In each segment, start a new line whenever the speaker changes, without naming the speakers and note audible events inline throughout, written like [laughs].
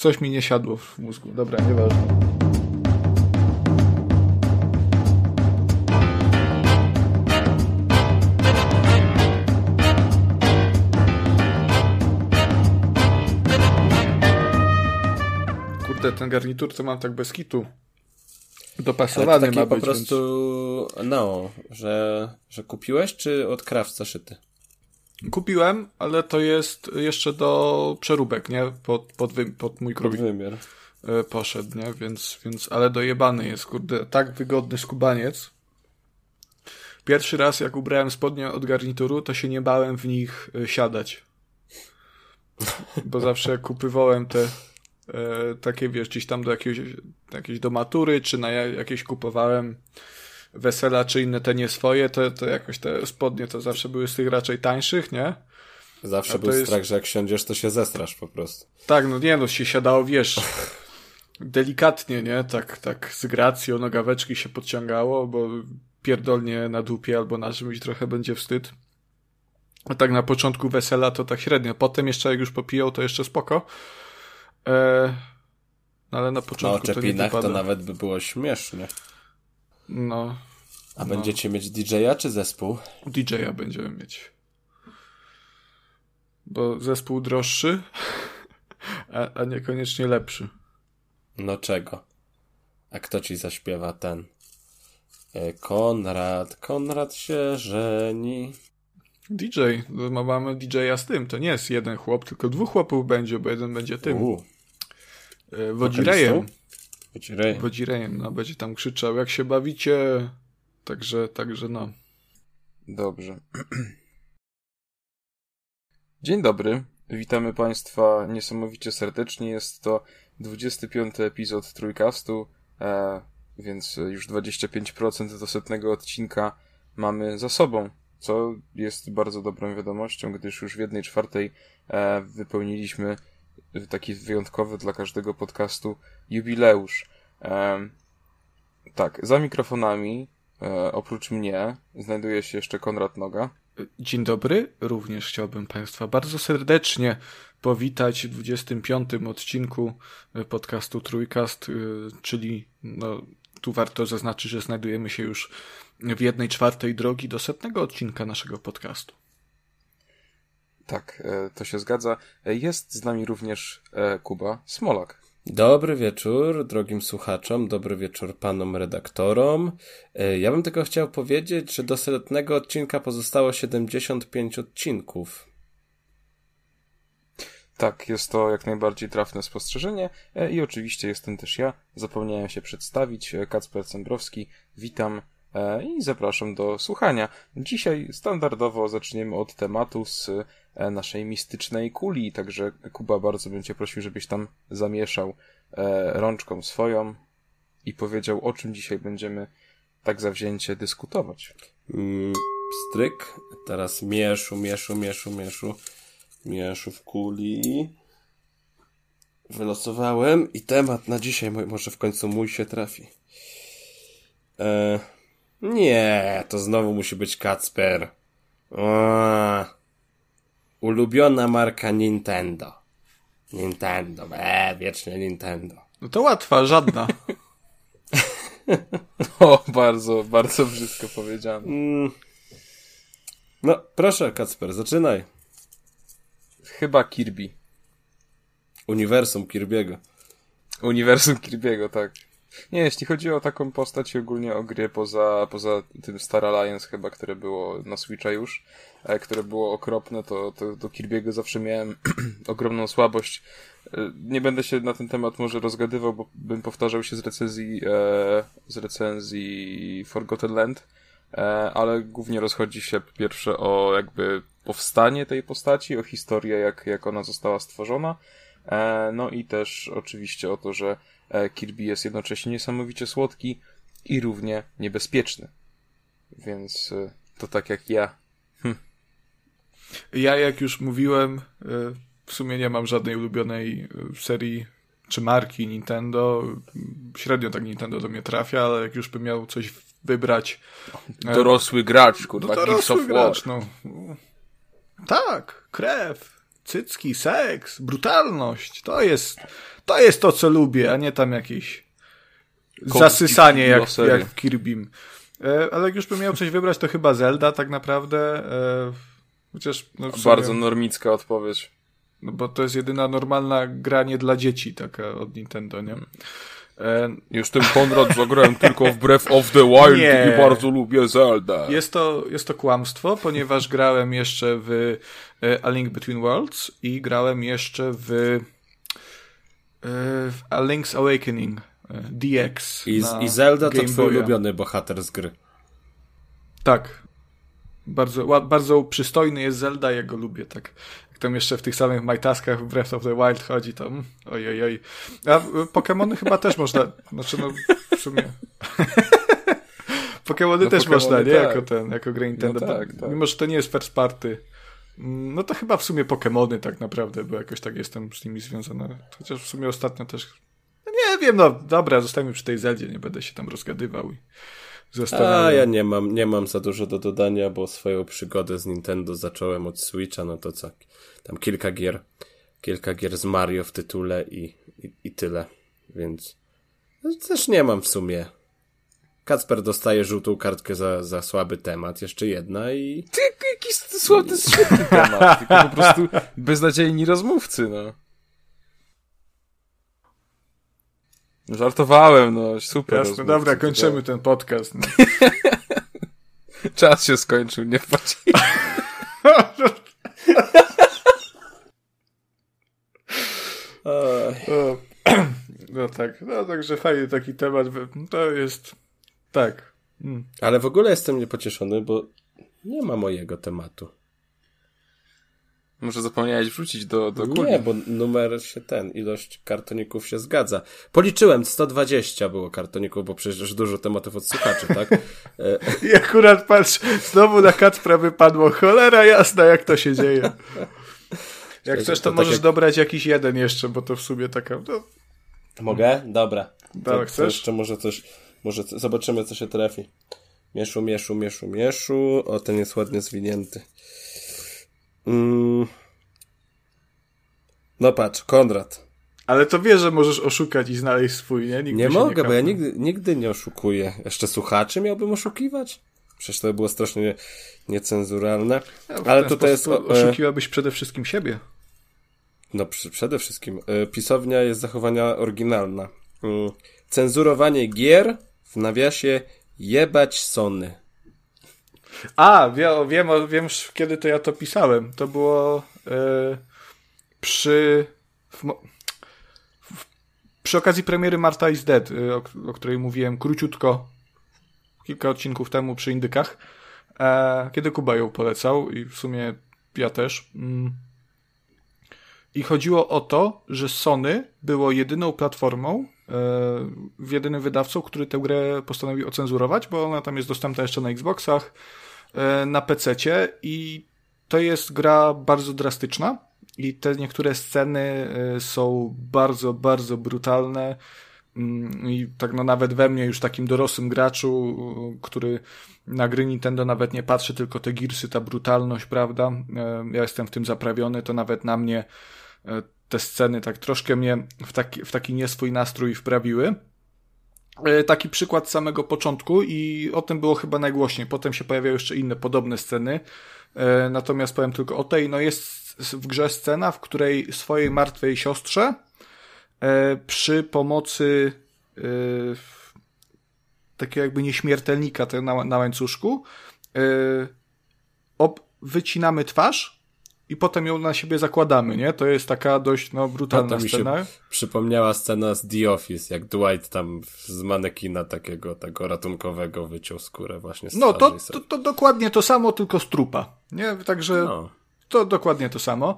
coś mi nie siadło w mózgu. Dobra, nieważne. Kurde, ten garnitur to mam tak bez kitu. Dopasowany ma być.
po prostu, więc... no, że, że kupiłeś, czy od krawca szyty?
Kupiłem, ale to jest jeszcze do przeróbek, nie? Pod, pod, wy, pod mój
krok. wymiar.
E, poszedł, nie? Więc, więc, ale dojebany jest, kurde, tak wygodny skubaniec. Pierwszy raz, jak ubrałem spodnie od garnituru, to się nie bałem w nich e, siadać. Bo zawsze [laughs] kupywałem te e, takie, wiesz, gdzieś tam do jakiegoś, jakieś do matury, czy na jakieś kupowałem wesela, czy inne te nie swoje, to, to jakoś te spodnie to zawsze były z tych raczej tańszych, nie?
Zawsze był jest... strach, że jak siądziesz, to się zestrasz po prostu.
Tak, no nie, no się siadało, wiesz, [laughs] delikatnie, nie? Tak, tak z gracją nogaweczki się podciągało, bo pierdolnie na dupie albo na czymś trochę będzie wstyd. A tak na początku wesela to tak średnio. Potem jeszcze jak już popiją, to jeszcze spoko. E... No ale na początku
no,
to nie wypada.
to nawet by było śmiesznie.
No.
A no. będziecie mieć DJ-a czy zespół?
DJ-a będziemy mieć. Bo zespół droższy, [laughs] a, a niekoniecznie lepszy.
No czego? A kto ci zaśpiewa ten? E, Konrad, Konrad się żeni.
DJ, no, mamy DJ-a z tym. To nie jest jeden chłop, tylko dwóch chłopów będzie, bo jeden będzie tym. U. E, Wodzirejem.
Wodzirejem.
Wodzirejem, no będzie tam krzyczał, jak się bawicie. Także, także no.
Dobrze. [clears throat] Dzień dobry. Witamy Państwa niesamowicie serdecznie. Jest to 25. epizod Trójkastu, e, więc już 25% do odcinka mamy za sobą, co jest bardzo dobrą wiadomością, gdyż już w jednej czwartej e, wypełniliśmy taki wyjątkowy dla każdego podcastu jubileusz. E, tak, za mikrofonami, e, oprócz mnie, znajduje się jeszcze Konrad Noga.
Dzień dobry, również chciałbym Państwa bardzo serdecznie powitać w 25. odcinku podcastu Trójkast, e, czyli no, tu warto zaznaczyć, że znajdujemy się już w jednej czwartej drogi do setnego odcinka naszego podcastu.
Tak, e, to się zgadza. E, jest z nami również e, Kuba Smolak.
Dobry wieczór drogim słuchaczom, dobry wieczór panom redaktorom. Ja bym tylko chciał powiedzieć, że do setnego odcinka pozostało 75 odcinków.
Tak, jest to jak najbardziej trafne spostrzeżenie i oczywiście jestem też ja. Zapomniałem się przedstawić. Kacper Cembrowski, witam i zapraszam do słuchania. Dzisiaj standardowo zaczniemy od tematu z E, naszej mistycznej kuli, także Kuba bardzo bym cię prosił, żebyś tam zamieszał e, rączką swoją i powiedział, o czym dzisiaj będziemy tak zawzięcie dyskutować.
Mm, stryk, teraz mieszu, mieszu, mieszu, mieszu, mieszu w kuli. Wylosowałem i temat na dzisiaj, może w końcu mój się trafi. E, nie, to znowu musi być Kacper. Ulubiona marka Nintendo. Nintendo, eee, wiecznie Nintendo.
No to łatwa, żadna. [laughs]
o, bardzo, bardzo brzydko powiedziane. Mm.
No, proszę, Kacper, zaczynaj.
Chyba Kirby.
Uniwersum Kirby'ego.
Uniwersum Kirby'ego, tak. Nie, jeśli chodzi o taką postać i ogólnie o gry poza, poza tym Star Alliance chyba, które było na Switcha już, e, które było okropne, to, to do Kirby'ego zawsze miałem [clears throat] ogromną słabość. E, nie będę się na ten temat może rozgadywał, bo bym powtarzał się z recenzji, e, z recenzji Forgotten Land, e, ale głównie rozchodzi się po pierwsze o jakby powstanie tej postaci, o historię, jak, jak ona została stworzona, e, no i też oczywiście o to, że Kirby jest jednocześnie niesamowicie słodki i równie niebezpieczny. Więc e, to tak jak ja. Hm.
Ja, jak już mówiłem, e, w sumie nie mam żadnej ulubionej serii czy marki Nintendo. Średnio tak Nintendo do mnie trafia, ale jak już bym miał coś wybrać.
Dorosły gracz, kurwa,
no, dorosły gracz, no. Tak, krew. Cycki, seks, brutalność. To jest, to jest to, co lubię, a nie tam jakieś zasysanie jak, jak w Kirbym. E, ale jak już bym miał coś wybrać, to chyba Zelda tak naprawdę. E, chociaż.
No sumie, Bardzo normicka odpowiedź.
No bo to jest jedyna normalna gra nie dla dzieci, taka od Nintendo, nie?
E, Jestem Konrad, zagrałem tylko w Breath of the Wild nie. i bardzo lubię Zelda.
Jest to, jest to kłamstwo, ponieważ grałem jeszcze w A Link Between Worlds i grałem jeszcze w, w A Link's Awakening. DX.
I, i Zelda Game to twój Boya. ulubiony bohater z gry.
Tak. Bardzo, bardzo przystojny jest Zelda, ja go lubię, tak. Jak tam jeszcze w tych samych majtaskach w Breath of the Wild chodzi, to mm, ojej, oj. A Pokémony chyba też można, [laughs] znaczy no w sumie... [laughs] Pokémony no, też Pokemony można, nie? Tak. Jako ten, jako grę Nintendo. No tak, tak. Mimo, że to nie jest first party. Mm, no to chyba w sumie Pokémony tak naprawdę, bo jakoś tak jestem z nimi związany. Chociaż w sumie ostatnio też nie wiem, no dobra, zostańmy przy tej Zeldzie, nie będę się tam rozgadywał i
zastanawiał. A ja nie mam, nie mam za dużo do dodania, bo swoją przygodę z Nintendo zacząłem od Switcha, no to co, tam kilka gier, kilka gier z Mario w tytule i, i, i tyle, więc no, też nie mam w sumie. Kacper dostaje żółtą kartkę za, za słaby temat, jeszcze jedna i...
Ty, jakiś słaby, świetny temat, tylko po prostu beznadziejni rozmówcy, no. Żartowałem, no super.
Jasne, dobra, kończymy ten podcast. No. [laughs]
Czas się skończył, nie wpadź. [clears throat]
no tak, no także fajny taki temat. To jest tak.
Mm. Ale w ogóle jestem niepocieszony, bo nie ma mojego tematu.
Może zapomniałeś wrzucić do, do
kuli. Nie, bo numer się ten, ilość kartoników się zgadza. Policzyłem, 120 było kartoników, bo przecież dużo tematów od słuchaczy, tak? [laughs]
I akurat patrz, znowu na Kacpra wypadło, cholera jasna, jak to się dzieje. Jak chcesz, to, to tak możesz tak jak... dobrać jakiś jeden jeszcze, bo to w sumie taka... No...
Mogę? Dobra.
Dobra, chcesz?
Jeszcze może coś, może zobaczymy, co się trafi. Mieszu, mieszu, mieszu, mieszu. O, ten jest ładnie zwinięty. Mm. No patrz, Konrad.
Ale to wiesz, że możesz oszukać i znaleźć swój, nie?
Nigdy nie mogę, nie bo ja nigdy, nigdy nie oszukuję. Jeszcze słuchaczy miałbym oszukiwać? Przecież to by było strasznie niecenzuralne. Ja, Ale tutaj jest...
E, oszukiłabyś przede wszystkim siebie.
No przede wszystkim. E, pisownia jest zachowania oryginalna. Mm. Cenzurowanie gier w nawiasie jebać Sony.
A, wiem, wiem, wiem kiedy to ja to pisałem. To było yy, przy. W, przy okazji premiery Marta is Dead, yy, o, o, której mówiłem króciutko kilka odcinków temu przy Indykach. E, kiedy Kuba ją polecał i w sumie ja też. Mm. I chodziło o to, że Sony było jedyną platformą, e, jedynym wydawcą, który tę grę postanowił ocenzurować, bo ona tam jest dostępna jeszcze na Xboxach, E, na PC i to jest gra bardzo drastyczna i te niektóre sceny e, są bardzo, bardzo brutalne mm, i tak no nawet we mnie już takim dorosłym graczu, który na gry Nintendo nawet nie patrzy, tylko te girsy, ta brutalność, prawda? E, ja jestem w tym zaprawiony, to nawet na mnie te sceny tak troszkę mnie w taki, w taki nieswój nastrój wprawiły. E, taki przykład samego początku i o tym było chyba najgłośniej. Potem się pojawiają jeszcze inne podobne sceny. E, natomiast powiem tylko o tej, no jest w grze scena, w której swojej martwej siostrze e, przy pomocy takiego jakby nieśmiertelnika na, na łańcuszku wycinamy twarz i potem ją na siebie zakładamy, nie? To jest taka dość no, brutalna no, scena.
Przypomniała scena z The Office, jak Dwight tam z manekina takiego, tego ratunkowego wyciął skórę właśnie z
No, to, to, to, dokładnie to samo, tylko z trupa, nie? Także no. to dokładnie to samo.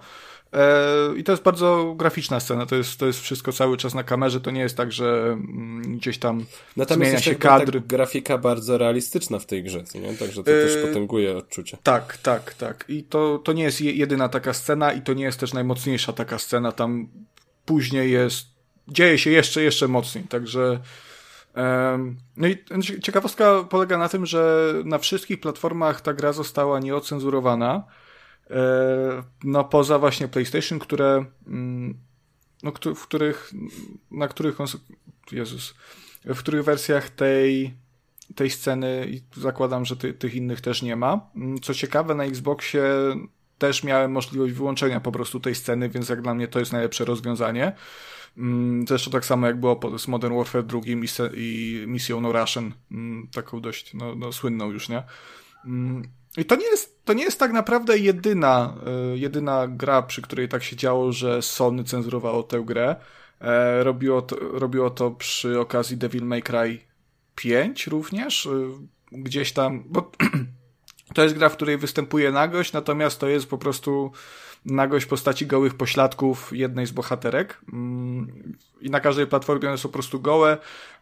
E, I to jest bardzo graficzna scena, to jest, to jest wszystko cały czas na kamerze, to nie jest tak, że mm, gdzieś tam Natomiast zmienia się kadr. Tak
grafika bardzo realistyczna w tej grze, nie? Także to yy, też potęguje odczucie.
Tak, tak, tak. I to, to nie jest jedyna taka scena i to nie jest też najmocniejsza taka scena, tam później jest, dzieje się jeszcze, jeszcze mocniej, także no i ciekawostka polega na tym, że na wszystkich platformach ta gra została nieocenzurowana, no poza właśnie PlayStation, które mm, no, w których na których Jezus, w których wersjach tej tej sceny i zakładam, że ty, tych innych też nie ma. Mm, co ciekawe, na Xboxie też miałem możliwość wyłączenia po prostu tej sceny, więc jak dla mnie to jest najlepsze rozwiązanie. Mm, zresztą tak samo jak było z Modern Warfare 2 i, misją No Russian, mm, taką dość no, no, słynną już, nie? I to nie jest, to nie jest tak naprawdę jedyna, y, jedyna gra, przy której tak się działo, że Sony cenzurowało tę grę. E, robiło to, robiło to przy okazji Devil May Cry 5 również, y, gdzieś tam, bo [clears throat] to jest gra, w której występuje nagość, natomiast to jest po prostu nagość w postaci gołych pośladków jednej z bohaterek mm, i na każdej platformie one są po prostu gołe.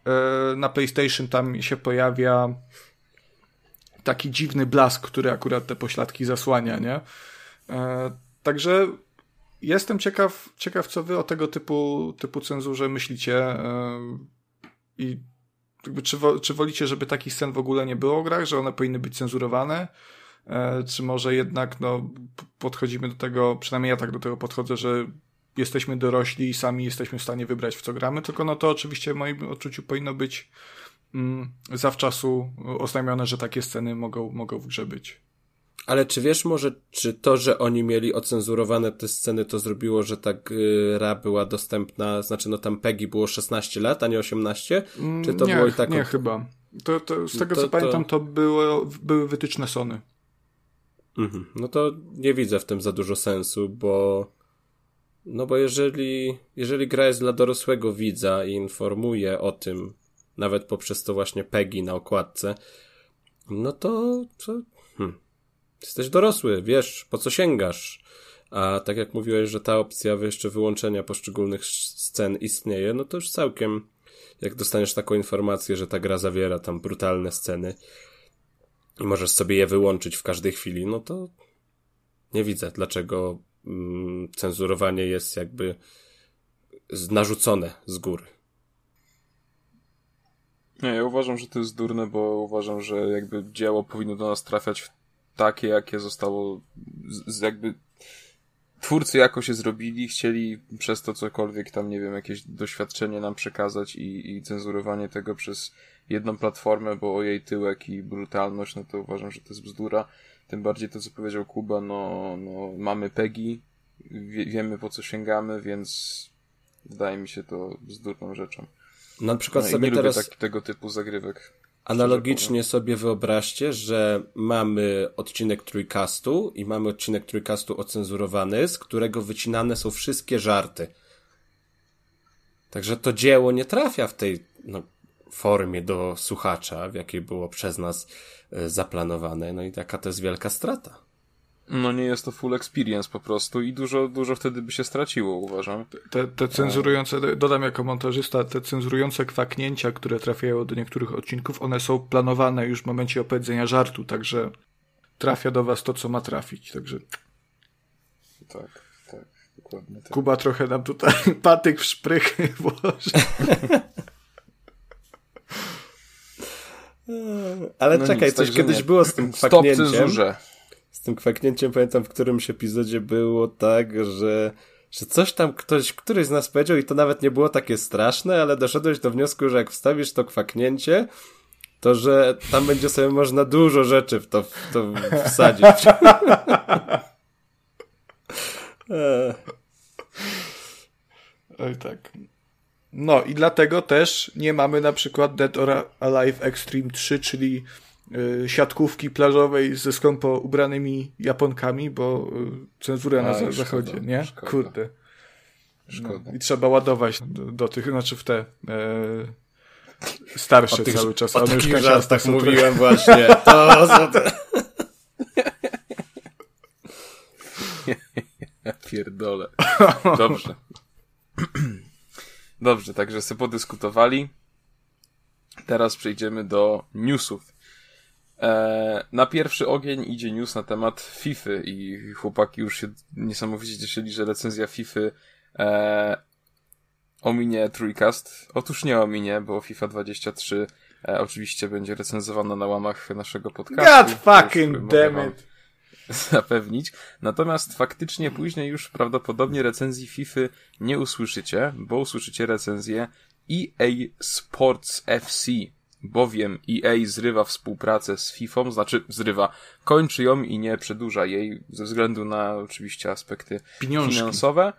E, na PlayStation tam się pojawia taki dziwny blask, który akurat te pośladki zasłania, nie? E, także jestem ciekaw, ciekaw, co wy o tego typu, typu cenzurze myślicie e, i czy, czy wolicie, żeby takich scen w ogóle nie było w grach, że one powinny być cenzurowane, e, czy może jednak no, podchodzimy do tego, przynajmniej ja tak do tego podchodzę, że jesteśmy dorośli i sami jesteśmy w stanie wybrać w co gramy, tylko no to oczywiście w moim odczuciu powinno być zawczasu oznajmione, że takie sceny mogą, mogą w grze być.
Ale czy wiesz może, czy to, że oni mieli ocenzurowane te sceny, to zrobiło, że ta gra była dostępna, znaczy no tam Peggy było 16 lat, a nie 18? Czy to
nie,
było i tak?
Nie, chyba. To, to, z tego to, co to... pamiętam, to było, były wytyczne Sony.
Mhm. No to nie widzę w tym za dużo sensu, bo no bo jeżeli, jeżeli gra jest dla dorosłego widza i informuje o tym, nawet poprzez to właśnie Peggy na okładce, no to, to hmm, jesteś dorosły, wiesz, po co sięgasz. A tak jak mówiłeś, że ta opcja jeszcze wyłączenia poszczególnych scen istnieje, no to już całkiem, jak dostaniesz taką informację, że ta gra zawiera tam brutalne sceny i możesz sobie je wyłączyć w każdej chwili, no to nie widzę, dlaczego mm, cenzurowanie jest jakby narzucone z góry.
Nie, ja uważam, że to jest durne, bo uważam, że jakby dzieło powinno do nas trafiać takie, jakie zostało z, z jakby twórcy jakoś się zrobili, chcieli przez to cokolwiek tam, nie wiem, jakieś doświadczenie nam przekazać i, i cenzurowanie tego przez jedną platformę, bo o jej tyłek i brutalność, no to uważam, że to jest bzdura. Tym bardziej to, co powiedział Kuba, no, no mamy PEGI, wie, wiemy po co sięgamy, więc wydaje mi się to bzdurną rzeczą.
Na przykład no sobie teraz...
Tak, tego typu zagrywek.
Analogicznie sobie wyobraźcie, że mamy odcinek trójkastu i mamy odcinek trójkastu ocenzurowany, z którego wycinane są wszystkie żarty. Także to dzieło nie trafia w tej no, formie do słuchacza, w jakiej było przez nas y, zaplanowane. No i taka to jest wielka strata.
No nie jest to full experience po prostu i dużo, dużo wtedy by się straciło, uważam.
Te, te cenzurujące, dodam jako montażysta, te cenzurujące kwaknięcia, które trafiają do niektórych odcinków, one są planowane już w momencie opowiedzenia żartu, także trafia do was to, co ma trafić, także...
Tak, tak, dokładnie tak.
Kuba trochę nam tutaj [laughs] patyk w szprychy [laughs] włoży.
Ale no czekaj, nic, coś kiedyś nie. było z tym kwaknięciem. Stop cenzurze z tym kwaknięciem pamiętam w którymś epizodzie było tak, że że coś tam ktoś, któryś z nas powiedział i to nawet nie było takie straszne, ale doszedłeś do wniosku, że jak wstawisz to kwaknięcie, to że tam będzie sobie można dużo rzeczy w to, w to wsadzić. [laughs]
Oj tak. No i dlatego też nie mamy na przykład Dead or Alive Extreme 3, czyli siatkówki plażowej ze skąpo ubranymi Japonkami, bo y, cenzura na A, zachodzie, szkoda, nie? Szkoda. Kurde. Szkoda. No, I trzeba ładować do, do, tych, znaczy w te e, starsze tych, cały czas.
O takich żartach mówiłem właśnie. To, to, to. [laughs]
Ja pierdolę. Dobrze. Dobrze, także sobie podyskutowali. Teraz przejdziemy do newsów. E, na pierwszy ogień idzie news na temat FIFA i chłopaki już się niesamowicie cieszyli, że recenzja FIFA e, ominie Trójkast. Otóż nie ominie, bo FIFA 23 e, oczywiście będzie recenzowana na łamach naszego podcastu.
God fucking damn it! [laughs]
zapewnić. Natomiast faktycznie później już prawdopodobnie recenzji FIFA nie usłyszycie, bo usłyszycie recenzję EA Sports FC, bowiem EA zrywa współpracę z FIFA, znaczy zrywa, kończy ją i nie przedłuża jej ze względu na oczywiście aspekty
Pieniążki.
finansowe.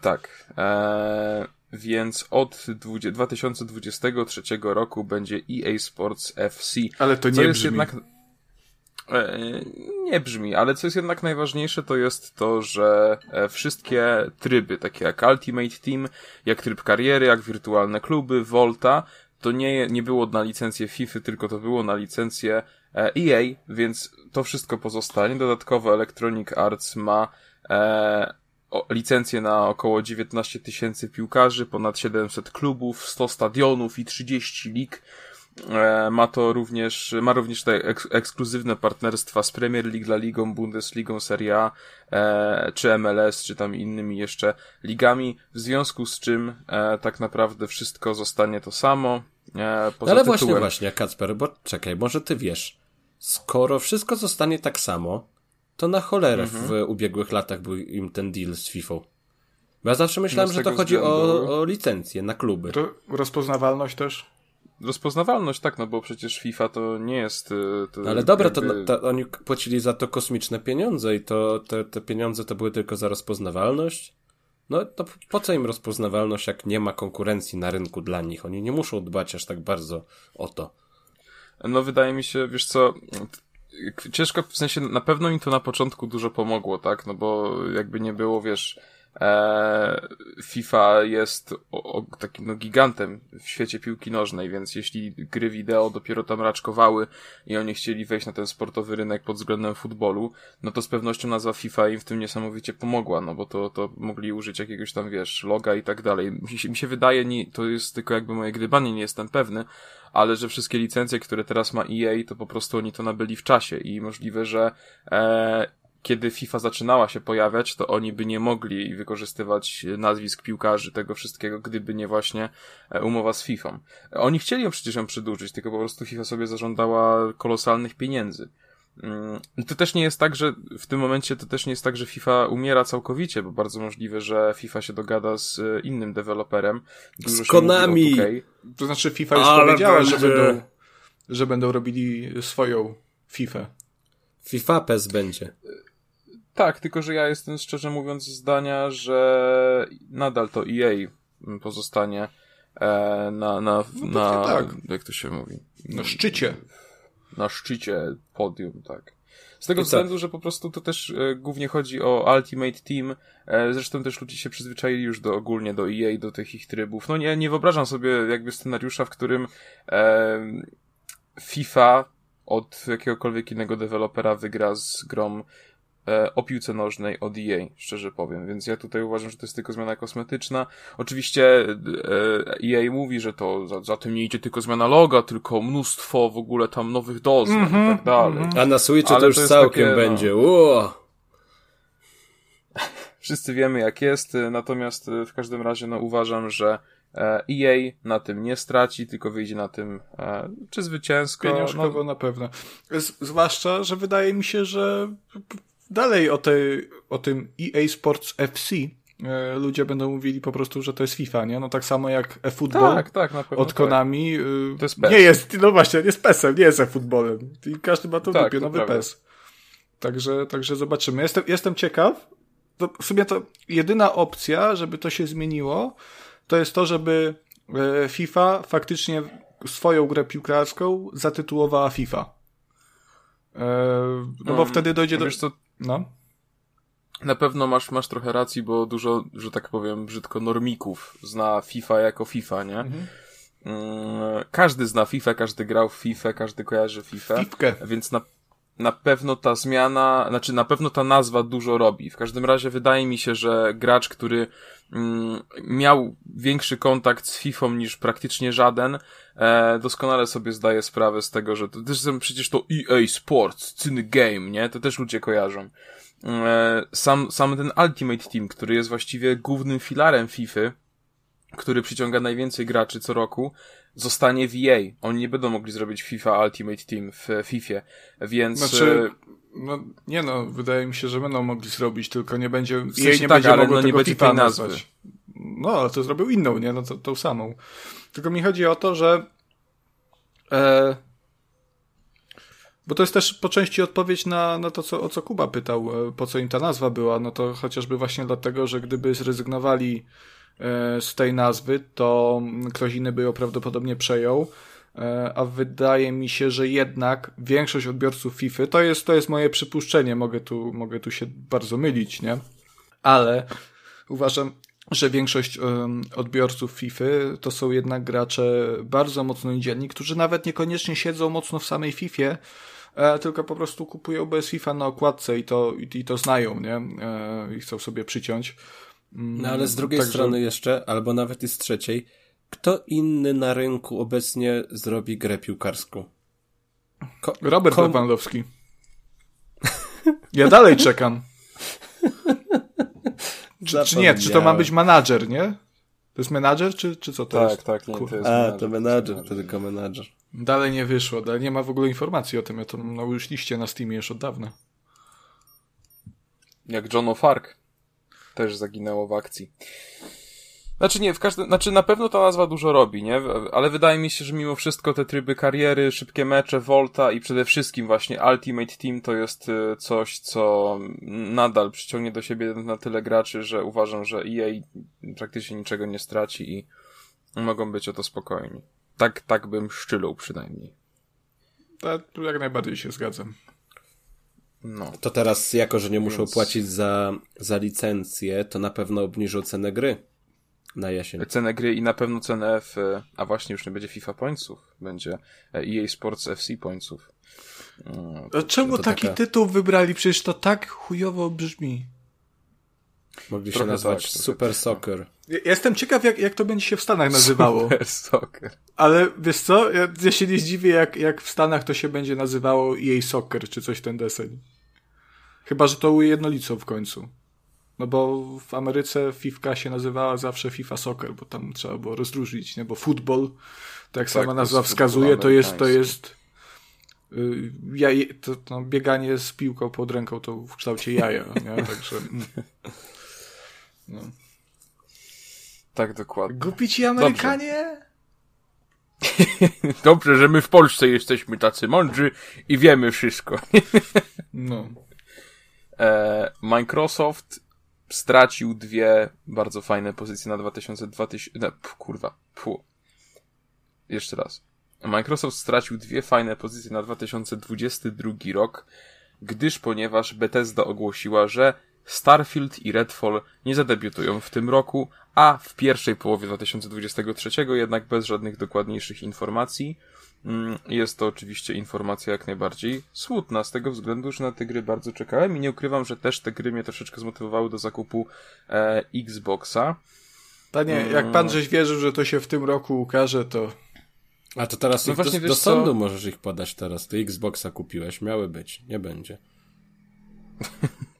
Tak. Eee, więc od 20, 2023 roku będzie EA Sports FC.
Ale to nie brzmi.
jednak. E, nie brzmi, ale co jest jednak najważniejsze, to jest to, że e, wszystkie tryby, takie jak Ultimate Team, jak tryb kariery, jak wirtualne kluby, Volta, to nie, nie było na licencję FIFA, tylko to było na licencję e, EA, więc to wszystko pozostanie. Dodatkowo Electronic Arts ma e, licencję na około 19 tysięcy piłkarzy, ponad 700 klubów, 100 stadionów i 30 lig. E, ma to również, ma również te eks ekskluzywne partnerstwa z Premier League, La Ligą, Bundesligą, Serie A, e, czy MLS, czy tam innymi jeszcze ligami, w związku z czym e, tak naprawdę wszystko zostanie to samo. E, poza
No ale
tytułem.
właśnie, właśnie, Kacper, bo czekaj, może ty wiesz, skoro wszystko zostanie tak samo, to na cholerę
Mhm.
w ubiegłych latach był im ten deal z FIFA. Bo ja zawsze myślałem,
No
że to chodzi
względu-
o, o licencję na kluby.
To rozpoznawalność też?
Rozpoznawalność, tak, no bo przecież FIFA to nie jest... e, To
Ale dobra, to,
jakby-
to oni płacili za to kosmiczne pieniądze i to te, te pieniądze to były tylko za rozpoznawalność? No to po co im rozpoznawalność, jak nie ma konkurencji na rynku dla nich? Oni nie muszą dbać aż tak bardzo o to.
No wydaje mi się, wiesz co, ciężko, w sensie na pewno mi to na początku dużo pomogło, tak, no bo jakby nie było, wiesz, FIFA jest o, o, takim no, gigantem w świecie piłki nożnej, więc jeśli gry wideo dopiero tam raczkowały i oni chcieli wejść na ten sportowy rynek pod względem futbolu, no to z pewnością nazwa FIFA im w tym niesamowicie pomogła, no bo to, to mogli użyć jakiegoś tam, wiesz, loga i tak dalej. Mi się, mi się wydaje, nie, to jest tylko jakby moje gdybanie, nie jestem pewny, ale że wszystkie licencje, które teraz ma EA, to po prostu oni to nabyli w czasie i możliwe, że e, kiedy FIFA zaczynała się pojawiać, to oni by nie mogli wykorzystywać nazwisk piłkarzy, tego wszystkiego, gdyby nie właśnie e, umowa z FIFA. Oni chcieli ją przecież ją przedłużyć, tylko po prostu FIFA sobie zażądała kolosalnych pieniędzy. Mm, To też nie jest tak, że w tym momencie to też nie jest tak, że FIFA umiera całkowicie, bo bardzo możliwe, że FIFA się dogada z e, innym deweloperem. Dużo
Z Konami.
2K.
To znaczy FIFA już
Ale
powiedziała, że będą, że będą robili swoją FIFA.
FIFA PES będzie.
Tak, tylko że ja jestem szczerze mówiąc zdania, że nadal to EA pozostanie e, na, na, na
tak.
jak to się mówi?
Na szczycie.
Na szczycie podium, tak. Z tego
I
względu, że po prostu to też e, głównie chodzi o Ultimate Team. E, zresztą też ludzie się przyzwyczaili już do ogólnie do EA, do tych ich trybów. No nie, nie wyobrażam sobie jakby scenariusza, w którym e, FIFA od jakiegokolwiek innego dewelopera wygra z grą e, o piłce nożnej od EA, szczerze powiem. Więc ja tutaj uważam, że to jest tylko zmiana kosmetyczna. Oczywiście e, EA mówi, że to za, za tym nie idzie tylko zmiana loga, tylko mnóstwo w ogóle tam nowych doznań i tak dalej.
A na Switchu to już
to
całkiem
takie, no.
będzie. Ło! [laughs]
Wszyscy wiemy jak jest, e, natomiast e, w każdym razie no, uważam, że e, EA na tym nie straci, tylko wyjdzie na tym e, czy zwycięsko.
Pieniążkowo
No,
na pewno. Z, zwłaszcza, że wydaje mi się, że dalej o, tej, o tym EA Sports FC e, ludzie będą mówili po prostu, że to jest FIFA, nie? No tak samo jak eFootball
tak, tak, na pewno.
od Konami. y,
To jest
nie jest, no właśnie, nie jest PES-em, nie jest eFootballem. I każdy ma to
Tak,
dupie,
to
nowy
prawda.
PES. Także, także zobaczymy. Jestem, jestem ciekaw. To w sumie to jedyna opcja, żeby to się zmieniło, to jest to, żeby e, FIFA faktycznie swoją grę piłkarską zatytułowała FIFA. E, No bo
Mm,
wtedy dojdzie do... No.
Na pewno masz, masz trochę racji, bo dużo, że tak powiem, brzydko normików zna FIFA jako FIFA, nie?
Mhm.
Mm, Każdy zna FIFA, każdy grał w FIFA, każdy kojarzy FIFA,
Fifkę.
więc na, na pewno ta zmiana, znaczy na pewno ta nazwa dużo robi. W każdym razie wydaje mi się, że gracz, który mm, miał większy kontakt z FIFA niż praktycznie żaden, e, doskonale sobie zdaje sprawę z tego, że to też przecież to EA Sports, cyny game, nie? To też ludzie kojarzą. E, sam, sam ten Ultimate Team, który jest właściwie głównym filarem FIFA, który przyciąga najwięcej graczy co roku, zostanie w EA. Oni nie będą mogli zrobić FIFA Ultimate Team w FIFA, więc...
Znaczy, no nie no, wydaje mi się, że będą mogli zrobić, tylko nie będzie, w
sensie
EA nie
tak,
będzie
ale
mogło
no nie
tego
będzie
FIFA
nazwy.
nazwać. No, ale to zrobił inną, nie? No to, tą samą. Tylko mi chodzi o to, że e, bo to jest też po części odpowiedź na, na to, co, o co Kuba pytał, e, po co im ta nazwa była. No to chociażby właśnie dlatego, że gdyby zrezygnowali e, z tej nazwy, to ktoś inny by ją prawdopodobnie przejął. E, A wydaje mi się, że jednak większość odbiorców FIFA, to jest, to jest moje przypuszczenie, mogę tu, mogę tu się bardzo mylić, nie? Ale uważam, że większość em, odbiorców FIFA to są jednak gracze bardzo mocno niedzielni, którzy nawet niekoniecznie siedzą mocno w samej FIFA, e, tylko po prostu kupują bez FIFA na okładce i to, i, i to znają, nie? E, I chcą sobie przyciąć. Mm,
No ale z drugiej
także-
strony jeszcze, albo nawet i z trzeciej, kto inny na rynku obecnie zrobi grę piłkarską? Ko-
Robert
kom-
Lewandowski. Ja dalej czekam. [laughs] Czy, czy nie? Czy to ma być menadżer, nie? To jest menadżer, czy, czy co to
Tak,
jest?
tak, nie,
Kur-
to jest
A, to menadżer,
jest
to tylko menadżer.
Dalej nie wyszło, dalej nie ma w ogóle informacji o tym. Ja to na już liście na Steamie już od dawna.
Jak John O'Fark. Też zaginęło w akcji. Znaczy nie, w każdym, znaczy na pewno ta nazwa dużo robi, nie? Ale wydaje mi się, że mimo wszystko te tryby kariery, szybkie mecze, Volta i przede wszystkim właśnie Ultimate Team to jest y, coś, co nadal przyciągnie do siebie na tyle graczy, że uważam, że EA praktycznie niczego nie straci i mogą być o to spokojni. Tak, tak bym szczylał przynajmniej.
Ja tu jak najbardziej się zgadzam.
No.
To teraz, jako że nie muszą
Więc-
płacić za, za licencję, to na pewno obniżą cenę gry na jesień.
cenę gry i na pewno cenę F, a właśnie już nie będzie FIFA Pointsów, będzie EA Sports FC Pointsów. Mm,
A czemu
to
taki
taka-
tytuł wybrali? Przecież to tak chujowo brzmi.
Mogli się
Trochę
nazwać
tak,
Super Soccer.
Ja jestem ciekaw, jak, jak to będzie się w Stanach nazywało.
Super Soccer.
Ale wiesz co? Ja, ja się nie zdziwię, jak, jak w Stanach to się będzie nazywało EA Soccer, czy coś ten deseń. Chyba, że to ujednolicą w końcu. No bo w Ameryce FIFA się nazywała zawsze FIFA Soccer, bo tam trzeba było rozróżnić, nie? Bo football, tak jak sama nazwa wskazuje,
futbol
to jest, to jest y, jaj, to, to bieganie z piłką pod ręką to w kształcie jaja, nie? Także... No.
Tak, dokładnie.
Głupi ci Amerykanie? [laughs]
Dobrze, że my w Polsce jesteśmy tacy mądrzy i wiemy wszystko. [laughs]
No.
E, Microsoft stracił dwie bardzo fajne pozycje na 2020... No, pf, kurwa, pu. Jeszcze raz. Microsoft stracił dwie fajne pozycje na 2022 rok, gdyż ponieważ Bethesda ogłosiła, że Starfield i Redfall nie zadebiutują w tym roku, a w pierwszej połowie 2023 jednak bez żadnych dokładniejszych informacji. Mm, Jest to oczywiście informacja jak najbardziej smutna, z tego względu, że na te gry bardzo czekałem i nie ukrywam, że też te gry mnie troszeczkę zmotywowały do zakupu e, Xboxa.
Panie, jak pan żeś wierzył, że to się w tym roku ukaże, to
A to teraz
No właśnie,
do, do
co?
sądu możesz ich podać teraz. Ty Xboxa kupiłeś, miały być, nie będzie. [laughs]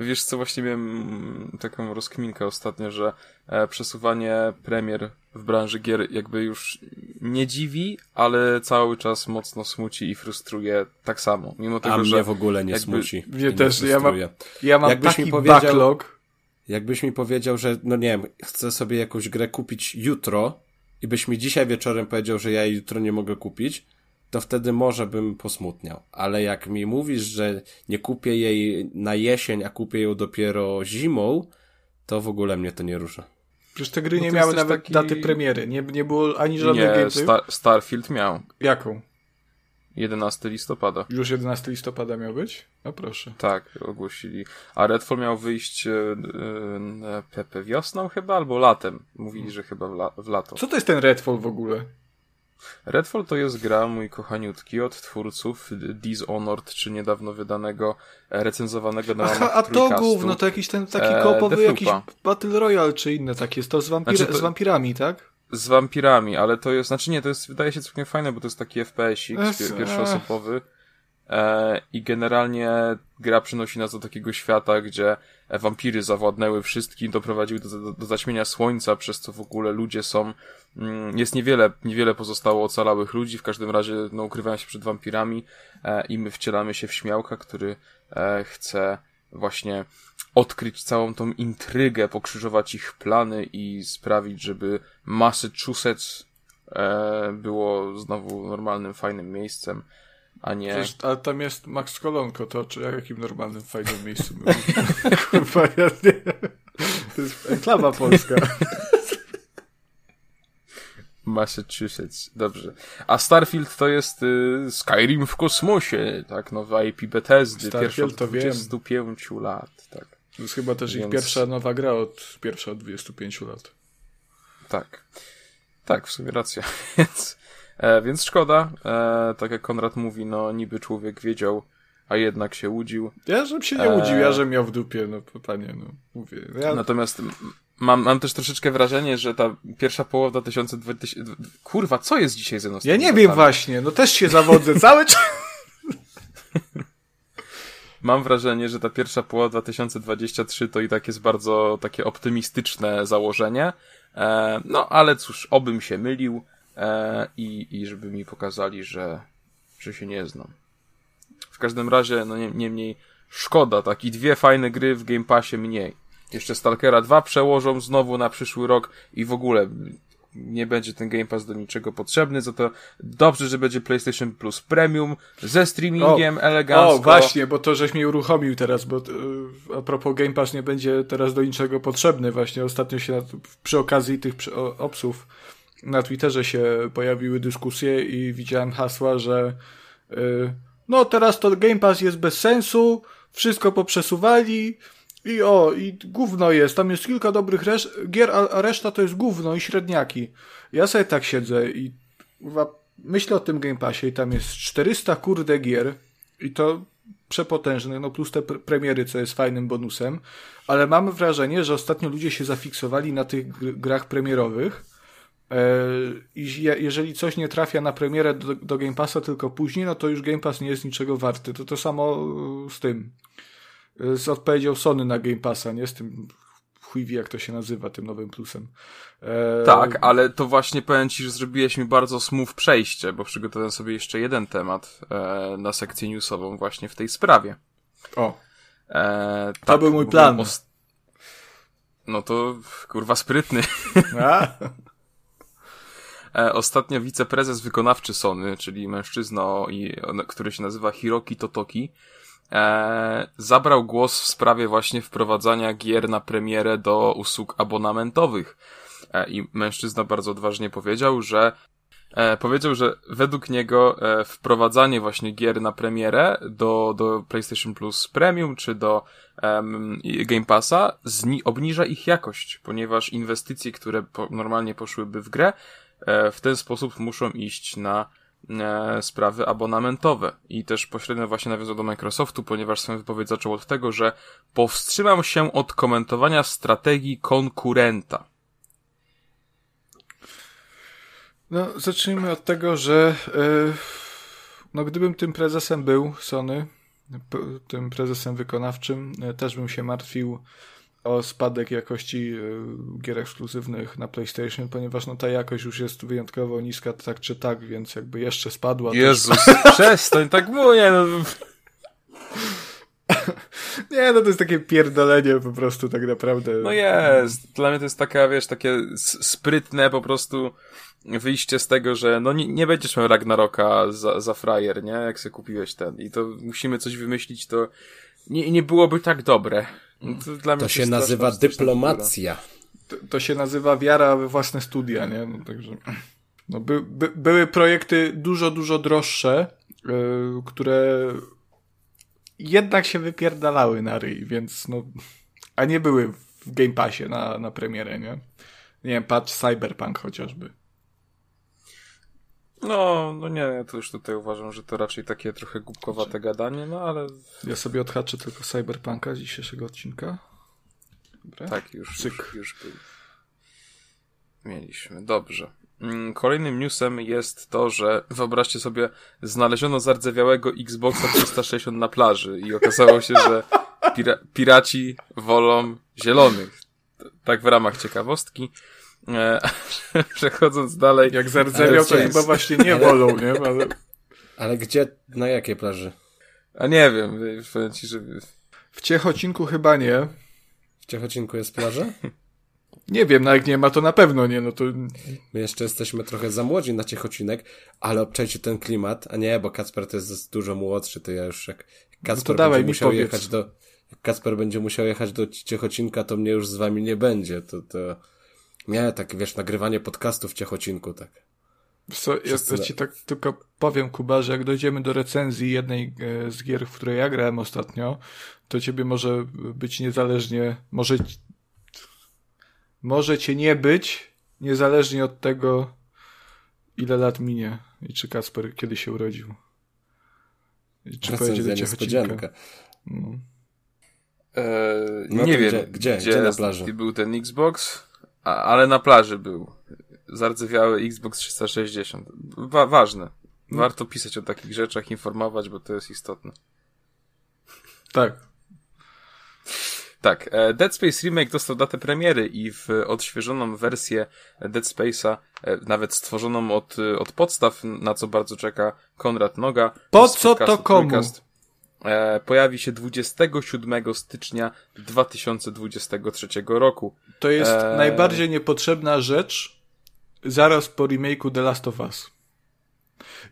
Wiesz co, właśnie miałem taką rozkminkę ostatnio, że e, przesuwanie premier w branży gier jakby już nie dziwi, ale cały czas mocno smuci i frustruje tak samo. Mimo tego,
A
że
mnie w ogóle nie smuci.
Mnie
i nie
też, ja mam-
frustruje.
ja mam
Jakbyś
taki
mi powiedział-
backlog.
Jakbyś mi powiedział, że, no nie wiem, chcę sobie jakąś grę kupić jutro i byś mi dzisiaj wieczorem powiedział, że ja jej jutro nie mogę kupić, to wtedy może bym posmutniał. Ale jak mi mówisz, że nie kupię jej na jesień, a kupię ją dopiero zimą, to w ogóle mnie to nie rusza.
Przecież te gry
No
nie miały nawet
taki-
daty premiery. Nie, nie było ani żadnych
nie. Star, Starfield miał
Jaką?
11 listopada.
Już 11 listopada miał być? No proszę.
Tak, ogłosili. A Redfall miał wyjść e, e, Pepe wiosną chyba, albo latem. Mówili, że chyba w, la, w lato.
Co to jest ten Redfall w ogóle?
Redfall to jest gra, mój kochaniutki, od twórców Dishonored, czy niedawno wydanego, e, recenzowanego na
Aha, a to gówno, to jakiś ten taki
E,
koopowy jakiś. Battle Royale czy inne takie. To z, wampir
Znaczy to-
z wampirami, tak?
Z wampirami, ale to jest, znaczy nie, to jest, wydaje się całkiem fajne, bo to jest taki FPS-ik,
Es-
pierwszoosobowy. E, I generalnie gra przynosi nas do takiego świata, gdzie wampiry zawładnęły wszystkim, doprowadziły do, do, do zaćmienia słońca, przez co w ogóle ludzie są. Mm, jest niewiele, niewiele pozostało ocalałych ludzi, w każdym razie no, ukrywają się przed wampirami e, i my wcielamy się w śmiałka, który e, chce właśnie odkryć całą tą intrygę, pokrzyżować ich plany i sprawić, żeby Massachusetts e, było znowu normalnym, fajnym miejscem, a nie... Przecież,
ale tam jest Max Kolonko, to czy jakim normalnym, fajnym miejscu [laughs] Kurwa, ja nie... To jest enklawa polska. [laughs]
Massachusetts, dobrze. A Starfield to jest y, Skyrim w kosmosie, tak, nowa IP Bethesdy, pierwsza od 25 lat, tak.
To jest chyba też Więc... ich pierwsza nowa gra od pierwsza od 25 lat.
Tak. Tak, w sumie racja. [laughs] Więc, e, więc szkoda. E, tak jak Konrad mówi, no niby człowiek wiedział, a jednak się łudził.
Ja żebym się nie łudził, e... ja żebym miał w dupie, no pytanie, no mówię. Ja...
Natomiast mam, mam też troszeczkę wrażenie, że ta pierwsza połowa 2020... Kurwa, co jest dzisiaj ze mną?
Ja nie wiem właśnie, no też się zawodzę [laughs] cały czas.
mam wrażenie, że ta pierwsza połowa 2023 to i tak jest bardzo takie optymistyczne założenie. E, no, ale cóż, obym się mylił e, i, i żeby mi pokazali, że, że się nie znam. W każdym razie, no nie, niemniej szkoda, tak i dwie fajne gry w Game Passie mniej. Jeszcze Stalkera 2 przełożą znowu na przyszły rok i w ogóle nie będzie ten Game Pass do niczego potrzebny, za to dobrze, że będzie PlayStation Plus Premium ze streamingiem o, elegancko.
O, właśnie, bo to żeś mnie uruchomił teraz, bo yy, a propos Game Pass nie będzie teraz do niczego potrzebny. Właśnie ostatnio się przy okazji tych opsów na Twitterze się pojawiły dyskusje i widziałem hasła, że yy, no teraz to Game Pass jest bez sensu, wszystko poprzesuwali, i o, i gówno jest, tam jest kilka dobrych gier, a, reszta to jest gówno i średniaki. Ja sobie tak siedzę i myślę o tym Game Passie i tam jest 400 kurde gier i to przepotężne, no plus te premiery, co jest fajnym bonusem, ale mam wrażenie, że ostatnio ludzie się zafiksowali na tych grach premierowych i jeżeli coś nie trafia na premierę do, do Game Passa tylko później, no to już Game Pass nie jest niczego warty. To to samo z tym z odpowiedzią Sony na Game Passa, nie? Z tym chuj wie, jak to się nazywa, tym nowym plusem.
E... Tak, ale to właśnie powiem ci, że zrobiłeś mi bardzo smooth przejście, bo przygotowałem sobie jeszcze jeden temat e, na sekcję newsową właśnie w tej sprawie.
O. E, to tak, był mój plan. O...
No to kurwa sprytny. E, [laughs] ostatnio wiceprezes wykonawczy Sony, czyli mężczyzna, który się nazywa Hiroki Totoki, e, zabrał głos w sprawie właśnie wprowadzania gier na premierę do usług abonamentowych. E, I mężczyzna bardzo odważnie powiedział, że e, powiedział, że według niego e, wprowadzanie właśnie gier na premierę do, do PlayStation Plus Premium czy do Game Passa zni- obniża ich jakość, ponieważ inwestycje, które po, normalnie poszłyby w grę, e, w ten sposób muszą iść na E, sprawy abonamentowe. I też pośrednio właśnie nawiązał do Microsoftu, ponieważ swoją wypowiedź zaczął od tego, że powstrzymał się od komentowania strategii konkurenta.
No, zacznijmy od tego, że yy, no, gdybym tym prezesem był Sony, tym prezesem wykonawczym, też bym się martwił o spadek jakości y, gier ekskluzywnych na PlayStation, ponieważ no ta jakość już jest wyjątkowo niska, tak czy tak, więc jakby jeszcze spadła.
Jezus, [laughs] przestań, tak mówię. No. [laughs]
Nie, no to jest takie pierdolenie po prostu tak naprawdę.
No jest. Dla mnie to jest taka, wiesz, takie sprytne po prostu wyjście z tego, że no nie, nie będziesz miał Ragnaroka za, za frajer, nie? Jak sobie kupiłeś ten. I to musimy coś wymyślić, to nie, nie byłoby tak dobre.
No to, to się nazywa dyplomacja.
To, to, się nazywa wiara we własne studia, nie? No, także, no, by, by, były projekty dużo, dużo droższe, yy, które jednak się wypierdalały na ryj, więc no, a nie były w Game Passie na, na premierę, nie? Nie wiem, patrz Cyberpunk chociażby.
No, no nie, to już tutaj uważam, że to raczej takie trochę głupkowate gadanie, no ale...
Ja sobie odhaczę tylko Cyberpunka z dzisiejszego odcinka.
Dobra. Tak, już, już, już był. Mieliśmy, dobrze. mm, kolejnym newsem jest to, że wyobraźcie sobie, znaleziono zardzewiałego Xboxa 360 na plaży i okazało się, że pira piraci wolą zielonych. Tak w ramach ciekawostki. E, [laughs] przechodząc dalej.
Jak zardzewiał, to chyba właśnie nie wolą, nie? Ale...
Ale gdzie, na jakiej plaży?
A nie wiem, powiem ci, że...
W Ciechocinku chyba nie.
W Ciechocinku jest plaża? [laughs]
Nie wiem, no jak nie ma, to na pewno nie, no to...
My jeszcze jesteśmy trochę za młodzi na Ciechocinek, ale obczajcie ten klimat, a nie, bo Kacper to jest dużo młodszy, to ja już jak Kacper
No dawaj,
będzie musiał jechać do, jak Kacper będzie musiał jechać do Ciechocinka, to mnie już z wami nie będzie, to, to, nie, tak wiesz, nagrywanie podcastu w Ciechocinku, tak.
Co, ja, ci tak tylko powiem, Kuba, że jak dojdziemy do recenzji jednej e, z gier, w której ja grałem ostatnio, to ciebie może być niezależnie, może, może cię nie być, niezależnie od tego, ile lat minie i czy Kasper kiedy się urodził. I czy pojedzie do Ciechocinka.
niespodzianka.
No.
E,
No
nie wiem,
gdzie- gdzie? Gdzie na plaży?
był ten Xbox, a, ale na plaży był. Zardzewiały Xbox 360. Wa ważne. Warto pisać o takich rzeczach, informować, bo to jest istotne.
Tak.
Tak, e, Dead Space Remake dostał datę premiery i w odświeżoną wersję Dead Space'a, e, nawet stworzoną od, e, od podstaw, na co bardzo czeka Konrad Noga.
Po co to komu?
Trójkast, E, pojawi się 27 stycznia 2023 roku.
To jest
Eee.
najbardziej niepotrzebna rzecz zaraz po remake'u The Last of Us.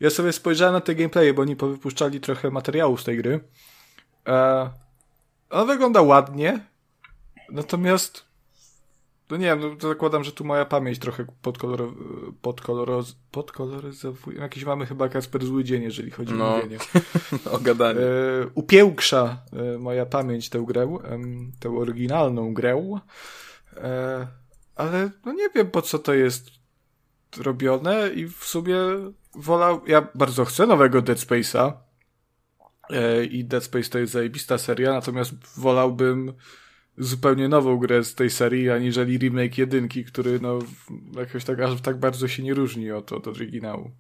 Ja sobie spojrzałem na te gameplaye, bo oni powypuszczali trochę materiału z tej gry. Eee, on wygląda ładnie, natomiast no nie wiem, no to zakładam, że tu moja pamięć trochę podkolor, podkoloroz, podkoloryzowuje. Jakiś mamy chyba Kasper zły dzień, jeżeli chodzi o
No.
mówienie. [laughs]
O gadanie.
E, upiełksza e, moja pamięć tę grę, em, tę oryginalną grę, e, ale no nie wiem po co to jest robione i w sumie wolał, ja bardzo chcę nowego Dead Space'a e, i Dead Space to jest zajebista seria, natomiast wolałbym zupełnie nową grę z tej serii, aniżeli remake jedynki, który no jakoś tak, aż tak bardzo się nie różni od, od oryginału.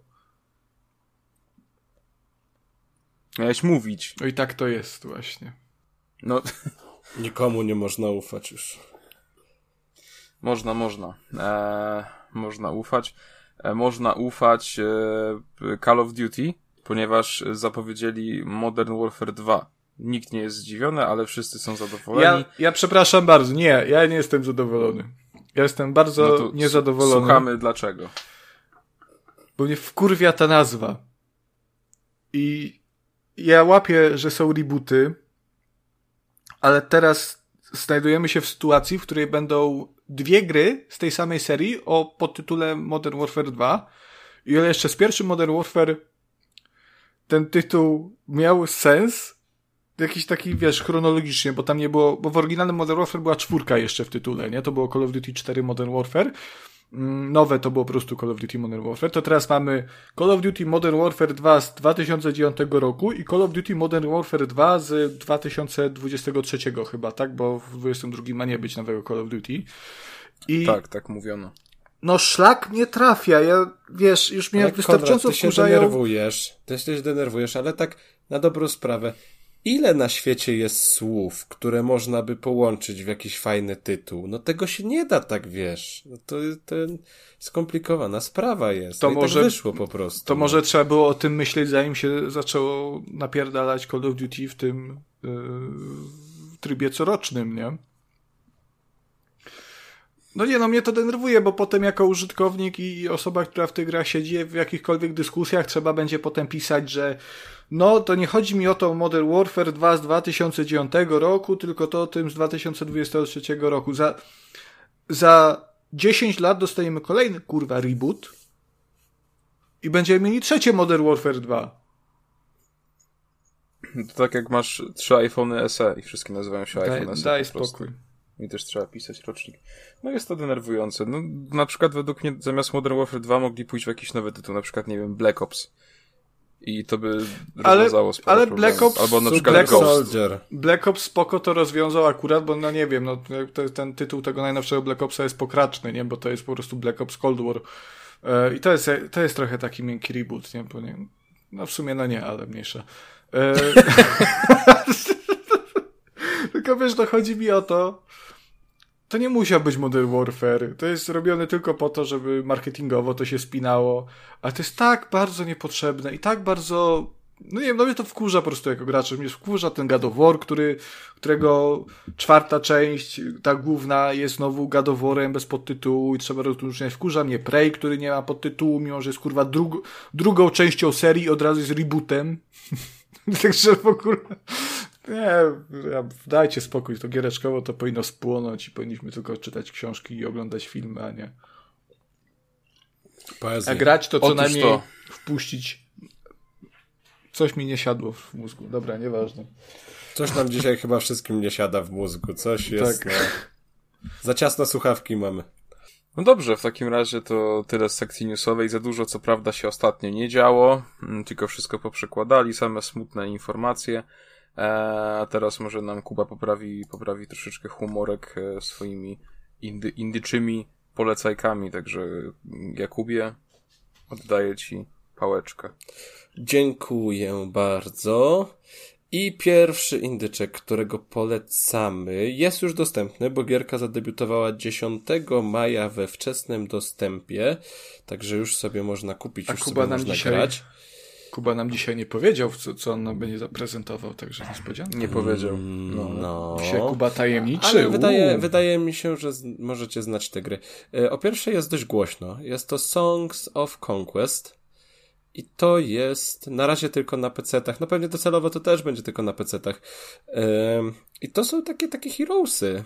Miałeś mówić.
No i tak to jest właśnie.
No, [laughs]
Nikomu nie można ufać już.
można, można. E, można ufać. E, można ufać e, Call of Duty, ponieważ zapowiedzieli Modern Warfare 2. Nikt nie jest zdziwiony, ale wszyscy są zadowoleni.
Ja, ja przepraszam bardzo, nie, ja nie jestem zadowolony. Ja jestem bardzo
No
niezadowolony,
Słuchamy dlaczego.
bo mnie wkurwia ta nazwa. I ja łapię, że są rebooty, ale teraz znajdujemy się w sytuacji, w której będą dwie gry z tej samej serii o podtytule Modern Warfare 2. I o ile jeszcze z pierwszym Modern Warfare ten tytuł miał sens, jakiś taki, wiesz, chronologicznie, bo tam nie było, bo w oryginalnym Modern Warfare była czwórka jeszcze w tytule, nie? To było Call of Duty 4 Modern Warfare. Mm, Nowe to było po prostu Call of Duty Modern Warfare. To teraz mamy Call of Duty Modern Warfare 2 z 2009 roku i Call of Duty Modern Warfare 2 z 2023 chyba, tak? Bo w 2022 ma nie być nowego Call of Duty. I
Tak, tak mówiono.
no szlak nie trafia. Ja, wiesz, już mnie
Ale
wystarczająco
Konrad, ty się
wkurzają.
denerwujesz, ty się denerwujesz, ale tak na dobrą sprawę. Ile na świecie jest słów, które można by połączyć w jakiś fajny tytuł? No tego się nie da tak, wiesz. No to, to skomplikowana sprawa jest.
To
no i
może-
tak wyszło po prostu.
To
no.
może trzeba było o tym myśleć, zanim się zaczęło napierdalać Call of Duty w tym yy, trybie corocznym, nie? No nie, no mnie to denerwuje, bo potem jako użytkownik i osoba, która w tych grach siedzi w jakichkolwiek dyskusjach, trzeba będzie potem pisać, że no to nie chodzi mi o to Modern Warfare 2 z 2009 roku, tylko to o tym z 2023 roku. Za, za 10 lat dostajemy kolejny kurwa reboot, i będziemy mieli trzecie Modern Warfare 2.
To tak jak masz trzy iPhony SE i wszystkie nazywają się
Daj,
iPhone SE.
daj spokój.
I też trzeba pisać rocznik. No jest to denerwujące. No, na przykład według mnie zamiast Modern Warfare 2 mogli pójść w jakiś nowy tytuł, na przykład, nie wiem, Black Ops. I to by
Ale-
rozwiązało sporo
ale
problemów.
Black Ops-
Albo na
Black
przykład
Ops-
Ghost.
Soldier.
Black Ops spoko to rozwiązał akurat, bo no nie wiem, no ten tytuł tego najnowszego Black Opsa jest pokraczny, nie? Bo to jest po prostu Black Ops Cold War. E, I to jest, to jest trochę taki miękki reboot, nie? Bo nie no w sumie no nie, ale mniejsza. E, [laughs] tylko wiesz, to chodzi mi o to, to nie musiał być Modern Warfare. To jest robione tylko po to, żeby marketingowo to się spinało. Ale to jest tak bardzo niepotrzebne i tak bardzo no nie wiem, no mnie to wkurza po prostu jako gracza. Mnie wkurza ten God of War, który, którego czwarta część, ta główna, jest znowu God of Warem bez podtytułu i trzeba rozróżniać. Wkurza mnie Prey, który nie ma podtytułu, mimo że jest kurwa drug, drugą częścią serii, od razu jest rebootem. [laughs] Także w ogóle... Nie, dajcie spokój, to giereczkowo to powinno spłonąć i powinniśmy tylko czytać książki i oglądać filmy, a nie. Poezję. A grać to co Otóż najmniej to. wpuścić Coś mi nie siadło w mózgu. Dobra, nieważne.
Coś nam dzisiaj chyba wszystkim nie siada w mózgu. Coś jest. Tak. No... Za ciasno słuchawki mamy.
No dobrze, w takim razie to tyle z sekcji newsowej. Za dużo, co prawda, się ostatnio nie działo, mm, tylko wszystko poprzekładali, same smutne informacje. E, a teraz może nam Kuba poprawi, poprawi troszeczkę humorek e, swoimi indy, indyczymi polecajkami. Także Jakubie, oddaję Ci pałeczkę.
Dziękuję bardzo. I pierwszy indyczek, którego polecamy, jest już dostępny, bo gierka zadebiutowała 10 maja we wczesnym dostępie, także już sobie można kupić, A już Kuba sobie nam można dzisiaj, grać.
Kuba nam dzisiaj nie powiedział, co, co on nam będzie zaprezentował, także niespodzianka.
Nie powiedział.
Mm, no. no. Się Kuba tajemniczy.
Ale wydaje, wydaje mi się, że z, możecie znać te gry. E, o pierwsze jest dość głośno. Jest to Songs of Conquest. I to jest na razie tylko na PC-tach. No pewnie docelowo to też będzie tylko na PC-tach. I to są takie, takie heroesy,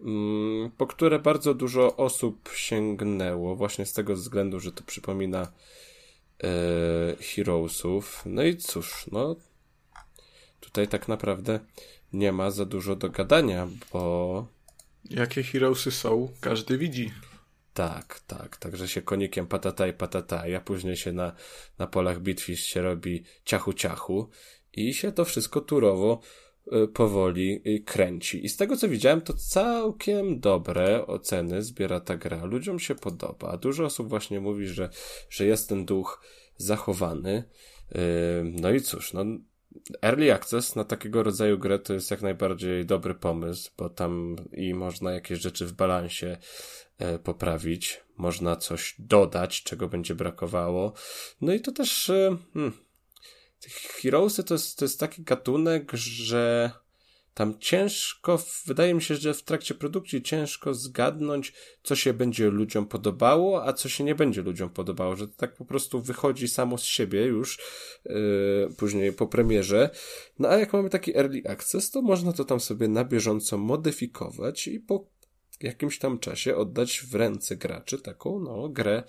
mm, po które bardzo dużo osób sięgnęło, właśnie z tego względu, że to przypomina e, heroesów. No i cóż, no tutaj tak naprawdę nie ma za dużo do gadania, bo...
Jakie heroesy są, każdy widzi.
Tak, tak. Także się konikiem patata i patata, a później się na, na polach bitwy się robi ciachu ciachu i się to wszystko turowo powoli y, kręci. I z tego co widziałem, to całkiem dobre oceny zbiera ta gra. Ludziom się podoba. Dużo osób właśnie mówi, że, że jest ten duch zachowany. Y, no i cóż, no, Early Access na takiego rodzaju grę to jest jak najbardziej dobry pomysł, bo tam i można jakieś rzeczy w balansie E, poprawić, można coś dodać, czego będzie brakowało. No i to też e, hmm, Heroesy to jest, to jest taki gatunek, że tam ciężko, wydaje mi się, że w trakcie produkcji ciężko zgadnąć, co się będzie ludziom podobało, a co się nie będzie ludziom podobało, że to tak po prostu wychodzi samo z siebie już yy, później po premierze. No a jak mamy taki early access, to można to tam sobie na bieżąco modyfikować i po jakimś tam czasie oddać w ręce graczy taką, no, grę,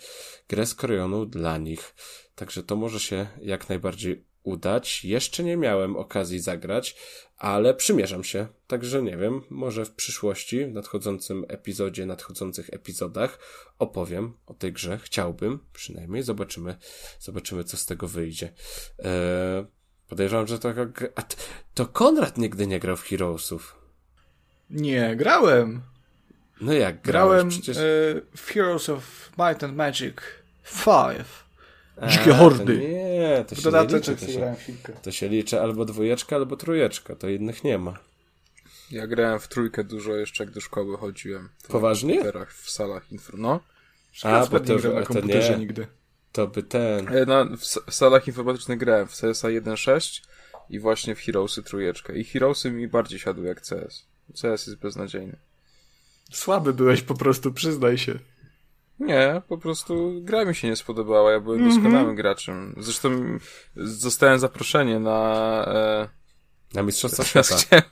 grę skrojoną dla nich. Także to może się jak najbardziej udać. Jeszcze nie miałem okazji zagrać, ale przymierzam się. Także nie wiem, może w przyszłości, w nadchodzącym epizodzie, nadchodzących epizodach opowiem o tej grze. Chciałbym, przynajmniej. Zobaczymy, zobaczymy, co z tego wyjdzie. Eee, podejrzewam, że to, to Konrad nigdy nie grał w Heroesów.
Nie, grałem.
No jak
grałem przecież... y, w Heroes of Might and Magic 5. Dzikie hordy.
nie, to się nie liczy. To się, to się liczy albo dwójeczka, albo trójeczka. To innych nie ma.
Ja grałem w trójkę dużo jeszcze, jak do szkoły chodziłem.
Poważnie?
W salach info. No.
A, bo to, na komputerze to nie, nigdy.
To by ten...
No, w, w salach informatycznych grałem w CSA 1.6 i właśnie w Heroesy trójeczkę. I Heroesy mi bardziej siadły jak CS. CS jest beznadziejny.
Słaby byłeś po prostu, przyznaj się.
Nie, po prostu gra mi się nie spodobała. Ja byłem mm -hmm. doskonałym graczem. Zresztą zostałem zaproszenie na. E...
Na Mistrzostwa Świata.
Chciałem...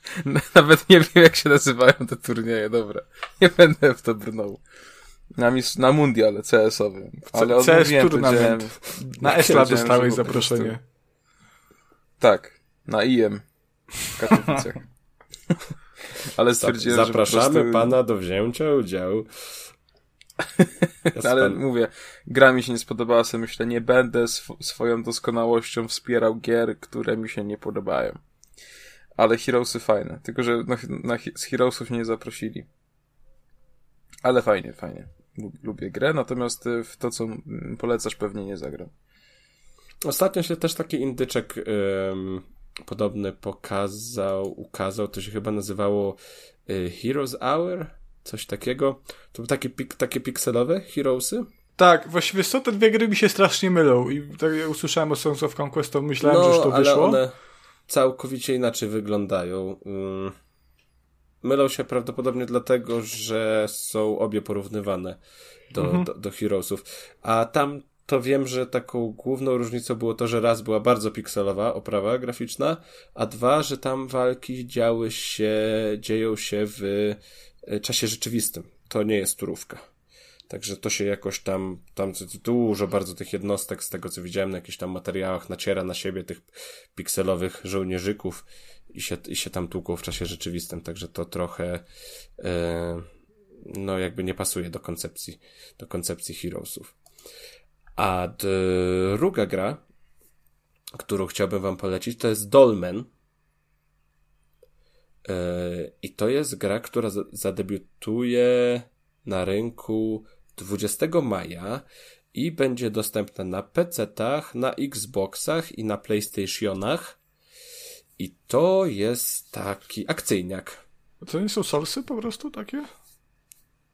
Nawet nie wiem, jak się nazywają te turnieje, dobra. Nie będę w to brnął. Na, mis... na mundial CS-owy.
Ale CS Tournament. Na ESLA dostałeś zaproszenie. Prostu...
Tak, na IM w Katowicach. [laughs]
Ale stwierdziłem, Zapraszamy że prostu... pana do wzięcia udziału. [laughs]
ale mówię, gra mi się nie podobała, sobie myślę, nie będę sw swoją doskonałością wspierał gier, które mi się nie podobają. Ale Heroesy fajne, tylko że na, na, z Heroesów nie zaprosili. Ale fajnie, fajnie. lubię grę, natomiast y, w to, co polecasz, pewnie nie zagram.
Ostatnio się też taki indyczek ym, podobny pokazał, ukazał, to się chyba nazywało y, Heroes Hour, coś takiego. To takie, pik, takie pikselowe Heroesy.
Tak, właściwie co, te dwie gry mi się strasznie mylą i tak jak usłyszałem o Songs of Conquest, to myślałem, no, że już to
ale
wyszło.
one całkowicie inaczej wyglądają. Ym, mylą się prawdopodobnie dlatego, że są obie porównywane do, mhm. do, do Heroesów. A tam to wiem, że taką główną różnicą było to, że raz była bardzo pikselowa oprawa graficzna, a dwa, że tam walki działy się, dzieją się w czasie rzeczywistym. To nie jest turówka. Także to się jakoś tam, tam dużo bardzo tych jednostek, z tego co widziałem na jakichś tam materiałach, naciera na siebie tych pikselowych żołnierzyków i się, i się tam tłuką w czasie rzeczywistym. Także to trochę, yy, no jakby nie pasuje do koncepcji, do koncepcji Heroesów. A druga gra, którą chciałbym wam polecić, to jest Dolmen. E, I to jest gra, która zadebiutuje na rynku 20 maja i będzie dostępna na PC-tach, na Xboxach i na PlayStationach. I to jest taki akcyjniak.
To nie są solsy po prostu takie?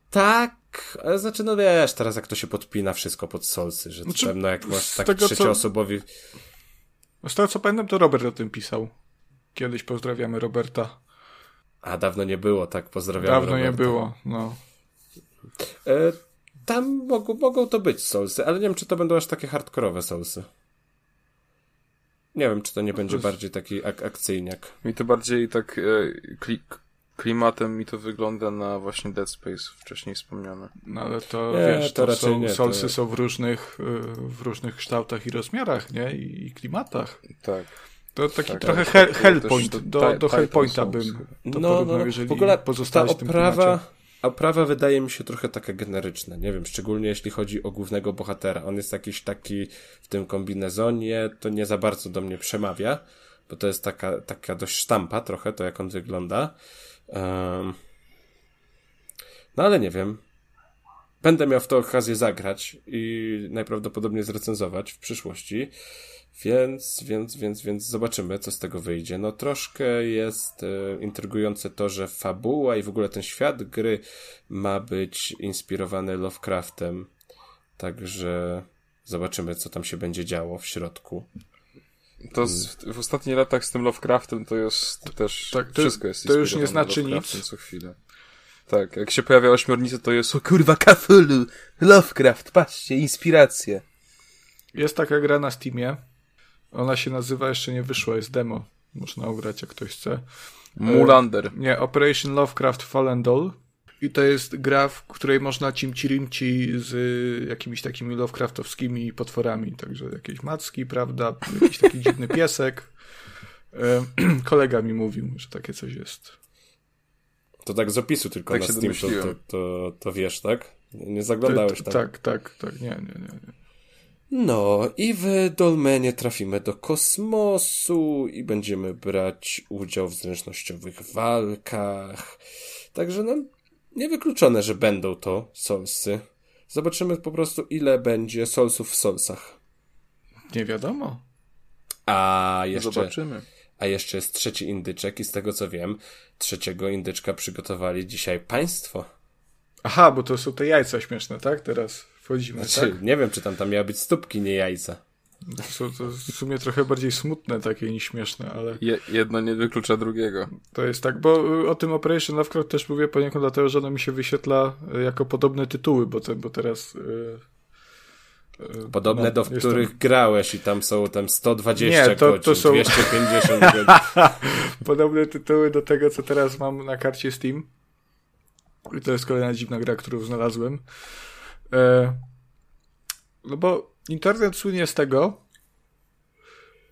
Tak, ale znaczy, no wiesz, teraz jak to się podpina wszystko pod solsy, że znaczy, tam, no jak masz tak tego, trzecioosobowi...
Co... Z tego co pamiętam, to Robert o tym pisał. Kiedyś pozdrawiamy Roberta.
A dawno nie było, tak, pozdrawiamy
Dawno
Roberta.
nie było, no.
E, tam mogą, mogą to być solsy, ale nie wiem, czy to będą aż takie hardkorowe solsy. Nie wiem, czy to nie będzie bardziej taki ak akcyjniak.
Mi to bardziej tak e, klik, klimatem mi to wygląda na właśnie Dead Space wcześniej wspomniane.
No ale to nie, wiesz, to, to są, nie, solsy to... są w różnych, y, w różnych kształtach i rozmiarach, nie? I, klimatach.
Tak.
To taki tak, trochę hell, Hellpoint, do, do Hellpointa bym to no, no, jeżeli w ogóle
ta oprawa, oprawa wydaje mi się trochę taka generyczna, nie wiem, szczególnie jeśli chodzi o głównego bohatera. On jest jakiś taki w tym kombinezonie, to nie za bardzo do mnie przemawia, bo to jest taka, taka dość sztampa trochę, to jak on wygląda. Um, no ale nie wiem. Będę miał w to okazję zagrać i najprawdopodobniej zrecenzować w przyszłości. Więc, więc, więc, więc zobaczymy, co z tego wyjdzie. No troszkę jest e, intrygujące to, że fabuła i w ogóle ten świat gry ma być inspirowany Lovecraftem. Także zobaczymy, co tam się będzie działo w środku.
To z, w ostatnich latach z tym Lovecraftem to jest też tak, to, wszystko jest
To już nie znaczy nic.
co chwilę. Tak, jak się pojawia ośmiornica, to jest o kurwa Cthulhu, Lovecraft, patrzcie, inspiracje.
Jest taka gra na Steamie. Ona się nazywa, jeszcze nie wyszła, jest demo. Można ugrać, jak ktoś chce.
Mulander. E,
nie, Operation Lovecraft Fallen Doll. I to jest gra, w której można cimci-rimci z jakimiś takimi Lovecraftowskimi potworami. Także jakieś macki, prawda? Jakiś taki dziwny [laughs] piesek. E, [clears throat] kolega mi mówił, że takie coś jest.
To tak z opisu tylko tak na Steam to, to, to, to, wiesz, tak? Nie zaglądałeś tam.
Tak, tak, tak. Nie, nie, nie. nie.
No i w Dolmenie trafimy do kosmosu i będziemy brać udział w zręcznościowych walkach. Także no, Niewykluczone, że będą to solsy. Zobaczymy po prostu, ile będzie solsów w solsach.
Nie wiadomo.
A jeszcze.
Zobaczymy.
A jeszcze jest trzeci indyczek i z tego co wiem, trzeciego indyczka przygotowali dzisiaj państwo.
Aha, bo to są te jajca śmieszne, tak? Teraz wchodzimy, znaczy, tak?
Nie wiem, czy tam, tam miały być stópki, nie jajca.
To są to w sumie trochę bardziej smutne takie niż śmieszne, ale...
Je, jedno nie wyklucza drugiego.
To jest tak, bo y, o tym Operation Lovecraft też mówię poniekąd dlatego, że ono mi się wyświetla y, jako podobne tytuły, bo, te, bo teraz... Yy,
Podobne no, do w których grałeś i tam są tam 120 nie, to, godzin, to są... 250 [laughs] godzin.
Podobne tytuły do tego, co teraz mam na karcie Steam. I to jest kolejna dziwna gra, którą znalazłem. E... No bo internet słynie z tego,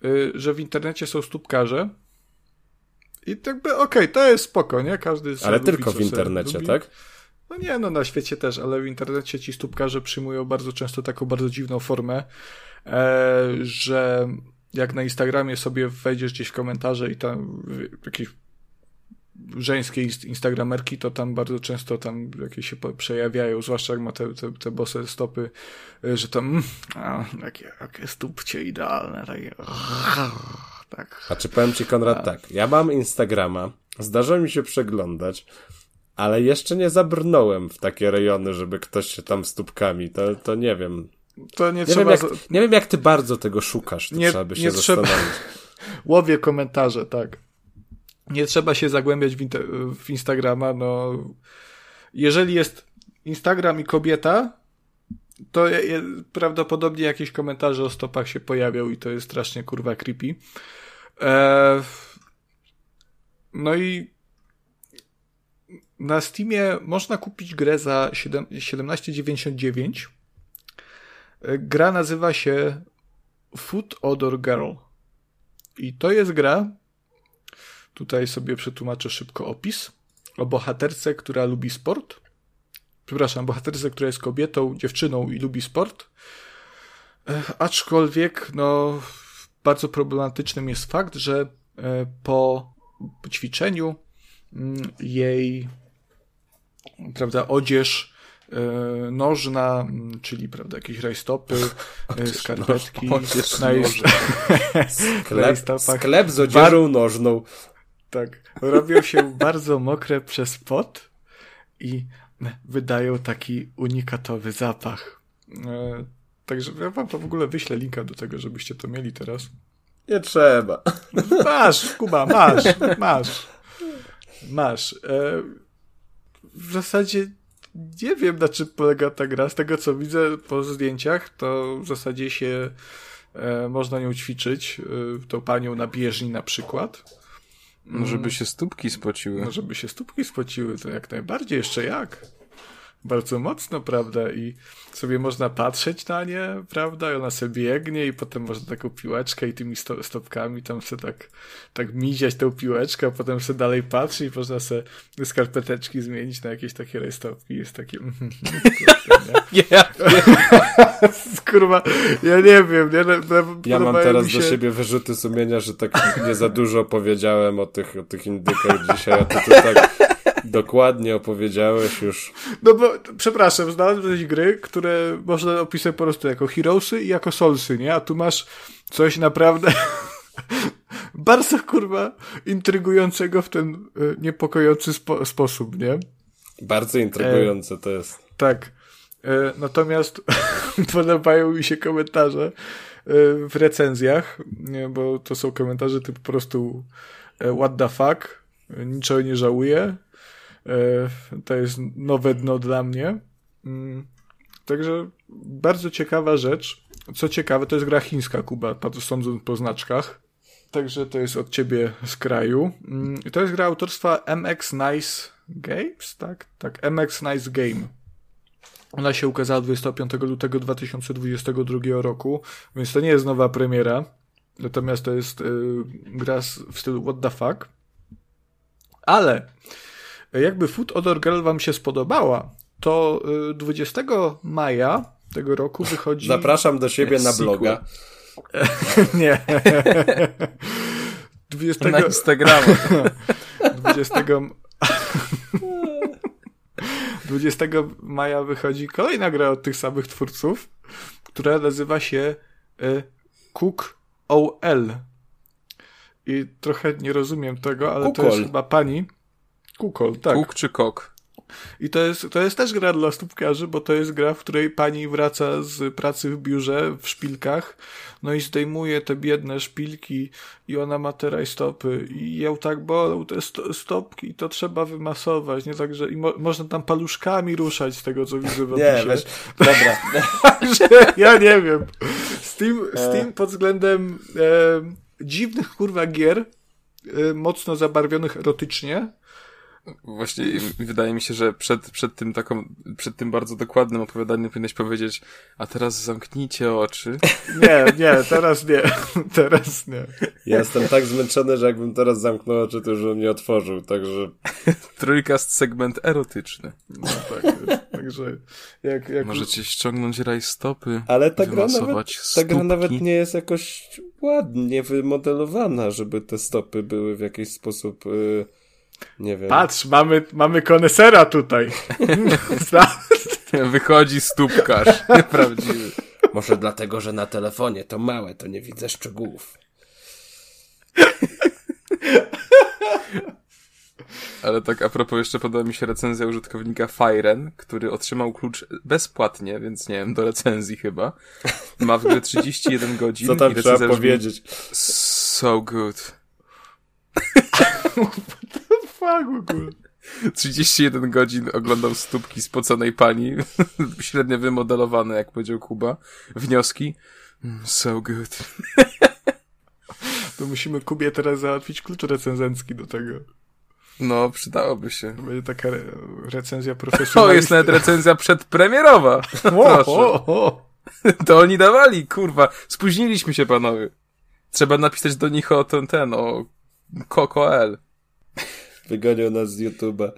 y, że w internecie są stópkarze. I jakby, okej, okay, to jest spoko, nie? Każdy
Ale tylko w internecie, tak?
No nie, no na świecie też, ale w internecie ci stópkarze przyjmują bardzo często taką bardzo dziwną formę, e, że jak na Instagramie sobie wejdziesz gdzieś w komentarze i tam jakieś żeńskie instagramerki, to tam bardzo często tam jakieś się przejawiają, zwłaszcza jak ma te, te, te bose stopy, y, że tam a, takie, takie stópcie idealne, takie [laughs] tak.
A czy powiem ci, Konrad, a. tak, ja mam Instagrama, zdarza mi się przeglądać, ale jeszcze nie zabrnąłem w takie rejony, żeby ktoś się tam stópkami, to, to nie wiem.
To nie,
nie
trzeba...
Wiem jak, nie wiem, jak ty bardzo tego szukasz, to nie, trzeba by się nie zastanowić. Trzeba... [laughs]
Łowię komentarze, tak. Nie trzeba się zagłębiać w, w Instagrama, no. Jeżeli jest Instagram i kobieta, to je, je, prawdopodobnie jakieś komentarze o stopach się pojawią i to jest strasznie kurwa creepy. E, no i na Steamie można kupić grę za 17,99. E, gra nazywa się Food Odor Girl. I to jest gra, tutaj sobie przetłumaczę szybko opis, o bohaterce, która lubi sport. Przepraszam, bohaterce, która jest kobietą, dziewczyną i lubi sport. Aczkolwiek, no, bardzo problematycznym jest fakt, że e, po ćwiczeniu mm, jej prawda, odzież e, nożna, mm, czyli prawda, jakieś rajstopy, e, skarpetki.
Odzież na [laughs] sklep, sklep z odzieżą nożną.
Tak. Robią się bardzo mokre przez pot i wydają taki unikatowy zapach. E, także ja wam to w ogóle wyślę linka do tego, żebyście to mieli teraz.
Nie trzeba.
Masz, Kuba, masz, masz. Masz. W zasadzie nie wiem, na czym polega ta gra. Z tego, co widzę po zdjęciach, to w zasadzie się e, można nią ćwiczyć. E, tą panią na bieżni na przykład.
No, żeby się stópki spociły.
No, żeby się stópki spociły, to jak najbardziej. Jeszcze jak bardzo mocno, prawda? I sobie można patrzeć na nie, prawda? I ona sobie biegnie i potem można taką piłeczkę i tymi sto stopkami tam sobie tak, tak miziać tą piłeczkę, a potem sobie dalej patrzy i można sobie skarpeteczki zmienić na jakieś takie rajstopki. Jest takie... [laughs]
ja, [laughs]
Kurwa, ja nie wiem. Nie,
ja mam teraz się... do siebie wyrzuty sumienia, że tak nie za dużo powiedziałem o tych, o tych indykach dzisiaj, a to, to tak Dokładnie opowiedziałeś już.
No bo, przepraszam, znalazłeś gry, które można opisać po prostu jako Heroesy i jako Soulsy, nie? A tu masz coś naprawdę [laughs] bardzo, kurwa, intrygującego w ten y, niepokojący spo sposób, nie?
Bardzo intrygujące e, to jest.
Tak. E, natomiast [laughs] podobają mi się komentarze e, w recenzjach, nie? bo to są komentarze typu po prostu e, what the fuck, niczego nie żałuję, E, to jest nowe dno dla mnie. Mm, także bardzo ciekawa rzecz. Co ciekawe, to jest gra chińska, Kuba, sądząc po znaczkach. Także to jest od ciebie z kraju. Mm, to jest gra autorstwa MX Nice Games, tak? Tak, MX Nice Game. Ona się ukazała 25 lutego 2022 roku, więc to nie jest nowa premiera. Natomiast to jest y, gra w stylu What the fuck. Ale jakby Food Odor Girl wam się spodobała, to 20 y, maja tego roku wychodzi...
Zapraszam do siebie na bloga. [laughs]
Nie. 20...
Na Instagrama. [laughs]
20... 20 [laughs] maja wychodzi kolejna gra od tych samych twórców, która nazywa się y, Cook OL. I trochę nie rozumiem tego, ale Kukol. to jest chyba pani. Kukol, tak.
Kuk czy kok?
I to jest, to jest też gra dla stópkarzy, bo to jest gra, w której pani wraca z pracy w biurze, w szpilkach, no i zdejmuje te biedne szpilki i ona ma te rajstopy i ją tak bolą te sto, stopki, to trzeba wymasować, nie? Także i mo można tam paluszkami ruszać z tego, co widzę w opisie.
Nie, weź, dobra. [laughs]
ja nie wiem. Steam, Steam pod względem e, dziwnych kurwa gier, e, mocno zabarwionych erotycznie,
Właśnie wydaje mi się, że przed, przed tym taką, przed tym bardzo dokładnym opowiadaniem powinieneś powiedzieć, a teraz zamknijcie oczy. [laughs]
Nie, nie, teraz nie. [laughs] Teraz nie.
Ja jestem tak zmęczony, że jakbym teraz zamknął oczy, to już bym nie otworzył, także... [laughs]
Trójkast segment erotyczny.
No tak, także jak, jak...
Możecie ściągnąć rajstopy,
Ale ta gra, nawet, ta gra nawet nie jest jakoś ładnie wymodelowana, żeby te stopy były w jakiś sposób... Yy Nie wiem.
Patrz, mamy, mamy konesera tutaj. [laughs]
Wychodzi stópkarz. [laughs] Prawdziwy.
Może dlatego, że na telefonie to małe, to nie widzę szczegółów.
Ale tak a propos jeszcze podoba mi się recenzja użytkownika Firen, który otrzymał klucz bezpłatnie, więc nie wiem, do recenzji chyba. Ma w grę 31 [laughs] godzin.
Co tam
i
trzeba powiedzieć?
So good.
Fuck, w ogóle.
31 godzin oglądał stópki spoconej pani, [laughs] średnio wymodelowane, jak powiedział Kuba. Wnioski? Mm, So good.
To musimy Kubie teraz załatwić klucz recenzencki do tego.
No, przydałoby się.
Będzie taka re recenzja [laughs]
O,
profesjonalistyczna.
jest nawet recenzja przedpremierowa.
O, o, o.
To oni dawali, kurwa. Spóźniliśmy się, panowie. Trzeba napisać do nich o ten, ten, o Coco.l.
Wygonią nas z YouTube'a.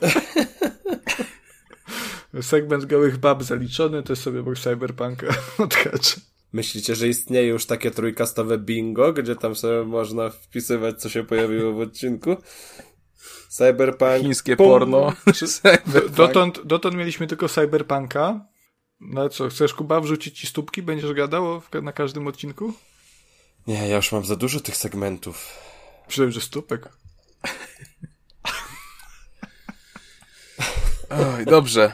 [laughs]
Segment gołych bab zaliczony, to jest sobie obok Cyberpunka [laughs] odhaczę.
Myślicie, że istnieje już takie trójkastowe bingo, gdzie tam sobie można wpisywać, co się pojawiło w odcinku? Cyberpunk.
Chińskie
pum.
porno. [laughs] Czy cyberpunk.
Dotąd, dotąd mieliśmy tylko Cyberpunka. No co, chcesz Kuba wrzucić ci stópki? Będziesz gadał w- na każdym odcinku?
Nie, ja już mam za dużo tych segmentów.
Myślałem, że stópek.
Oj, dobrze.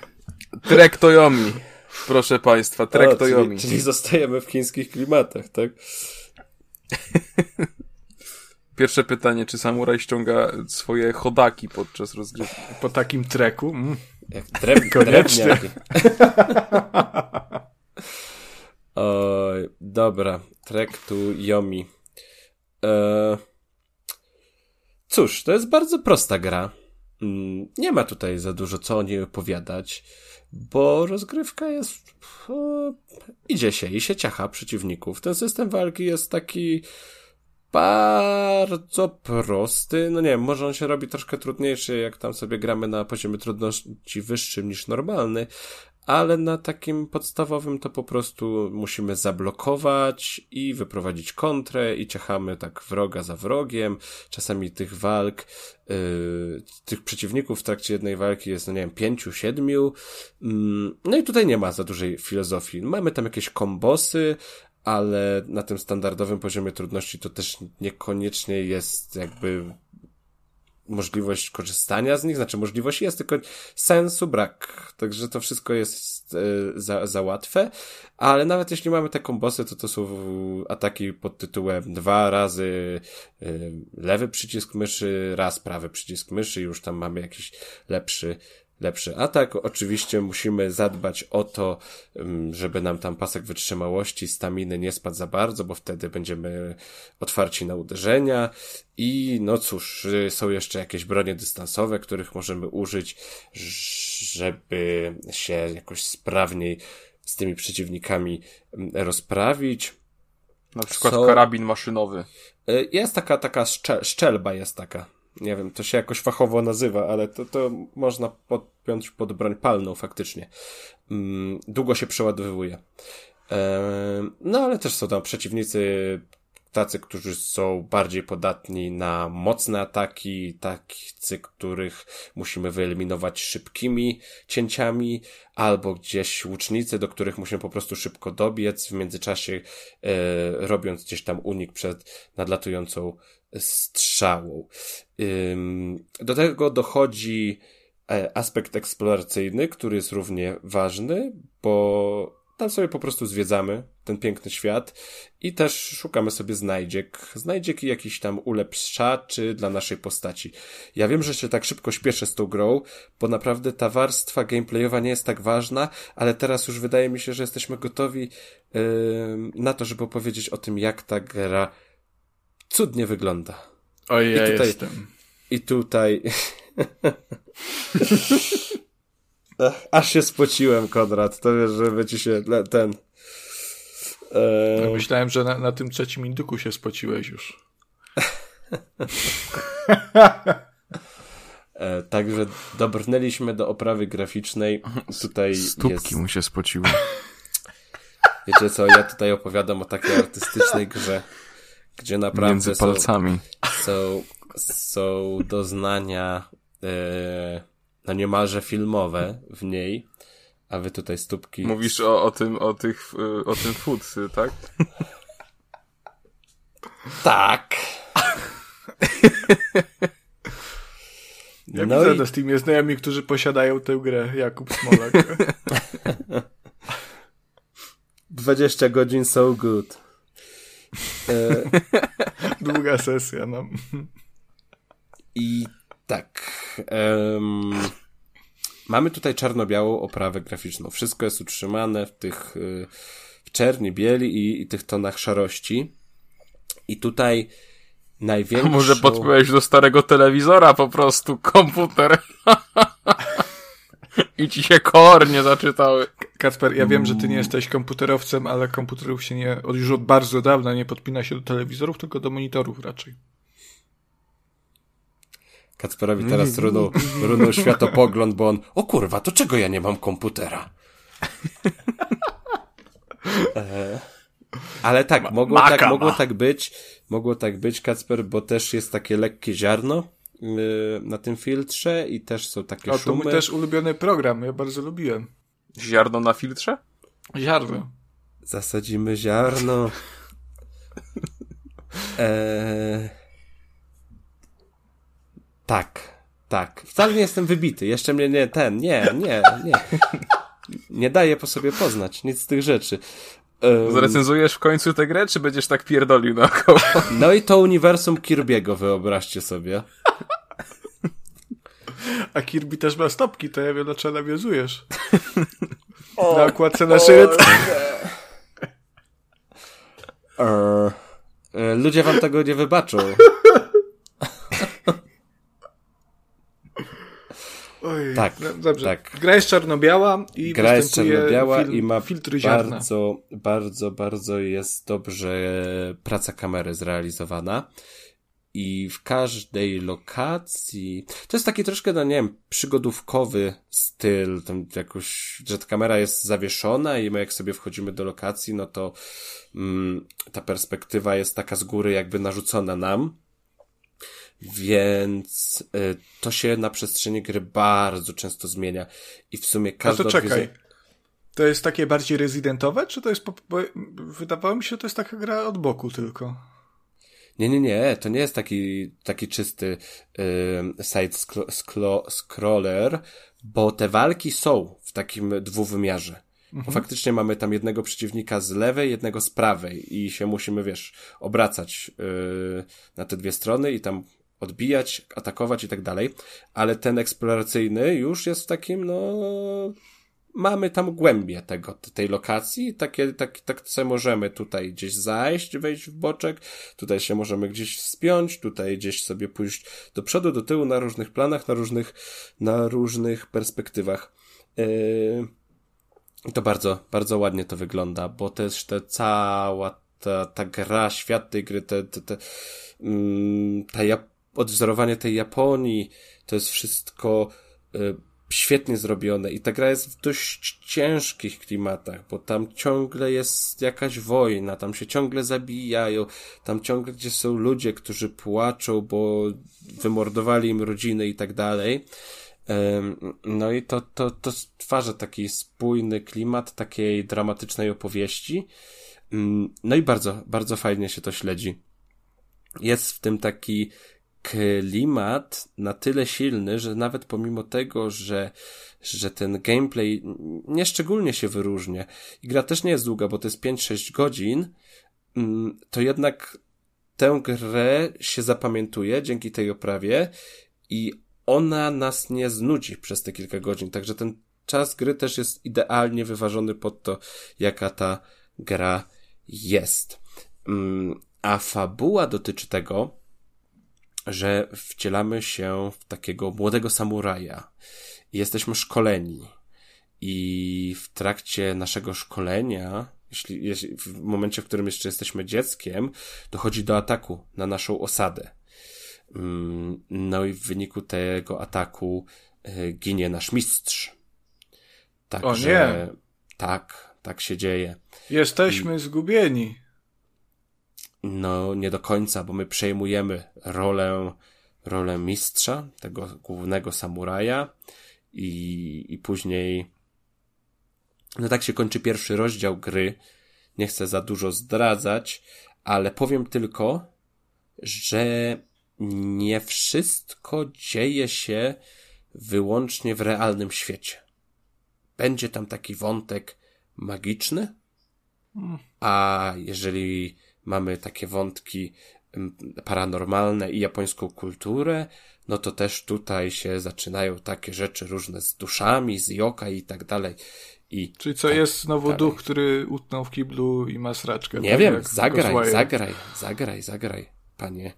Trek Toyomi. Proszę państwa, Trek
O,
Toyomi.
czyli, czyli zostajemy w chińskich klimatach, tak?
Pierwsze pytanie, czy samuraj ściąga swoje chodaki podczas rozgrywki?
Po takim treku. Mm.
Jak dreb, [laughs]
Koniecznie. [laughs]
Oj, dobra. Trek to Yomi. E... Cóż, to jest bardzo prosta gra. Mm, Nie ma tutaj za dużo co o niej opowiadać, bo rozgrywka jest. Idzie się i się ciacha przeciwników. Ten system walki jest taki bardzo prosty. No nie wiem, może on się robi troszkę trudniejszy, jak tam sobie gramy na poziomie trudności wyższym niż normalny, ale na takim podstawowym to po prostu musimy zablokować i wyprowadzić kontrę i ciechamy tak wroga za wrogiem. Czasami tych walk, yy, tych przeciwników w trakcie jednej walki jest, no nie wiem, pięciu, siedmiu. Mm, No i tutaj nie ma za dużej filozofii. Mamy tam jakieś kombosy, ale na tym standardowym poziomie trudności to też niekoniecznie jest jakby możliwość korzystania z nich, znaczy możliwość jest, tylko sensu brak. Także to wszystko jest e, za, za łatwe, ale nawet jeśli mamy te kombosy, to to są ataki pod tytułem dwa razy e, lewy przycisk myszy, raz prawy przycisk myszy, już tam mamy jakiś lepszy lepszy atak. Oczywiście musimy zadbać o to, żeby nam tam pasek wytrzymałości, staminy nie spadł za bardzo, bo wtedy będziemy otwarci na uderzenia. I no cóż, y, są jeszcze jakieś bronie dystansowe, których możemy użyć, żeby się jakoś sprawniej z tymi przeciwnikami rozprawić.
Na przykład
Są-
karabin maszynowy.
Y, Jest taka, taka szcze, szczelba jest taka. Nie wiem, to się jakoś fachowo nazywa, ale to, to można podpiąć pod broń palną faktycznie. Mm, długo się przeładowuje. Em, No, ale też są tam przeciwnicy tacy, którzy są bardziej podatni na mocne ataki, tacy, których musimy wyeliminować szybkimi cięciami, albo gdzieś łucznicy, do których musimy po prostu szybko dobiec, w międzyczasie e, robiąc gdzieś tam unik przed nadlatującą strzałą. Do tego dochodzi e, aspekt eksploracyjny, który jest równie ważny, bo tam sobie po prostu zwiedzamy ten piękny świat i też szukamy sobie znajdziek. Znajdziek i jakiś tam ulepszaczy dla naszej postaci. Ja wiem, że się tak szybko śpieszę z tą grą, bo naprawdę ta warstwa gameplayowa nie jest tak ważna, ale teraz już wydaje mi się, że jesteśmy gotowi ym, na to, żeby opowiedzieć o tym, jak ta gra cudnie wygląda.
Oj, ja
I tutaj-
jestem.
I tutaj. Ach, Aż się spociłem, Konrad. To wiesz, żeby ci się ten. E,
Myślałem, że na, na tym trzecim induku się spociłeś już. [laughs]
e, także dobrnęliśmy do oprawy graficznej. Tutaj
Stópki
jest.
mu się spociły.
Wiecie co, ja tutaj opowiadam o takiej artystycznej grze, gdzie naprawdę
Między
są,
palcami.
są są doznania e, no niemalże filmowe w niej, a wy tutaj stópki...
Mówisz o, o tym, o tych, y, o tym food, tak?
Tak.
Ja
No
widzę
i-
na Steamie znajomi, którzy posiadają tę grę, Jakub Smolak. [laughs]
20 godzin so good. E, [laughs]
Długa sesja, no.
I tak. em, mamy tutaj czarno-białą oprawę graficzną. Wszystko jest utrzymane w tych y, w czerni, bieli i, i tych tonach szarości. I tutaj [laughs] największą...
Może podpiąłeś do starego telewizora po prostu komputer. [laughs] I ci się kornie zaczytały.
Kacper, ja wiem, że ty nie jesteś komputerowcem, ale komputerów się nie, od- już od bardzo dawna nie podpina się do telewizorów, tylko do monitorów raczej.
Kacperowi teraz runął, runął światopogląd, bo on, o kurwa, to czego ja nie mam komputera? [laughs] e, ale tak, mogło
Maka
tak,
ma.
mogło tak być, mogło tak być, Kacper, bo też jest takie lekkie ziarno na tym filtrze i też są takie
O, to
szumy.
mój też ulubiony program, ja bardzo lubiłem.
Ziarno na filtrze?
Ziarno.
Zasadzimy ziarno. Eee... [laughs] Tak, tak. Wcale nie jestem wybity. Jeszcze mnie nie ten, nie, nie, nie. Nie daję po sobie poznać nic z tych rzeczy. Ehm,
Zrecenzujesz w końcu tę grę, czy będziesz tak pierdolił naokoło?
no i to uniwersum Kirby'ego wyobraźcie sobie.
A Kirby też ma stopki, to ja wiem, dlaczego nawiązujesz. [laughs] Na okładce naszej recenzji. [laughs]
Eee, e, ludzie wam tego nie wybaczą. [laughs]
Oj,
Tak,
no, dobrze.
tak.
Gra jest czarno-biała i
Gra jest czarno-biała
fil-
i ma
filtry ziarna.
bardzo, bardzo, bardzo jest dobrze praca kamery zrealizowana. I w każdej lokacji. To jest taki troszkę, no nie wiem, przygodówkowy styl. Tam jakoś, że ta kamera jest zawieszona i my jak sobie wchodzimy do lokacji, no to mm, ta perspektywa jest taka z góry jakby narzucona nam. Więc y, to się na przestrzeni gry bardzo często zmienia. I w sumie
A
każda
to czekaj.
odwiedza-
To jest takie bardziej rezydentowe, czy to jest. Po, bo wydawało mi się, że to jest taka gra od boku tylko.
Nie, nie, nie, to nie jest taki, taki czysty y, side scro- scro- scroller, bo te walki są w takim dwuwymiarze. Bo faktycznie mamy tam jednego przeciwnika z lewej, jednego z prawej i się musimy, wiesz, obracać y, na te dwie strony i tam odbijać, atakować i tak dalej. Ale ten eksploracyjny już jest w takim, no, mamy tam głębię tego, tej lokacji, takie, tak, tak sobie możemy tutaj gdzieś zajść, wejść w boczek, tutaj się możemy gdzieś wspiąć, tutaj gdzieś sobie pójść do przodu, do tyłu, na różnych planach, na różnych, na różnych perspektywach. Yy, to bardzo, bardzo ładnie to wygląda, bo też te cała ta, ta gra, świat tej gry, te, te, te, mm, ta odwzorowanie tej Japonii, to jest wszystko y, świetnie zrobione i ta gra jest w dość ciężkich klimatach, bo tam ciągle jest jakaś wojna, tam się ciągle zabijają, tam ciągle gdzie są ludzie, którzy płaczą, bo wymordowali im rodziny i tak dalej. No i to, to, to stwarza taki spójny klimat takiej dramatycznej opowieści. Mm, No i bardzo, bardzo fajnie się to śledzi. Jest w tym taki klimat na tyle silny, że nawet pomimo tego, że, że ten gameplay nieszczególnie się wyróżnia i gra też nie jest długa, bo to jest 5-6 godzin, mm, to jednak tę grę się zapamiętuje dzięki tej oprawie i ona nas nie znudzi przez te kilka godzin. Także ten czas gry też jest idealnie wyważony pod to, jaka ta gra jest. Mm, A fabuła dotyczy tego, że wcielamy się w takiego młodego samuraja i jesteśmy szkoleni. I w trakcie naszego szkolenia, jeśli, jeśli w momencie, w którym jeszcze jesteśmy dzieckiem, dochodzi do ataku na naszą osadę. Mm, No i w wyniku tego ataku y, ginie nasz mistrz. Także,
nie.
Tak, tak się dzieje.
Jesteśmy zgubieni.
No, nie do końca, bo my przejmujemy rolę rolę mistrza, tego głównego samuraja i, i później no tak się kończy pierwszy rozdział gry. Nie chcę za dużo zdradzać, ale powiem tylko, że nie wszystko dzieje się wyłącznie w realnym świecie. Będzie tam taki wątek magiczny, a jeżeli mamy takie wątki paranormalne i japońską kulturę, no to też tutaj się zaczynają takie rzeczy różne z duszami, z yoka i tak dalej. I
Czyli co,
tak
jest znowu
dalej.
duch, który utknął w kiblu i ma sraczkę.
Nie
tak
wiem, zagraj,
Ghostwire.
zagraj, zagraj, zagraj, panie,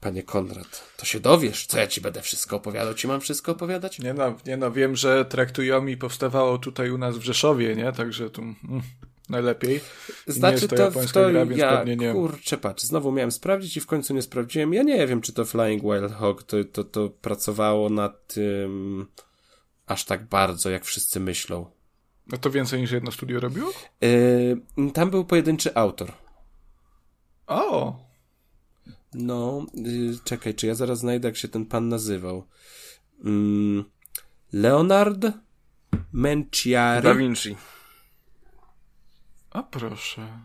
panie Konrad. To się dowiesz, co ja ci będę wszystko opowiadał. Ci mam wszystko opowiadać?
Nie no, nie no, wiem, że Traktujomi powstawało tutaj u nas w Rzeszowie, nie? Także tu mm, najlepiej.
Znaczy
to
to, to
gra,
ja,
pewnie nie.
kurczę, patrz, znowu miałem sprawdzić i w końcu nie sprawdziłem. Ja nie wiem, czy to Flying Wild Hog to, to, to pracowało nad tym aż tak bardzo, jak wszyscy myślą.
No to więcej niż jedno studio robiło?
Yy, tam był pojedynczy autor.
O!
No, yy, czekaj, czy ja zaraz znajdę, jak się ten pan nazywał. Yy, Leonard Menciari.
Da Vinci.
A proszę.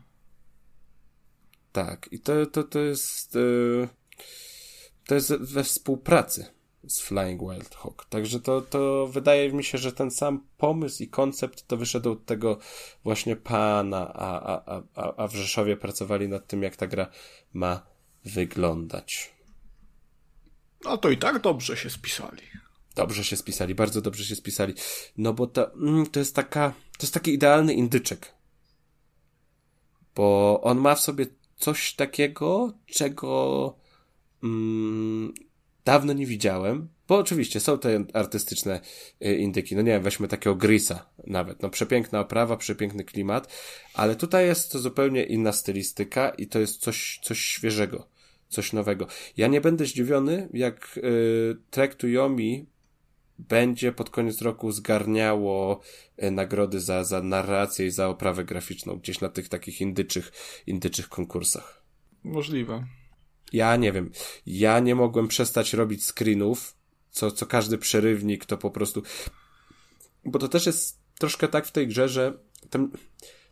Tak, i to, to, to jest. Yy, to jest we współpracy z Flying Wild Hog. Także to, to wydaje mi się, że ten sam pomysł i koncept to wyszedł od tego właśnie pana, a, a, a- a, a w Rzeszowie pracowali nad tym, jak ta gra ma wyglądać.
No to i tak dobrze się spisali.
Dobrze się spisali, bardzo dobrze się spisali. No bo to, mm, to jest taka, to jest taki idealny indyczek. Bo on ma w sobie coś takiego, czego mm, dawno nie widziałem. Bo oczywiście są te artystyczne y, indyki. No nie wiem, weźmy takiego Grisa nawet. No przepiękna oprawa, przepiękny klimat, ale tutaj jest to zupełnie inna stylistyka i to jest coś, coś świeżego, coś nowego. Ja nie będę zdziwiony, jak y, Trek to Yomi będzie pod koniec roku zgarniało e, nagrody za, za narrację i za oprawę graficzną gdzieś na tych takich indyczych, indyczych konkursach.
Możliwe.
Ja nie wiem. Ja nie mogłem przestać robić screenów, co, co każdy przerywnik to po prostu. Bo to też jest troszkę tak w tej grze, że ten,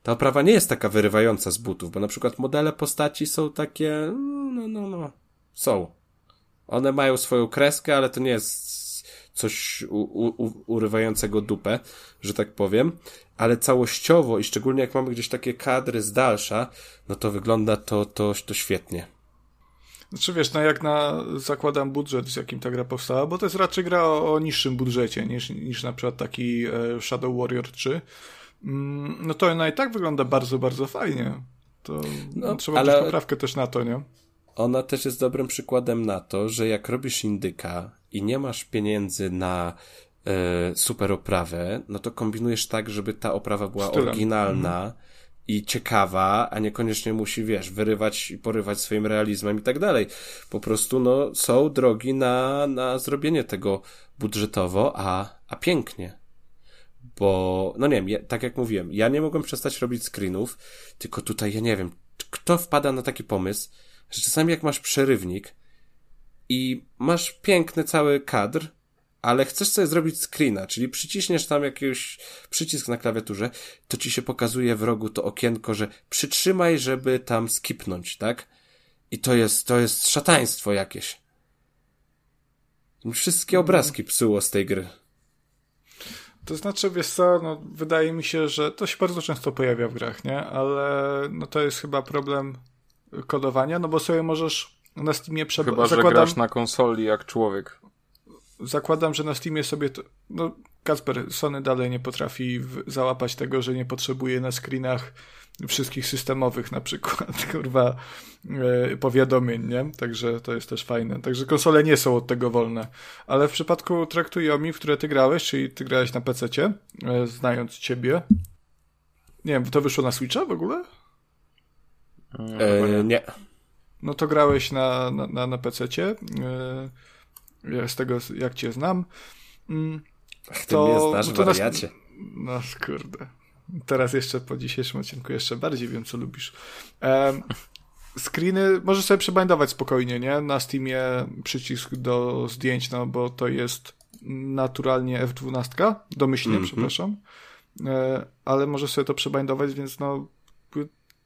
ta oprawa nie jest taka wyrywająca z butów, bo na przykład modele postaci są takie. No, no, no. Są. One mają swoją kreskę, ale to nie jest coś u, u, urywającego dupę, że tak powiem, ale całościowo i szczególnie jak mamy gdzieś takie kadry z dalsza, no to wygląda to, to, to świetnie.
Znaczy wiesz, no jak na, zakładam budżet, z jakim ta gra powstała, bo to jest raczej gra o, o niższym budżecie niż, niż na przykład taki e, Shadow Warrior 3, mm, no to ona i tak wygląda bardzo, bardzo fajnie. To
No,
trzeba
ale-
poprawkę też na to, nie?
Ona też jest dobrym przykładem na to, że jak robisz indyka i nie masz pieniędzy na e, super oprawę, no to kombinujesz tak, żeby ta oprawa była
Stylem.
oryginalna i ciekawa, a niekoniecznie musi, wiesz, wyrywać i porywać swoim realizmem i tak dalej. Po prostu, no, są drogi na, na zrobienie tego budżetowo, a, a pięknie. Bo, no nie wiem, ja, tak jak mówiłem, ja nie mogłem przestać robić screenów, tylko tutaj ja nie wiem, kto wpada na taki pomysł, że czasami jak masz przerywnik i masz piękny cały kadr, ale chcesz sobie zrobić screena, czyli przyciśniesz tam jakiś przycisk na klawiaturze, to ci się pokazuje w rogu to okienko, że przytrzymaj, żeby tam skipnąć, tak? I to jest, to jest szataństwo jakieś. Wszystkie obrazki psuło z tej gry.
To znaczy, wiesz co, no, wydaje mi się, że to się bardzo często pojawia w grach, nie? Ale no, to jest chyba problem kodowania, no bo sobie możesz na Steamie przeb...
Chyba, że
zakładam,
grasz na konsoli jak człowiek.
zakładam, że na Steamie sobie to... No, Kasper, Sony dalej nie potrafi w... załapać tego, że nie potrzebuje na screenach wszystkich systemowych na przykład, [laughs] kurwa, e, powiadomień, nie? Także to jest też fajne. Także konsole nie są od tego wolne. Ale w przypadku Traktujomi, w które ty grałeś, czyli ty grałeś na PC-cie, e, znając ciebie, nie wiem, to wyszło na Switcha w ogóle?
E, nie.
No to grałeś na, na, na, na PC-cie, e, z tego jak cię znam. Mm,
Ach, ty
To-
mnie znasz,
to nas-
wariacie.
No kurde. Teraz jeszcze po dzisiejszym odcinku jeszcze bardziej wiem, co lubisz. Em, screeny możesz sobie przebindować spokojnie, nie? Na Steamie przycisk do zdjęć, no bo to jest naturalnie F12, domyślnie, mm -hmm. przepraszam. E, ale możesz sobie to przebindować, więc no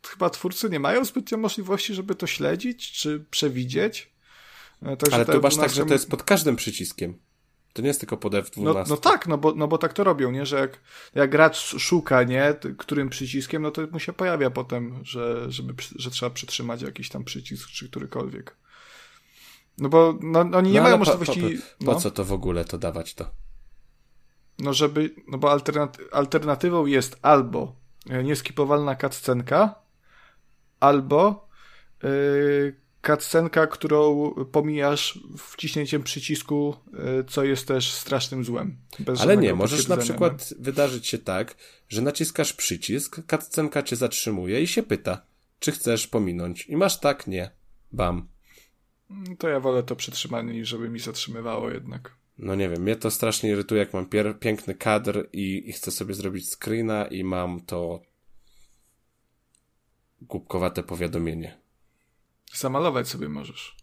chyba twórcy nie mają zbytnio możliwości, żeby to śledzić, czy przewidzieć.
E, także ale tu masz tak, że to jest pod każdym przyciskiem. To nie jest tylko pod F12.
No, no tak, no bo, no bo tak to robią, nie? Że jak, jak gracz szuka, nie? Którym przyciskiem, no to mu się pojawia potem, że, żeby, że trzeba przytrzymać jakiś tam przycisk, czy którykolwiek. No bo no, oni nie no, mają możliwości... Po,
po, po no. co to w ogóle to dawać to?
No żeby, no bo alternaty alternatywą jest albo e, nieskipowalna cutscenka, albo yy, cutscenka, którą pomijasz wciśnięciem przycisku, y, co jest też strasznym złem.
Ale nie, możesz na przykład wydarzyć się tak, że naciskasz przycisk, cutscenka cię zatrzymuje i się pyta, czy chcesz pominąć. I masz tak, nie. Bam.
To ja wolę to przytrzymanie, niż żeby mi zatrzymywało jednak.
No nie wiem, mnie to strasznie irytuje, jak mam piękny kadr i, i chcę sobie zrobić screena i mam to głupkowate powiadomienie.
Zamalować sobie możesz.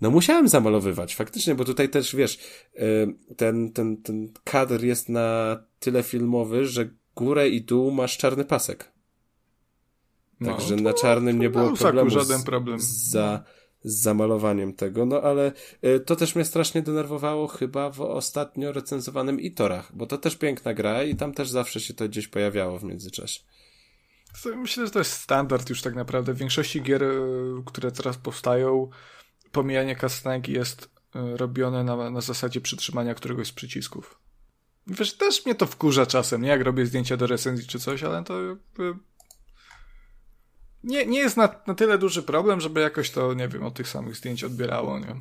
No musiałem zamalowywać, faktycznie, bo tutaj też, wiesz, y, ten, ten, ten kadr jest na tyle filmowy, że górę i dół masz czarny pasek. No, Także na czarnym nie było problemu żaden problem. Z, za, z zamalowaniem tego, no ale y, to też mnie strasznie denerwowało chyba w ostatnio recenzowanym Itorach, bo to też piękna gra i tam też zawsze się to gdzieś pojawiało w międzyczasie.
Myślę, że to jest standard już tak naprawdę. W większości gier, e, które teraz powstają, pomijanie kastanek jest e, robione na, na zasadzie przytrzymania któregoś z przycisków. Wiesz, też mnie to wkurza czasem, nie? Jak robię zdjęcia do recenzji czy coś, ale to nie, nie jest na, na tyle duży problem, żeby jakoś to, nie wiem, od tych samych zdjęć odbierało, nie?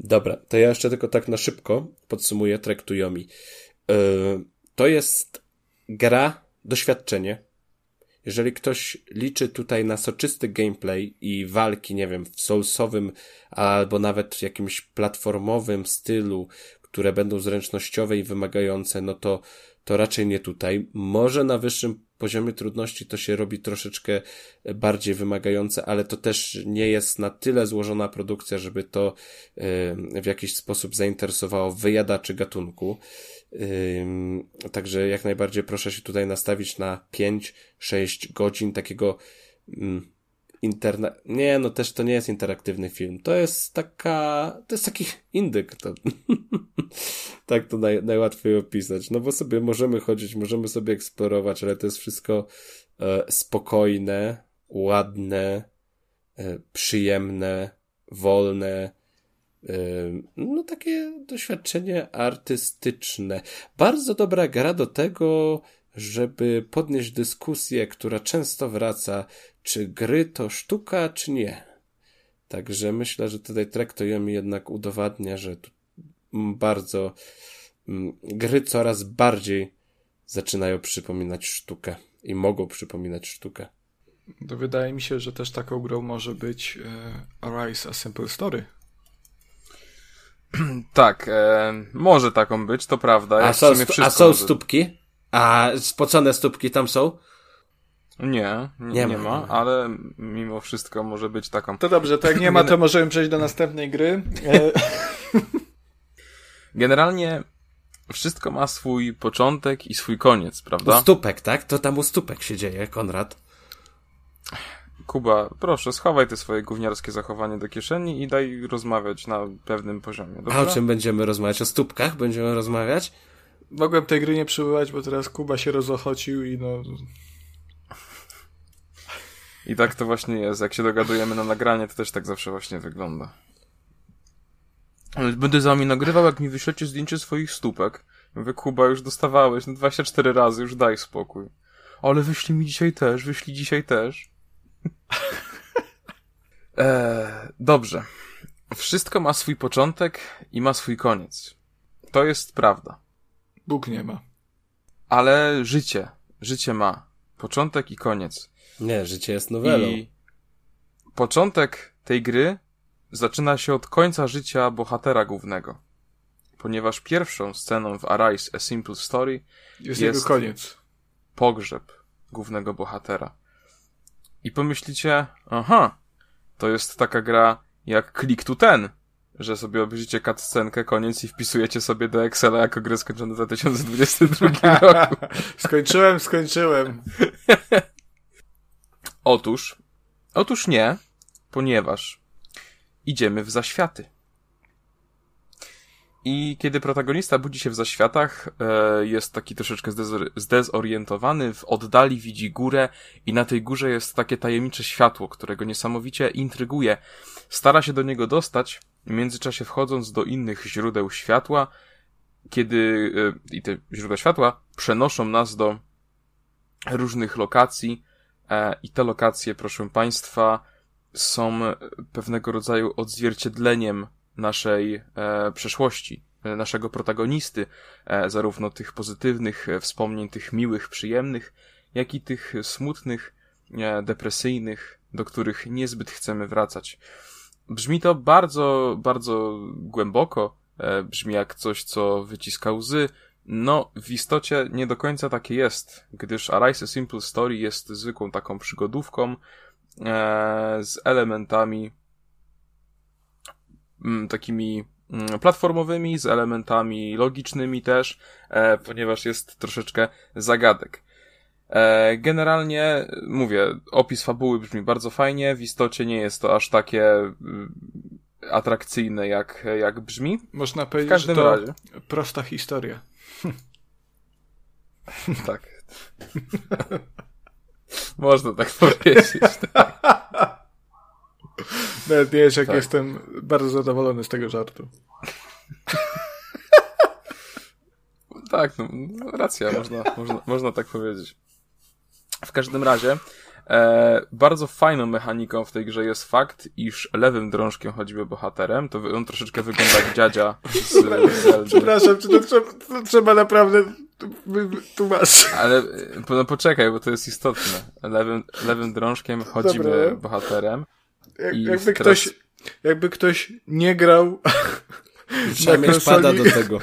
Dobra, to ja jeszcze tylko tak na szybko podsumuję Trek to. Yy, to jest gra, doświadczenie, jeżeli ktoś liczy tutaj na soczysty gameplay i walki, nie wiem, w soulsowym albo nawet jakimś platformowym stylu, które będą zręcznościowe i wymagające, no to, to raczej nie tutaj. Może na wyższym poziomie trudności to się robi troszeczkę bardziej wymagające, ale to też nie jest na tyle złożona produkcja, żeby to w jakiś sposób zainteresowało wyjadaczy gatunku. Także jak najbardziej proszę się tutaj nastawić na 5-6 godzin takiego interna... Nie, no też to nie jest interaktywny film. To jest taka... To jest taki indyk. To... [laughs] tak to naj... najłatwiej opisać. No bo sobie możemy chodzić, możemy sobie eksplorować, ale to jest wszystko e, spokojne, ładne, e, przyjemne, wolne, no takie doświadczenie artystyczne. Bardzo dobra gra do tego, żeby podnieść dyskusję, która często wraca, czy gry to sztuka, czy nie. Także myślę, że tutaj Trek to mi jednak udowadnia, że tu bardzo gry coraz bardziej zaczynają przypominać sztukę i mogą przypominać sztukę.
To wydaje mi się, że też taką grą może być e, Arise A Simple Story. [clears throat]
tak, e, może taką być, to prawda.
A są, a są stópki? A spocone stópki tam są?
Nie, nie, nie, nie ma. ma, ale mimo wszystko może być taką.
To dobrze, to jak nie ma, to możemy przejść do następnej gry. E, [laughs]
Generalnie wszystko ma swój początek i swój koniec, prawda?
U stópek, tak? To tam u stópek się dzieje, Konrad.
Kuba, proszę, schowaj te swoje gówniarskie zachowanie do kieszeni i daj rozmawiać na pewnym poziomie. Dobrze?
A o czym będziemy rozmawiać? O stópkach będziemy rozmawiać?
Mogłem tej gry nie przybywać, bo teraz Kuba się rozochocił i no...
I tak to właśnie jest. Jak się dogadujemy na nagranie, to też tak zawsze właśnie wygląda. Będę z wami nagrywał, jak mi wyślecie zdjęcie swoich stópek. Mówię, Kuba, już dostawałeś, no 24 razy, już daj spokój. Ale wyślij mi dzisiaj też, wyślij dzisiaj też. Eee, [laughs] dobrze. Wszystko ma swój początek i ma swój koniec. To jest prawda.
Bóg nie ma.
Ale życie. Życie ma początek i koniec.
Nie, życie jest nowelą. I
początek tej gry zaczyna się od końca życia bohatera głównego. Ponieważ pierwszą sceną w Arise A Simple Story
jest, jest jego koniec.
Pogrzeb głównego bohatera. I pomyślicie, aha, to jest taka gra jak Click to Ten, że sobie obejrzycie cutscenkę, koniec i wpisujecie sobie do Excela jako grę skończoną w 2022 [laughs] roku.
skończyłem, skończyłem.
Otóż, otóż nie, ponieważ idziemy w zaświaty. I kiedy protagonista budzi się w zaświatach, e, jest taki troszeczkę zdezor- zdezorientowany, w oddali widzi górę i na tej górze jest takie tajemnicze światło, którego niesamowicie intryguje. Stara się do niego dostać, w międzyczasie wchodząc do innych źródeł światła, kiedy e, i te źródła światła przenoszą nas do różnych lokacji e, i te lokacje, proszę Państwa, są pewnego rodzaju odzwierciedleniem naszej e, przeszłości, e, naszego protagonisty, e, zarówno tych pozytywnych e, wspomnień, tych miłych, przyjemnych, jak i tych smutnych, e, depresyjnych, do których niezbyt chcemy wracać. Brzmi to bardzo, bardzo głęboko, e, brzmi jak coś, co wyciska łzy, no, w istocie nie do końca takie jest, gdyż Arise a Simple Story jest zwykłą taką przygodówką e, z elementami takimi mm, platformowymi, z elementami logicznymi też, e, ponieważ jest troszeczkę zagadek. E, generalnie, mówię, opis fabuły brzmi bardzo fajnie, w istocie nie jest to aż takie mm, atrakcyjne jak, jak brzmi.
Można
W
powiedzieć, że
każdym
to
razie.
prosta historia.
Tak. [laughs] Można tak powiedzieć. [laughs]
Nawet nie wiesz, jak
Tak.
jestem bardzo zadowolony z tego żartu.
Tak, no, racja, można, można, można tak powiedzieć. W każdym razie, e, bardzo fajną mechaniką w tej grze jest fakt, iż lewym drążkiem choćby bohaterem, to on troszeczkę wygląda jak dziadzia z, z.
Przepraszam, czy to trzeba, to trzeba naprawdę tłumaczyć?
Ale e, no poczekaj, bo to jest istotne. Lewym, lewym drążkiem chodzimy
Dobra.
bohaterem.
Jak, jakby, ktoś, jakby ktoś nie grał [laughs]
Trzeba
na konsoli,
do tego.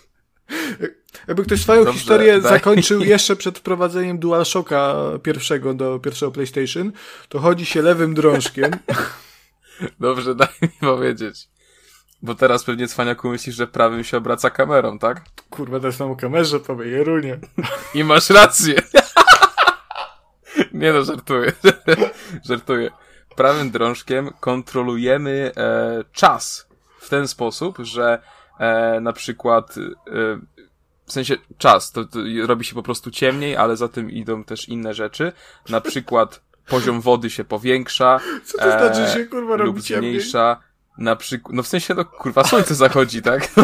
[laughs]
jakby ktoś swoją
Dobrze,
historię
daj.
zakończył [laughs] jeszcze przed wprowadzeniem DualShocka pierwszego do pierwszego PlayStation, to chodzi się lewym drążkiem.
Dobrze, daj mi powiedzieć. Bo teraz pewnie cwaniaku myślisz, że prawym się obraca kamerą, tak?
Kurwa, teraz mam kamerze, powie Jerunie.
I masz rację. Nie no, żartuję. żartuję. Prawym drążkiem kontrolujemy e, czas w ten sposób, że e, na przykład e, w sensie czas, to, to robi się po prostu ciemniej, ale za tym idą też inne rzeczy. Na przykład poziom wody się powiększa.
Co to znaczy się, kurwa,
lub
robi ciemniej?
zmniejsza. Na przykład, no w sensie, no kurwa, słońce zachodzi, tak? [laughs]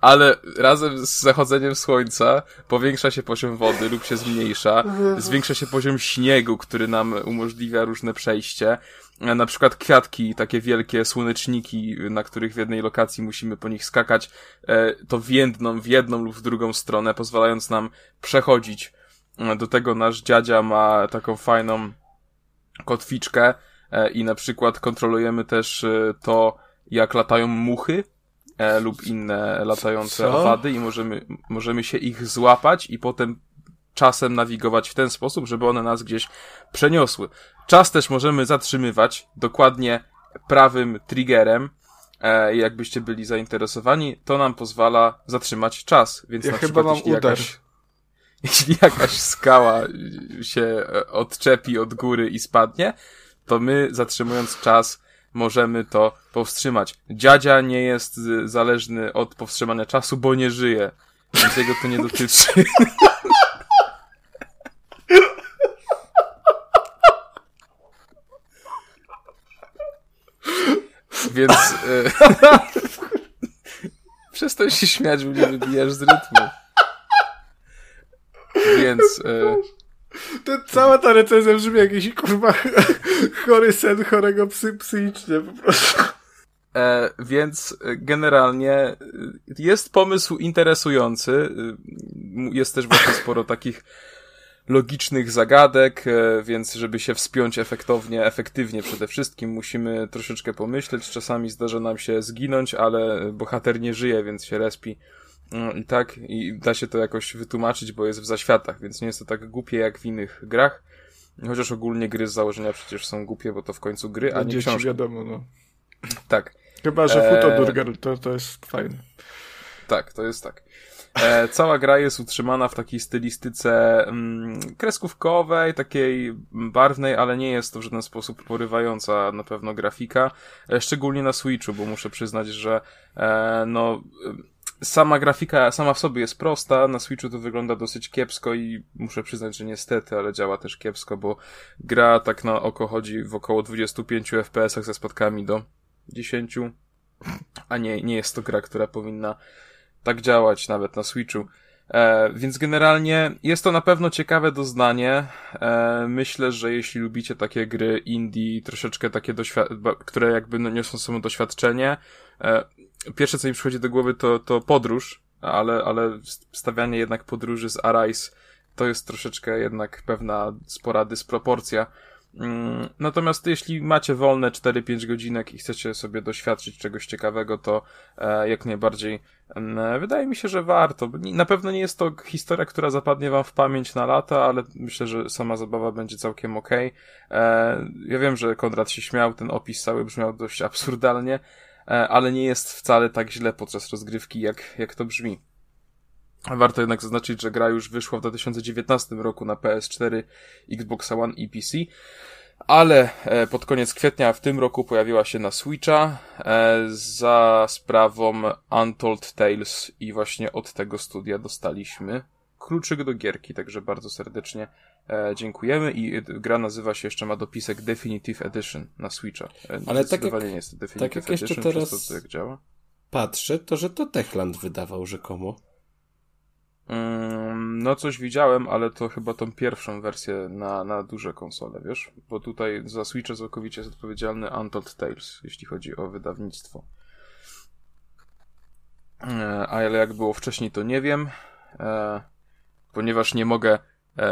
Ale razem z zachodzeniem słońca powiększa się poziom wody lub się zmniejsza, zwiększa się poziom śniegu, który nam umożliwia różne przejście. E, Na przykład kwiatki, takie wielkie słoneczniki, na których w jednej lokacji musimy po nich skakać, e, to więdną w jedną lub w drugą stronę, pozwalając nam przechodzić. E, Do tego nasz dziadzia ma taką fajną kotwiczkę i na przykład kontrolujemy też to, jak latają muchy e, lub inne latające
Co?
owady i możemy, możemy się ich złapać i potem czasem nawigować w ten sposób, żeby one nas gdzieś przeniosły. Czas też możemy zatrzymywać dokładnie prawym triggerem. E, jakbyście byli zainteresowani, to nam pozwala zatrzymać czas. Więc
Ja
na
chyba
przykład,
mam
jeśli
udar.
jakaś, [laughs] jeśli jakaś skała się e, odczepi od góry i spadnie, to my, zatrzymując czas, możemy to powstrzymać. Dziadzia nie jest y, zależny od powstrzymania czasu, bo nie żyje. Więc jego to nie dotyczy. Więc... Y... [laughs] Przestań się śmiać, bo mnie wybijasz z rytmu. Więc... Y...
To cała ta recenzja brzmi jakiś kurwa [laughs] chory sen chorego psy, psychicznie po prostu.
E, więc generalnie jest pomysł interesujący. E, Jest też właśnie sporo takich logicznych zagadek, e, więc żeby się wspiąć efektownie, efektywnie przede wszystkim musimy troszeczkę pomyśleć. Czasami zdarza nam się zginąć, ale bohater nie żyje, więc się respi. No I tak, i da się to jakoś wytłumaczyć, bo jest w zaświatach, więc nie jest to tak głupie jak w innych grach. Chociaż ogólnie gry z założenia przecież są głupie, bo to w końcu gry, a nie książki.
wiadomo, no.
Tak,
Chyba, że
Eee.
Futodurger to, to jest fajne.
tak, to jest tak. E, cała gra jest utrzymana w takiej stylistyce mm, kreskówkowej, takiej barwnej, ale nie jest to w żaden sposób porywająca na pewno grafika, e, szczególnie na Switchu, bo muszę przyznać, że e, no sama grafika sama w sobie jest prosta, na Switchu to wygląda dosyć kiepsko i muszę przyznać, że niestety, ale działa też kiepsko, bo gra tak na oko chodzi w około 25 FPS-ach ze spadkami do 10, a nie, nie jest to gra, która powinna tak działać nawet na Switchu. E, więc generalnie jest to na pewno ciekawe doznanie. E, myślę, że jeśli lubicie takie gry indie, troszeczkę takie, które jakby no, niosą samo doświadczenie, e, pierwsze co mi przychodzi do głowy to, to podróż, ale, ale stawianie jednak podróży z Arise to jest troszeczkę jednak pewna spora dysproporcja. Mm, Natomiast jeśli macie wolne 4-5 godzinek i chcecie sobie doświadczyć czegoś ciekawego, to e, jak najbardziej mm, wydaje mi się, że warto. Na pewno nie jest to historia, która zapadnie wam w pamięć na lata, ale myślę, że sama zabawa będzie całkiem okej. E, Ja wiem, że Konrad się śmiał, ten opis cały brzmiał dość absurdalnie, ale nie jest wcale tak źle podczas rozgrywki, jak, jak to brzmi. Warto jednak zaznaczyć, że gra już wyszła w 2019 roku na PS4, Xbox One i PC, ale e, pod koniec kwietnia w tym roku pojawiła się na Switcha e, za sprawą Untold Tales i właśnie od tego studia dostaliśmy kluczyk do gierki, także bardzo serdecznie e, dziękujemy i gra nazywa się jeszcze, ma dopisek Definitive Edition na Switcha. E,
Ale tak
zdecydowanie
jak-
nie jest to Definitive
tak jak jeszcze
Edition
teraz-
przez to, jak działa.
Patrzę, to że to Techland wydawał rzekomo.
Mm, No coś widziałem, ale to chyba tą pierwszą wersję na, na duże konsole, wiesz? Bo tutaj za Switcha całkowicie jest odpowiedzialny Untold Tales, jeśli chodzi o wydawnictwo. E, Ale jak było wcześniej, to nie wiem, ponieważ nie mogę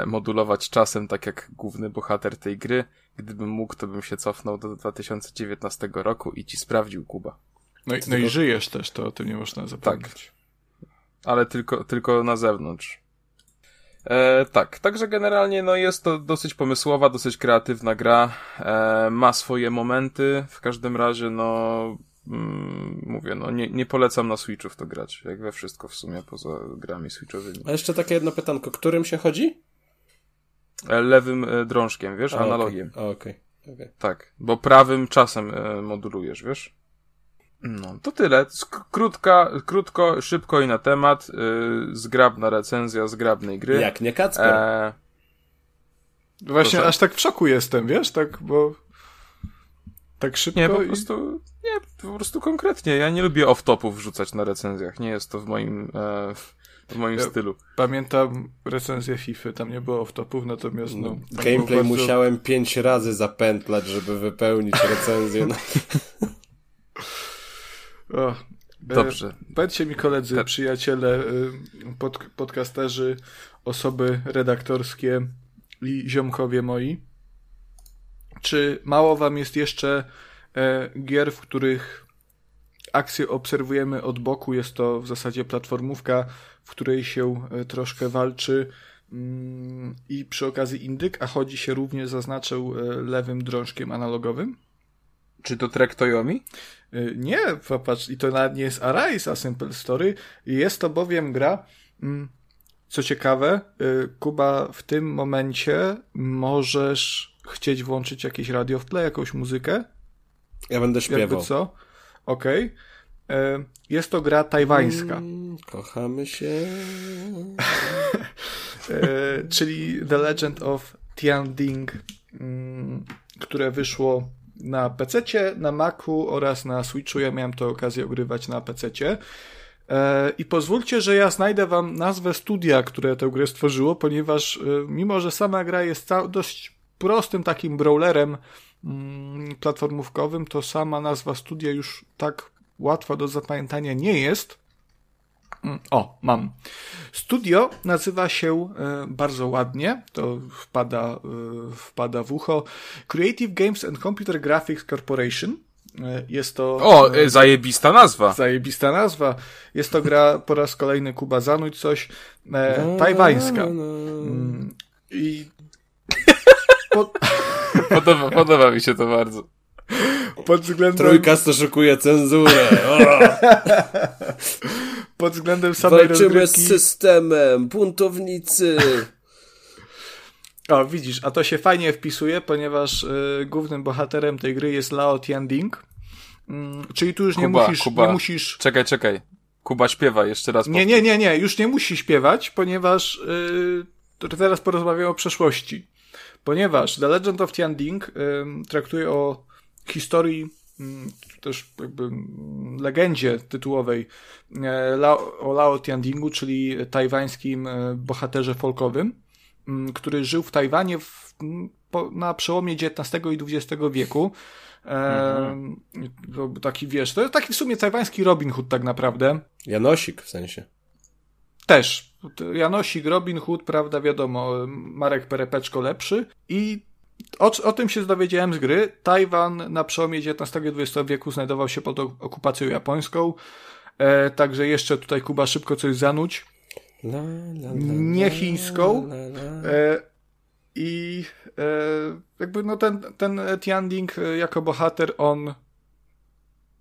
modulować czasem tak jak główny bohater tej gry. Gdybym mógł, to bym się cofnął do 2019 roku i ci sprawdził, Kuba.
No i, no i żyjesz też, to o tym nie można zapomnieć.
ale tylko, tylko na zewnątrz. E, tak, także generalnie no jest to dosyć pomysłowa, dosyć kreatywna gra. E, ma swoje momenty, w każdym razie no mm, mówię, no nie, nie polecam na Switchu w to grać, jak we wszystko w sumie poza grami Switchowymi.
A jeszcze takie jedno pytanko, którym się chodzi?
E, lewym e, drążkiem, wiesz,
A,
analogiem.
Okej, okej. okej.
Tak, bo prawym czasem e, modulujesz, wiesz? No, to tyle. Krótka, krótko, szybko i na temat. Y, zgrabna recenzja zgrabnej gry.
Jak nie Kacper?
E,
Właśnie
Proszę.
aż tak w szoku jestem, wiesz, tak, bo tak szybko
nie, po
i-
prostu, nie, po prostu konkretnie. Ja nie lubię off-topów wrzucać na recenzjach. Nie jest to w moim, e, w moim
Ja-
stylu.
pamiętam recenzję FIFA, tam nie było off-topów, natomiast no,
No, gameplay
bardzo-
musiałem pięć razy zapętlać, żeby wypełnić recenzję. No. [laughs]
O, e,
Dobrze.
Powiedzcie mi koledzy,
Tak.
przyjaciele, y, pod, podcasterzy, osoby redaktorskie i ziomkowie moi, czy mało wam jest jeszcze e, gier, w których akcje obserwujemy od boku, jest to w zasadzie platformówka, w której się e, troszkę walczy mm, i przy okazji indyk, a chodzi się również, zaznaczę, e, lewym drążkiem analogowym?
Czy to Trek Toyomi?
Y, Nie, popatrz, i to nawet nie jest Arise, a Simple Story. Jest to bowiem gra, mm, co ciekawe, Kuba, w tym momencie możesz chcieć włączyć jakieś radio w tle, jakąś muzykę,
Ja będę
jakby
śpiewał.
co. Okej. Y, Jest to gra tajwańska,
Mm, Kochamy się.
y, [laughs] czyli The Legend of Tianding, mm, które wyszło na PC, na Macu oraz na Switchu. Ja miałem to okazję ogrywać na PC. I pozwólcie, że ja znajdę wam nazwę studia, które tę grę stworzyło, ponieważ e, mimo, że sama gra jest dość prostym takim brawlerem mm, platformówkowym, to sama nazwa studia już tak łatwa do zapamiętania nie jest. Mm, O, mam. Studio nazywa się e, bardzo ładnie, to wpada, e, wpada w ucho. Creative Games and Computer Graphics Corporation. E, Jest to.
O, zajebista nazwa.
Zajebista nazwa. Jest to gra [laughs] po raz kolejny Kuba Zanuć coś e, tajwańska.
No, no, no.
Mm, I [laughs] pod,
Podoba, podoba mi się to bardzo.
Pod względem,
Trójkas to szukuje cenzurę. O, [laughs]
pod względem samej
walczymy z
rozgrywki.
systemem, buntownicy.
O, widzisz, a to się fajnie wpisuje, ponieważ y, głównym bohaterem tej gry jest Lao Tianding. Mm, czyli tu już nie
Kuba,
musisz,
Kuba.
nie musisz.
Czekaj, czekaj. Kuba śpiewa jeszcze raz.
Nie, nie, nie, nie, już nie musi śpiewać, ponieważ y, to teraz porozmawiamy o przeszłości. Ponieważ The Legend of Tianding y, traktuje o historii, y, też jakby mm, legendzie tytułowej e, o Lao Tiandingu, czyli tajwańskim e, bohaterze folkowym, m, który żył w Tajwanie w, na przełomie XIX i XX wieku. To był taki, wiesz, to jest taki w sumie tajwański Robin Hood tak naprawdę.
Janosik w sensie.
Też. Janosik, Robin Hood, prawda, wiadomo, Marek Perepeczko lepszy. I o, o tym się dowiedziałem z gry. Tajwan na przełomie XIX i XX wieku znajdował się pod ok- okupacją japońską. E, także jeszcze tutaj Kuba szybko coś zanuć.
La, la, la,
Nie chińską. E, I e, jakby no ten, ten Tianding e, jako bohater, on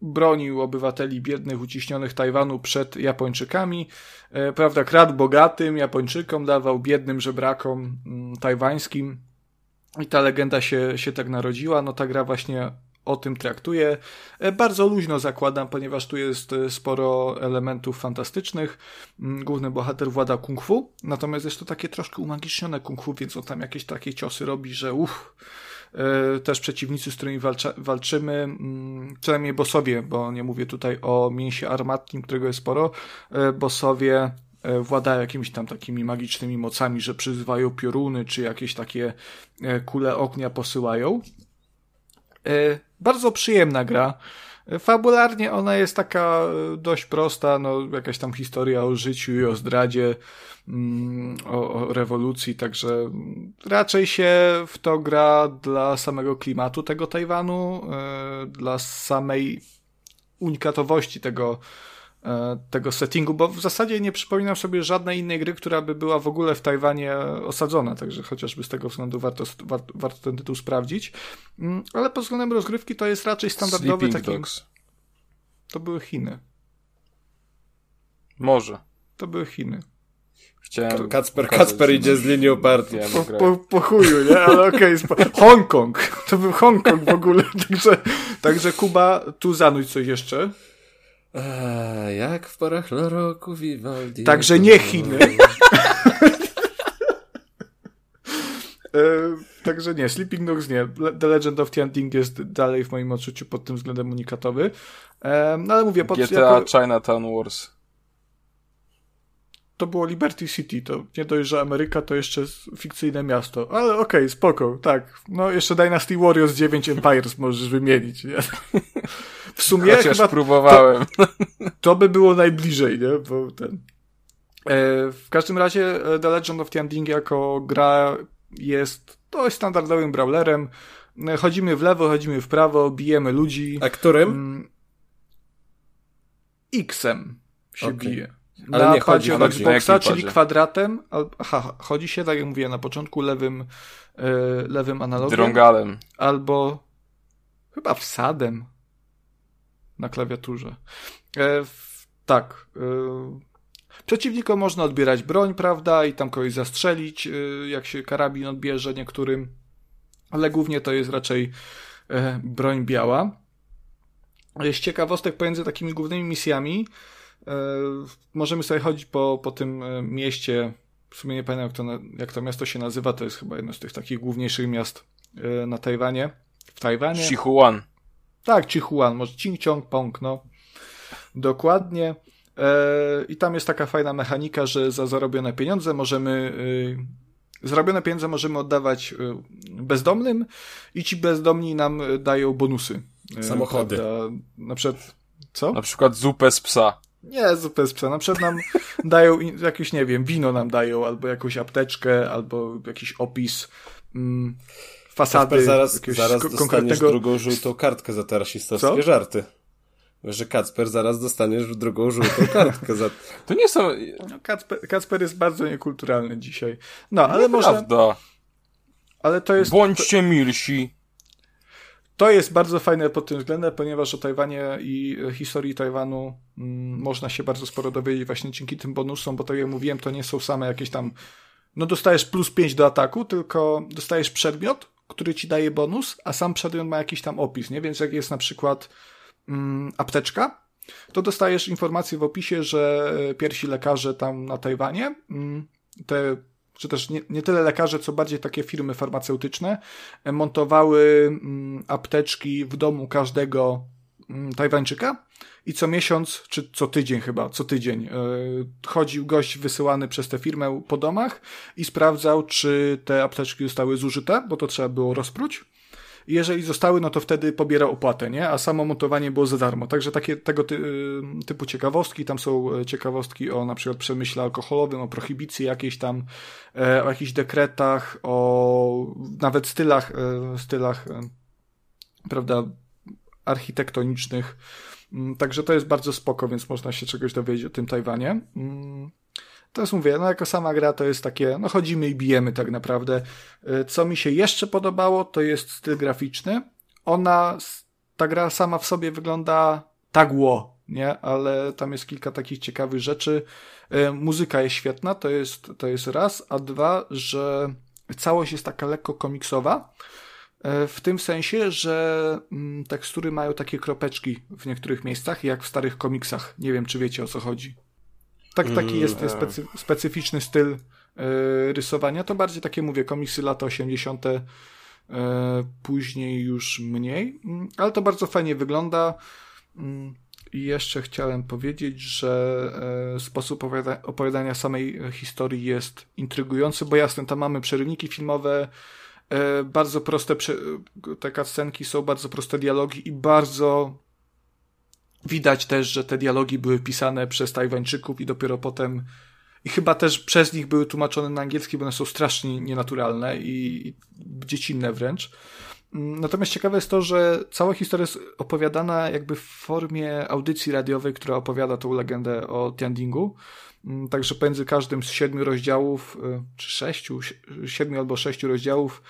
bronił obywateli biednych, uciśnionych Tajwanu przed Japończykami. E, prawda, kradł bogatym Japończykom, dawał biednym żebrakom mm, tajwańskim. I ta legenda się, się tak narodziła. No ta gra właśnie o tym traktuje. E, Bardzo luźno zakładam, ponieważ tu jest e, sporo elementów fantastycznych. Mm, Główny bohater włada kung fu, natomiast jest to takie troszkę umagicznione kung fu, więc on tam jakieś takie ciosy robi, że uff. E, Też przeciwnicy, z którymi walcza, walczymy, mm, przynajmniej bossowie, bo nie mówię tutaj o mięsie armatnim, którego jest sporo, e, e, władają jakimiś tam takimi magicznymi mocami, że przyzywają pioruny, czy jakieś takie e, kule ognia posyłają. E, Bardzo przyjemna gra. Fabularnie ona jest taka dość prosta, no jakaś tam historia o życiu i o zdradzie, mm, o, o rewolucji, także mm, raczej się w to gra dla samego klimatu tego Tajwanu, dla samej unikatowości tego, tego settingu, bo w zasadzie nie przypominam sobie żadnej innej gry, która by była w ogóle w Tajwanie osadzona, także chociażby z tego względu warto, warto, warto ten tytuł sprawdzić. Mm, Ale pod względem rozgrywki to jest raczej standardowy
Sleeping
taki...
Dogs.
To były Chiny.
Może.
To były Chiny.
Chciałem
Kacper, Kacper idzie z linią partii.
Po, po, po chuju, nie? Ale okej. spo- Hongkong. To był Hongkong w ogóle. [laughs] Także, także Kuba, tu zanuć coś jeszcze.
A, jak w porach roku Vivaldi.
Także nie Chiny. [laughs] E, także nie, Sleeping Dogs nie. The Legend of Tianting jest dalej w moim odczuciu pod tym względem unikatowy. E, no ale mówię, pod,
GTA
jako,
Chinatown Wars.
To było Liberty City. To nie dość, że Ameryka, to jeszcze fikcyjne miasto. Ale okej, spoko, tak. No jeszcze Dynasty Warriors 9 Empires możesz wymienić. Nie? [laughs] W sumie
Chociaż
chyba
próbowałem. [laughs]
to by było najbliżej, nie? Bo ten... E, w każdym razie e, The Legend of Tianding jako gra jest dość standardowym brawlerem. E, Chodzimy w lewo, chodzimy w prawo, bijemy ludzi.
A którym?
Mm, X-em się
Okej.
bije.
Ale
na
nie chodzi-
na
Xboxa, czyli kwadratem. Aha, chodzi się, tak jak mówiłem na początku, lewym, e, lewym analogiem.
Drągalem.
Albo chyba wsadem na klawiaturze. E, w, tak. E, przeciwnikom można odbierać broń, prawda, i tam kogoś zastrzelić, e, jak się karabin odbierze niektórym, ale głównie to jest raczej e, broń biała. Z ciekawostek pomiędzy takimi głównymi misjami możemy sobie chodzić po, po tym e, mieście. W sumie nie pamiętam, jak to, jak to miasto się nazywa. To jest chyba jedno z tych takich główniejszych miast e, na Tajwanie. W Tajwanie.
Chihuan.
Tak, Chihuan, może Ching Chong Pong, no. Dokładnie. E, I tam jest taka fajna mechanika, że za zarobione pieniądze możemy. E, zarobione pieniądze możemy oddawać e, bezdomnym i ci bezdomni nam e, dają bonusy. E,
Samochody.
prawda? Na przykład. Co?
Na przykład zupę z psa.
Nie, zupę z psa. Na przykład nam dają jakieś, nie wiem, wino nam dają, albo jakąś apteczkę, albo jakiś opis mm, fasady.
Kacper, zaraz, zaraz
ko- konkretnego...
drugą żółtą kartkę za te rasistowskie
Co?
żarty. Że Kacper, zaraz dostaniesz drugą żółtą kartkę za... [laughs]
To nie są...
No, Kacper, Kacper jest bardzo niekulturalny dzisiaj. No, ale może,
Prawda.
ale to jest...
Bądźcie milsi.
To jest bardzo fajne pod tym względem, ponieważ o Tajwanie i historii Tajwanu mm, można się bardzo sporo dowiedzieć właśnie dzięki tym bonusom, bo tak jak mówiłem, to nie są same jakieś tam, no dostajesz plus 5 do ataku, tylko dostajesz przedmiot, który ci daje bonus, a sam przedmiot ma jakiś tam opis, nie? Więc jak jest na przykład mm, apteczka, to dostajesz informację w opisie, że pierwsi lekarze tam na Tajwanie, mm, te czy też nie, nie tyle lekarze, co bardziej takie firmy farmaceutyczne, e, montowały mm, apteczki w domu każdego mm, Tajwańczyka i co miesiąc, czy co tydzień chyba, co tydzień, e, chodził gość wysyłany przez tę firmę po domach i sprawdzał, czy te apteczki zostały zużyte, bo to trzeba było rozpróć jeżeli zostały, no to wtedy pobiera opłatę, nie? A samo montowanie było za darmo. Także takie tego ty, typu ciekawostki, tam są e, ciekawostki o na przykład przemyśle alkoholowym, o prohibicji jakiejś tam, e, o jakichś dekretach, o nawet stylach, e, stylach, prawda, architektonicznych. Mm, także to jest bardzo spoko, więc można się czegoś dowiedzieć o tym Tajwanie. Jest, mówię, no jako sama gra to jest takie, no chodzimy i bijemy tak naprawdę. Y, co mi się jeszcze podobało, to jest styl graficzny. Ona, ta gra sama w sobie wygląda tak ło, nie? Ale tam jest kilka takich ciekawych rzeczy. Y, muzyka jest świetna, to jest, to jest raz, a dwa, że całość jest taka lekko komiksowa. Y, w tym sensie, że mm, tekstury mają takie kropeczki w niektórych miejscach, jak w starych komiksach. Nie wiem, czy wiecie o co chodzi. Tak, taki jest mm, specy, specyficzny styl e, rysowania. To bardziej takie, mówię, komiksy lata 80., e, później już mniej, mm, ale to bardzo fajnie wygląda. Mm, I jeszcze chciałem powiedzieć, że e, sposób opowiada opowiadania samej historii jest intrygujący, bo jasne, tam mamy przerywniki filmowe, bardzo proste, te cutscenki są bardzo proste dialogi i bardzo Widać też, że te dialogi były pisane przez Tajwańczyków i dopiero potem i chyba też przez nich były tłumaczone na angielski, bo one są strasznie nienaturalne i, dziecinne wręcz. Mm, natomiast ciekawe jest to, że cała historia jest opowiadana jakby w formie audycji radiowej, która opowiada tą legendę o Tiandingu. Mm, także pomiędzy każdym z siedmiu rozdziałów, y, czy sześciu, siedmiu albo sześciu rozdziałów,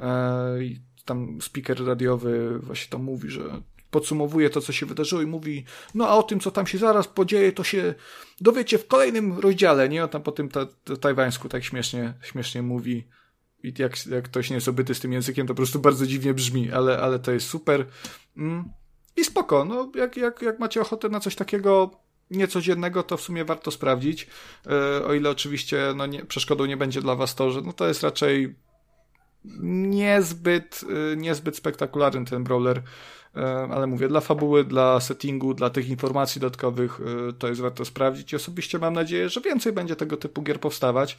e, tam speaker radiowy właśnie tam mówi, że podsumowuje to, co się wydarzyło i mówi, no a o tym, co tam się zaraz podzieje, to się dowiecie w kolejnym rozdziale, nie? On tam po tym ta, ta, tajwańsku tak śmiesznie, śmiesznie mówi. I jak, jak ktoś nie jest obyty z tym językiem, to po prostu bardzo dziwnie brzmi, ale, ale to jest super. Mm. I spoko, no jak, jak, jak macie ochotę na coś takiego niecodziennego, to w sumie warto sprawdzić. E, o ile oczywiście no nie, przeszkodą nie będzie dla was to, że no to jest raczej niezbyt, e, niezbyt spektakularny ten brawler. Ale mówię, dla fabuły, dla settingu, dla tych informacji dodatkowych e, to jest warto sprawdzić i osobiście mam nadzieję, że więcej będzie tego typu gier powstawać,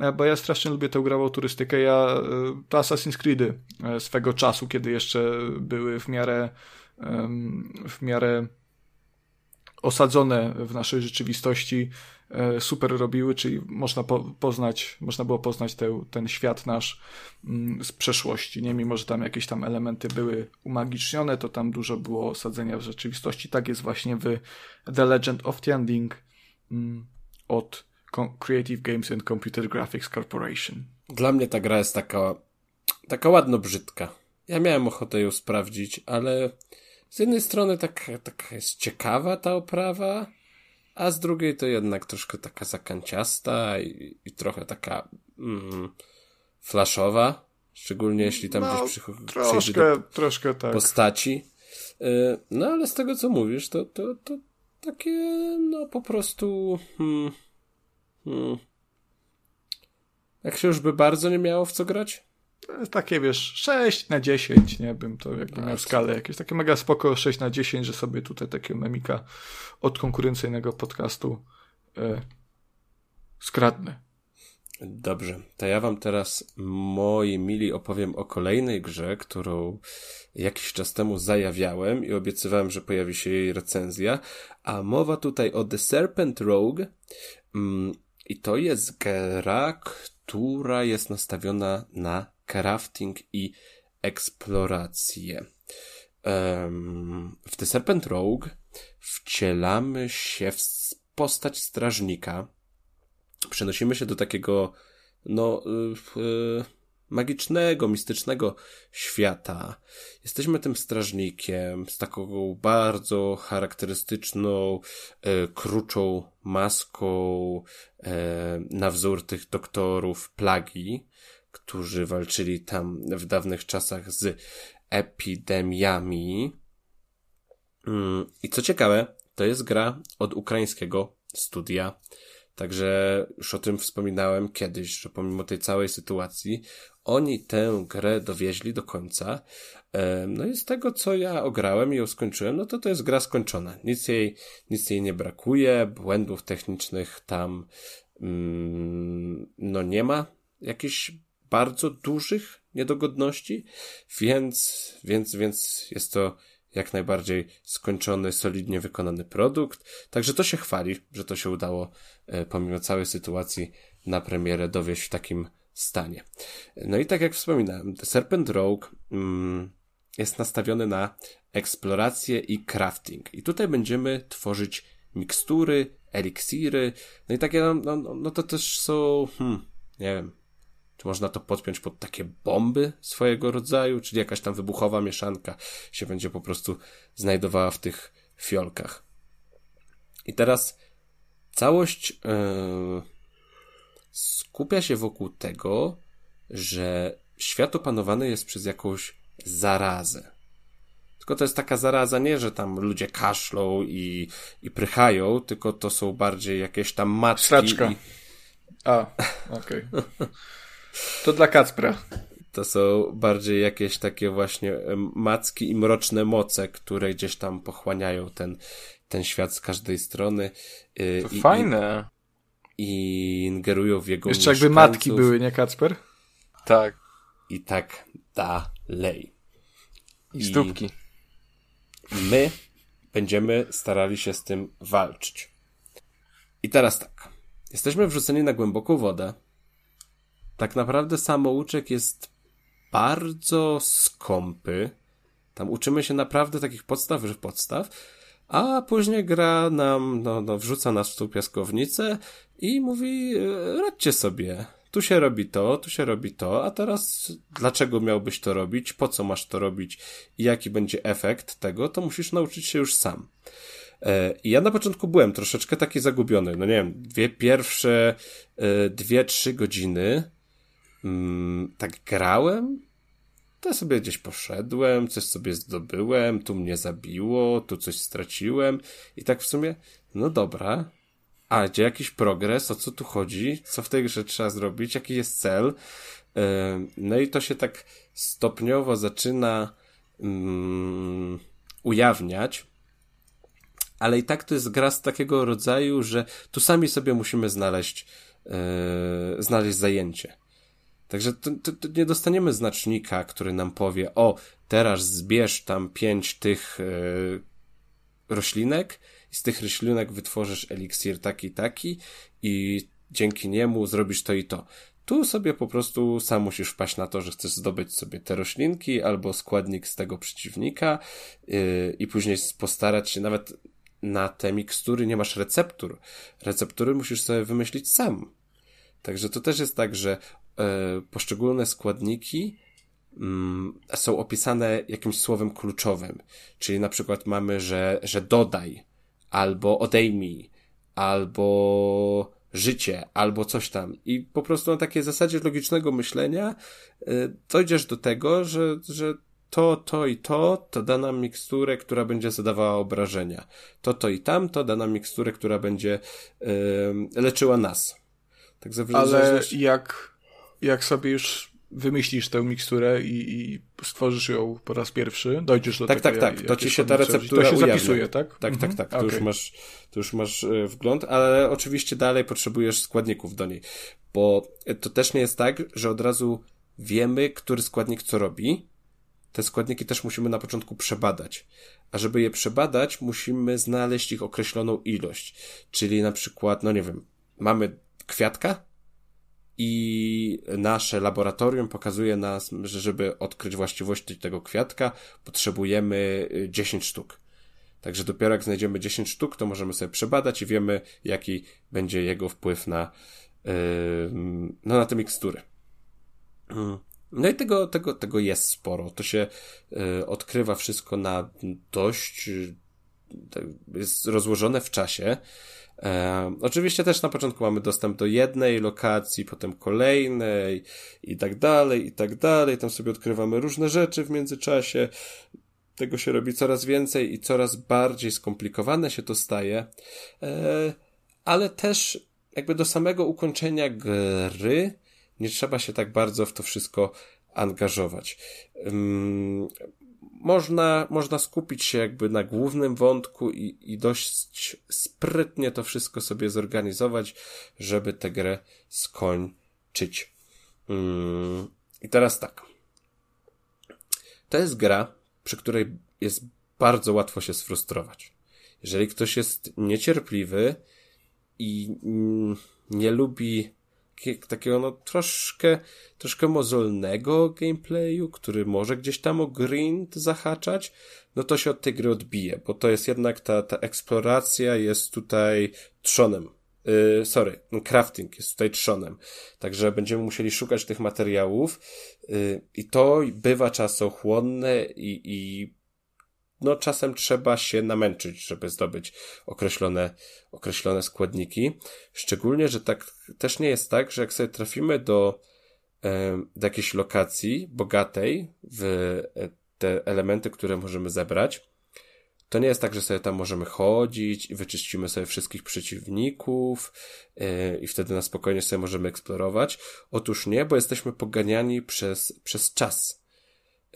e, bo ja strasznie lubię tę grową turystykę. Ja to Assassin's Creedy swego czasu, kiedy jeszcze były w miarę w miarę osadzone w naszej rzeczywistości, super robiły, czyli można po, poznać, można było poznać te, ten świat nasz mm, z przeszłości, nie? Mimo, że tam jakieś tam elementy były umagicznione, to tam dużo było osadzenia w rzeczywistości. Tak jest właśnie w The Legend of Tianding mm, od Creative Games and Computer Graphics Corporation.
Dla mnie ta gra jest taka, taka ładno brzydka. Ja miałem ochotę ją sprawdzić, ale z jednej strony tak, taka jest ciekawa ta oprawa, a z drugiej to jednak troszkę taka zakanciasta i, i trochę taka mm, flashowa, szczególnie jeśli tam no, gdzieś przychodzi
troszkę, troszkę tak.
postaci. Y, no ale z tego co mówisz, to, to, to takie no po prostu hmm, hmm. jak się już by bardzo nie miało w co grać,
takie wiesz, 6 na 10, nie bym to jakby miał skalę jakieś takie mega spoko 6 na 10, że sobie tutaj takiego memika od konkurencyjnego podcastu e, skradnę.
Dobrze, to ja wam teraz, moi mili, opowiem o kolejnej grze, którą jakiś czas temu zajawiałem i obiecywałem, że pojawi się jej recenzja, a mowa tutaj o The Serpent Rogue mm, i to jest gra, która jest nastawiona na crafting i eksplorację. W The Serpent Rogue wcielamy się w postać strażnika. Przenosimy się do takiego, no, magicznego, mistycznego świata. Jesteśmy tym strażnikiem z taką bardzo charakterystyczną, e, kruczą maską na wzór tych doktorów plagi, którzy walczyli tam w dawnych czasach z epidemiami. Mm, I co ciekawe, to jest gra od ukraińskiego studia. Także już o tym wspominałem kiedyś, że pomimo tej całej sytuacji, oni tę grę dowieźli do końca. No i z tego, co ja ograłem i ją skończyłem, no to to jest gra skończona. Nic jej, nic jej nie brakuje, błędów technicznych tam mm, no nie ma. Jakichś bardzo dużych niedogodności, więc, więc, więc jest to jak najbardziej skończony, solidnie wykonany produkt. Także to się chwali, że to się udało e, pomimo całej sytuacji na premierę dowieść w takim stanie. No i tak jak wspominałem, The Serpent Rogue mm, jest nastawiony na eksplorację i crafting. I tutaj będziemy tworzyć mikstury, eliksiry, no i takie, no, no, no to też są, hmm, nie wiem, czy można to podpiąć pod takie bomby swojego rodzaju, czyli jakaś tam wybuchowa mieszanka się będzie po prostu znajdowała w tych fiolkach. I teraz całość yy, skupia się wokół tego, że świat opanowany jest przez jakąś zarazę. Tylko to jest taka zaraza nie, że tam ludzie kaszlą i, i prychają, tylko to są bardziej jakieś tam matki.
Straczka.
I...
A, okej. Okay. [laughs] To dla Kacpra.
To są bardziej jakieś takie właśnie macki i mroczne moce, które gdzieś tam pochłaniają ten, ten świat z każdej strony.
Y, to I, fajne.
I, I ingerują w jego
Jeszcze jakby matki były, nie Kacper?
Tak.
I tak dalej.
I stópki.
My będziemy starali się z tym walczyć. I teraz tak. Jesteśmy wrzuceni na głęboką wodę tak naprawdę samouczek jest bardzo skąpy. Tam uczymy się naprawdę takich podstaw, że podstaw, a później gra nam, no, no wrzuca nas w tą piaskownicę i mówi, e, radźcie sobie. Tu się robi to, tu się robi to, a teraz dlaczego miałbyś to robić, po co masz to robić i jaki będzie efekt tego, to musisz nauczyć się już sam. E, I ja na początku byłem troszeczkę taki zagubiony. No nie wiem, dwie pierwsze, e, dwie, trzy godziny mm, tak grałem, to sobie gdzieś poszedłem, coś sobie zdobyłem, tu mnie zabiło, tu coś straciłem. I tak w sumie, no dobra, a gdzie jakiś progres, o co tu chodzi, co w tej grze trzeba zrobić, jaki jest cel. No i to się tak stopniowo zaczyna um, ujawniać, ale i tak to jest gra z takiego rodzaju, że tu sami sobie musimy znaleźć, yy, znaleźć zajęcie. Także to, to, to nie dostaniemy znacznika, który nam powie, o, teraz zbierz tam pięć tych yy, roślinek i z tych roślinek wytworzysz eliksir taki, taki i dzięki niemu zrobisz to i to. Tu sobie po prostu sam musisz wpaść na to, że chcesz zdobyć sobie te roślinki albo składnik z tego przeciwnika yy, i później postarać się nawet na te mikstury nie masz receptur. Receptury musisz sobie wymyślić sam. Także to też jest tak, że poszczególne składniki mm, są opisane jakimś słowem kluczowym. Czyli na przykład mamy, że, że dodaj, albo odejmij, albo życie, albo coś tam. I po prostu na takiej zasadzie logicznego myślenia e, dojdziesz do tego, że, że to, to i to, to da nam miksturę, która będzie zadawała obrażenia. To, to i tam, to da nam miksturę, która będzie yy, leczyła nas.
Tak Ale jak jak sobie już wymyślisz tę miksturę i, i, stworzysz ją po raz pierwszy, dojdziesz do
tak,
tego.
Tak, tak, to ci się ta receptura
To się ujawnia. zapisuje, tak?
Tak, tak mhm. tak, tak. To, okay. już masz, to już masz wgląd, ale oczywiście dalej potrzebujesz składników do niej, bo to też nie jest tak, że od razu wiemy, który składnik co robi. Te składniki też musimy na początku przebadać. A żeby je przebadać, musimy znaleźć ich określoną ilość. Czyli na przykład, no nie wiem, mamy kwiatka, i nasze laboratorium pokazuje nas, że żeby odkryć właściwości tego kwiatka, potrzebujemy 10 y, sztuk. Także dopiero jak znajdziemy 10 sztuk, to możemy sobie przebadać i wiemy, jaki będzie jego wpływ na, yy, no, na te mikstury. No i tego, tego, tego jest sporo. To się y, odkrywa wszystko na dość, y, jest rozłożone w czasie. E, oczywiście też na początku mamy dostęp do jednej lokacji, potem kolejnej i tak dalej, i tak dalej. Tam sobie odkrywamy różne rzeczy w międzyczasie. Tego się robi coraz więcej i coraz bardziej skomplikowane się to staje. E, ale też jakby do samego ukończenia gry nie trzeba się tak bardzo w to wszystko angażować. Można, można skupić się jakby na głównym wątku i, i dość sprytnie to wszystko sobie zorganizować, żeby tę grę skończyć. I teraz tak. To jest gra, przy której jest bardzo łatwo się sfrustrować. Jeżeli ktoś jest niecierpliwy i nie lubi takiego no troszkę, troszkę mozolnego gameplayu, który może gdzieś tam o grind zahaczać, no to się od tej gry odbije, bo to jest jednak ta, ta eksploracja jest tutaj trzonem. Yy, sorry, crafting jest tutaj trzonem. Także będziemy musieli szukać tych materiałów yy, i to bywa czasochłonne i, i no czasem trzeba się namęczyć, żeby zdobyć określone, określone składniki. Szczególnie, że tak też nie jest tak, że jak sobie trafimy do, do jakiejś lokacji bogatej w e, te elementy, które możemy zebrać, to nie jest tak, że sobie tam możemy chodzić i wyczyścimy sobie wszystkich przeciwników yy, i wtedy na spokojnie sobie możemy eksplorować. Otóż nie, bo jesteśmy poganiani przez, przez czas.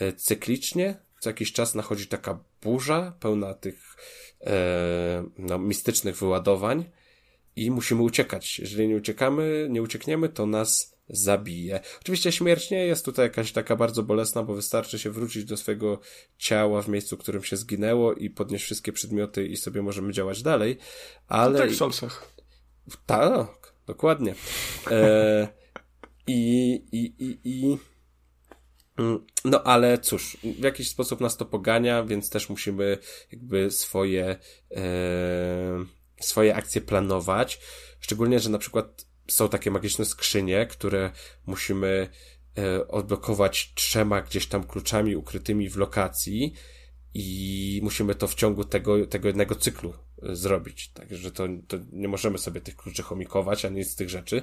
Yy, cyklicznie co jakiś czas nachodzi taka burza pełna tych e, no, mistycznych wyładowań i musimy uciekać. Jeżeli nie uciekamy, nie uciekniemy, to nas zabije. Oczywiście śmierć nie jest tutaj jakaś taka bardzo bolesna, bo wystarczy się wrócić do swojego ciała w miejscu, w którym się zginęło i podnieść wszystkie przedmioty i sobie możemy działać dalej, ale...
To tak w Soulsach.
Tak, dokładnie. E, i, i, i, i no ale cóż, w jakiś sposób nas to pogania, więc też musimy jakby swoje, e, swoje akcje planować. Szczególnie, że na przykład są takie magiczne skrzynie, które musimy e, odblokować trzema gdzieś tam kluczami ukrytymi w lokacji i musimy to w ciągu tego, tego jednego cyklu e, zrobić. Także to, to nie możemy sobie tych kluczy chomikować, ani z tych rzeczy.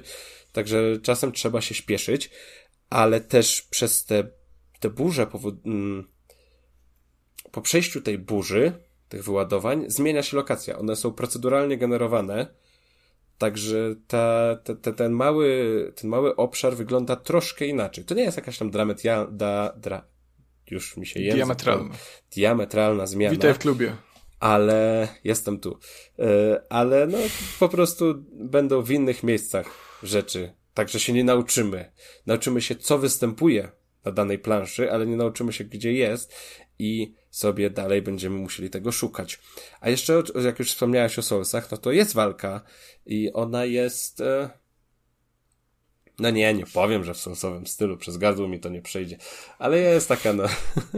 Także czasem trzeba się śpieszyć, ale też przez te te burze powod... Mm, po przejściu tej burzy, tych wyładowań, zmienia się lokacja. One są proceduralnie generowane, także ta, ta, ta, ten, mały, ten mały obszar wygląda troszkę inaczej. To nie jest jakaś tam dramatia, da, dra, już mi się język...
Diametralna.
Diametralna zmiana.
Witaj w klubie.
Ale jestem tu. E, ale no, po prostu będą w innych miejscach rzeczy. Także się nie nauczymy. Nauczymy się, co występuje na danej planszy, ale nie nauczymy się, gdzie jest i sobie dalej będziemy musieli tego szukać. A jeszcze, jak już wspomniałeś o Soulsach, no to jest walka i ona jest... E... No nie, nie powiem, że w soulsowym stylu, przez gardło mi to nie przejdzie, ale jest taka na,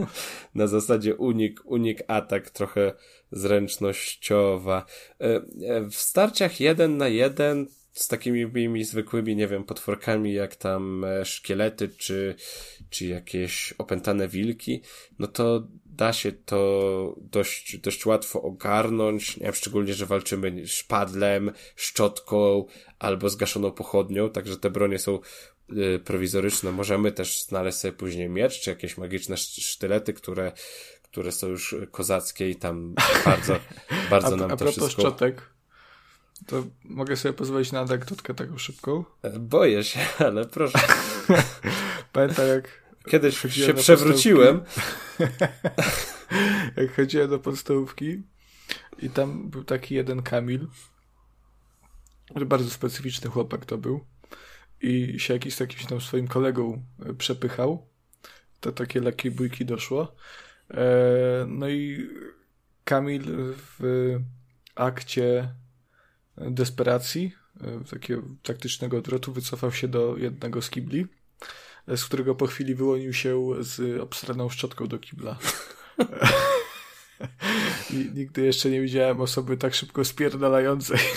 [laughs] na zasadzie unik, unik, atak, trochę zręcznościowa. E, e, w starciach jeden na jeden z takimi zwykłymi, nie wiem, potworkami jak tam e, szkielety czy, czy jakieś opętane wilki, no to da się to dość, dość łatwo ogarnąć, nie wiem, szczególnie, że walczymy szpadlem, szczotką albo zgaszoną pochodnią, także te bronie są y, prowizoryczne. Możemy też znaleźć sobie później miecz, czy jakieś magiczne sztylety, które, które są już kozackie i tam bardzo, [laughs] bardzo
a,
nam
a
to wszystko...
szczotek, to mogę sobie pozwolić na anegdotkę taką szybką?
E, boję się, [laughs] ale proszę. [laughs]
Pamiętam jak...
Kiedyś się przewróciłem. [laughs]
jak chodziłem do podstawówki i tam był taki jeden Kamil, bardzo specyficzny chłopak to był i się jakiś z jakimś tam swoim kolegą e, przepychał. To takie lekkie bójki doszło. E, no i Kamil w akcie desperacji, e, takiego taktycznego odwrotu, wycofał się do jednego z kibli, e, z którego po chwili wyłonił się z obstraną szczotką do kibla. [laughs] I nigdy jeszcze nie widziałem osoby tak szybko spierdalającej. [laughs]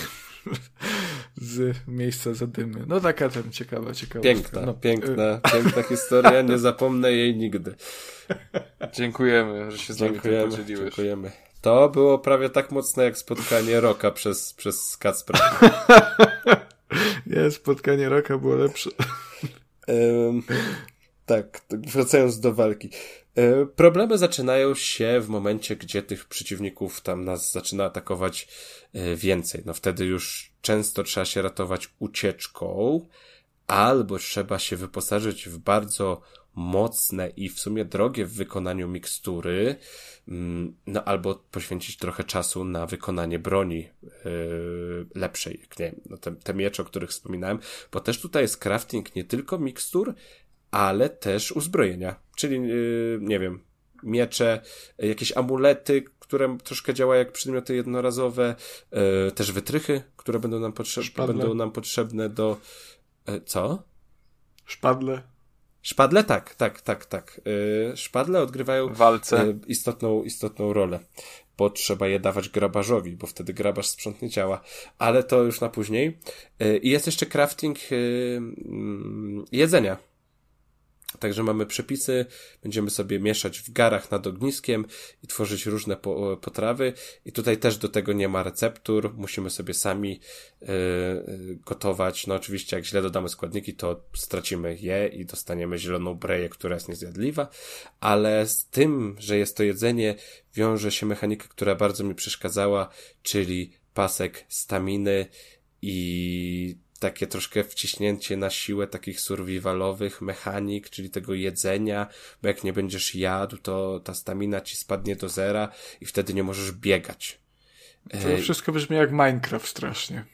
z miejsca zadymy. No taka tam ciekawa, ciekawa.
Piękna,
no,
piękna, piękna [laughs] historia, nie zapomnę jej nigdy.
Dziękujemy, że się z nami
Dziękujemy,
podzieliłeś.
dziękujemy. To było prawie tak mocne jak spotkanie Roka przez, przez Kacpra. [laughs]
Nie, spotkanie Roka było lepsze.
Ym, tak, wracając do walki. Problemy zaczynają się w momencie, gdzie tych przeciwników tam nas zaczyna atakować e, więcej. No wtedy już często trzeba się ratować ucieczką, albo trzeba się wyposażyć w bardzo mocne i w sumie drogie w wykonaniu mikstury, mm, no albo poświęcić trochę czasu na wykonanie broni yy, lepszej, jak nie wiem, no te, te miecze, o których wspominałem, bo też tutaj jest crafting nie tylko mikstur, ale też uzbrojenia, czyli yy, nie wiem, miecze, jakieś amulety, które troszkę działają jak przedmioty jednorazowe, yy, też wytrychy, które będą nam,
Szpadle.
będą nam potrzebne do... Yy, co?
Szpadle.
Szpadle? Tak, tak, tak, tak. Yy, szpadle odgrywają
walce.
yy, istotną, istotną rolę, bo trzeba je dawać grabarzowi, bo wtedy grabarz sprzątnie ciała. Ale to już na później. Yy, I jest jeszcze crafting mm, jedzenia. Także mamy przepisy, będziemy sobie mieszać w garach nad ogniskiem i tworzyć różne po, potrawy. I tutaj też do tego nie ma receptur, musimy sobie sami yy, gotować. No oczywiście jak źle dodamy składniki, to stracimy je i dostaniemy zieloną breję, która jest niezjadliwa. Ale z tym, że jest to jedzenie, wiąże się mechanika, która bardzo mi przeszkadzała, czyli pasek staminy i takie troszkę wciśnięcie na siłę takich survivalowych mechanik, czyli tego jedzenia, bo jak nie będziesz jadł, to ta stamina ci spadnie do zera i wtedy nie możesz biegać.
To
E,
wszystko brzmi jak Minecraft strasznie.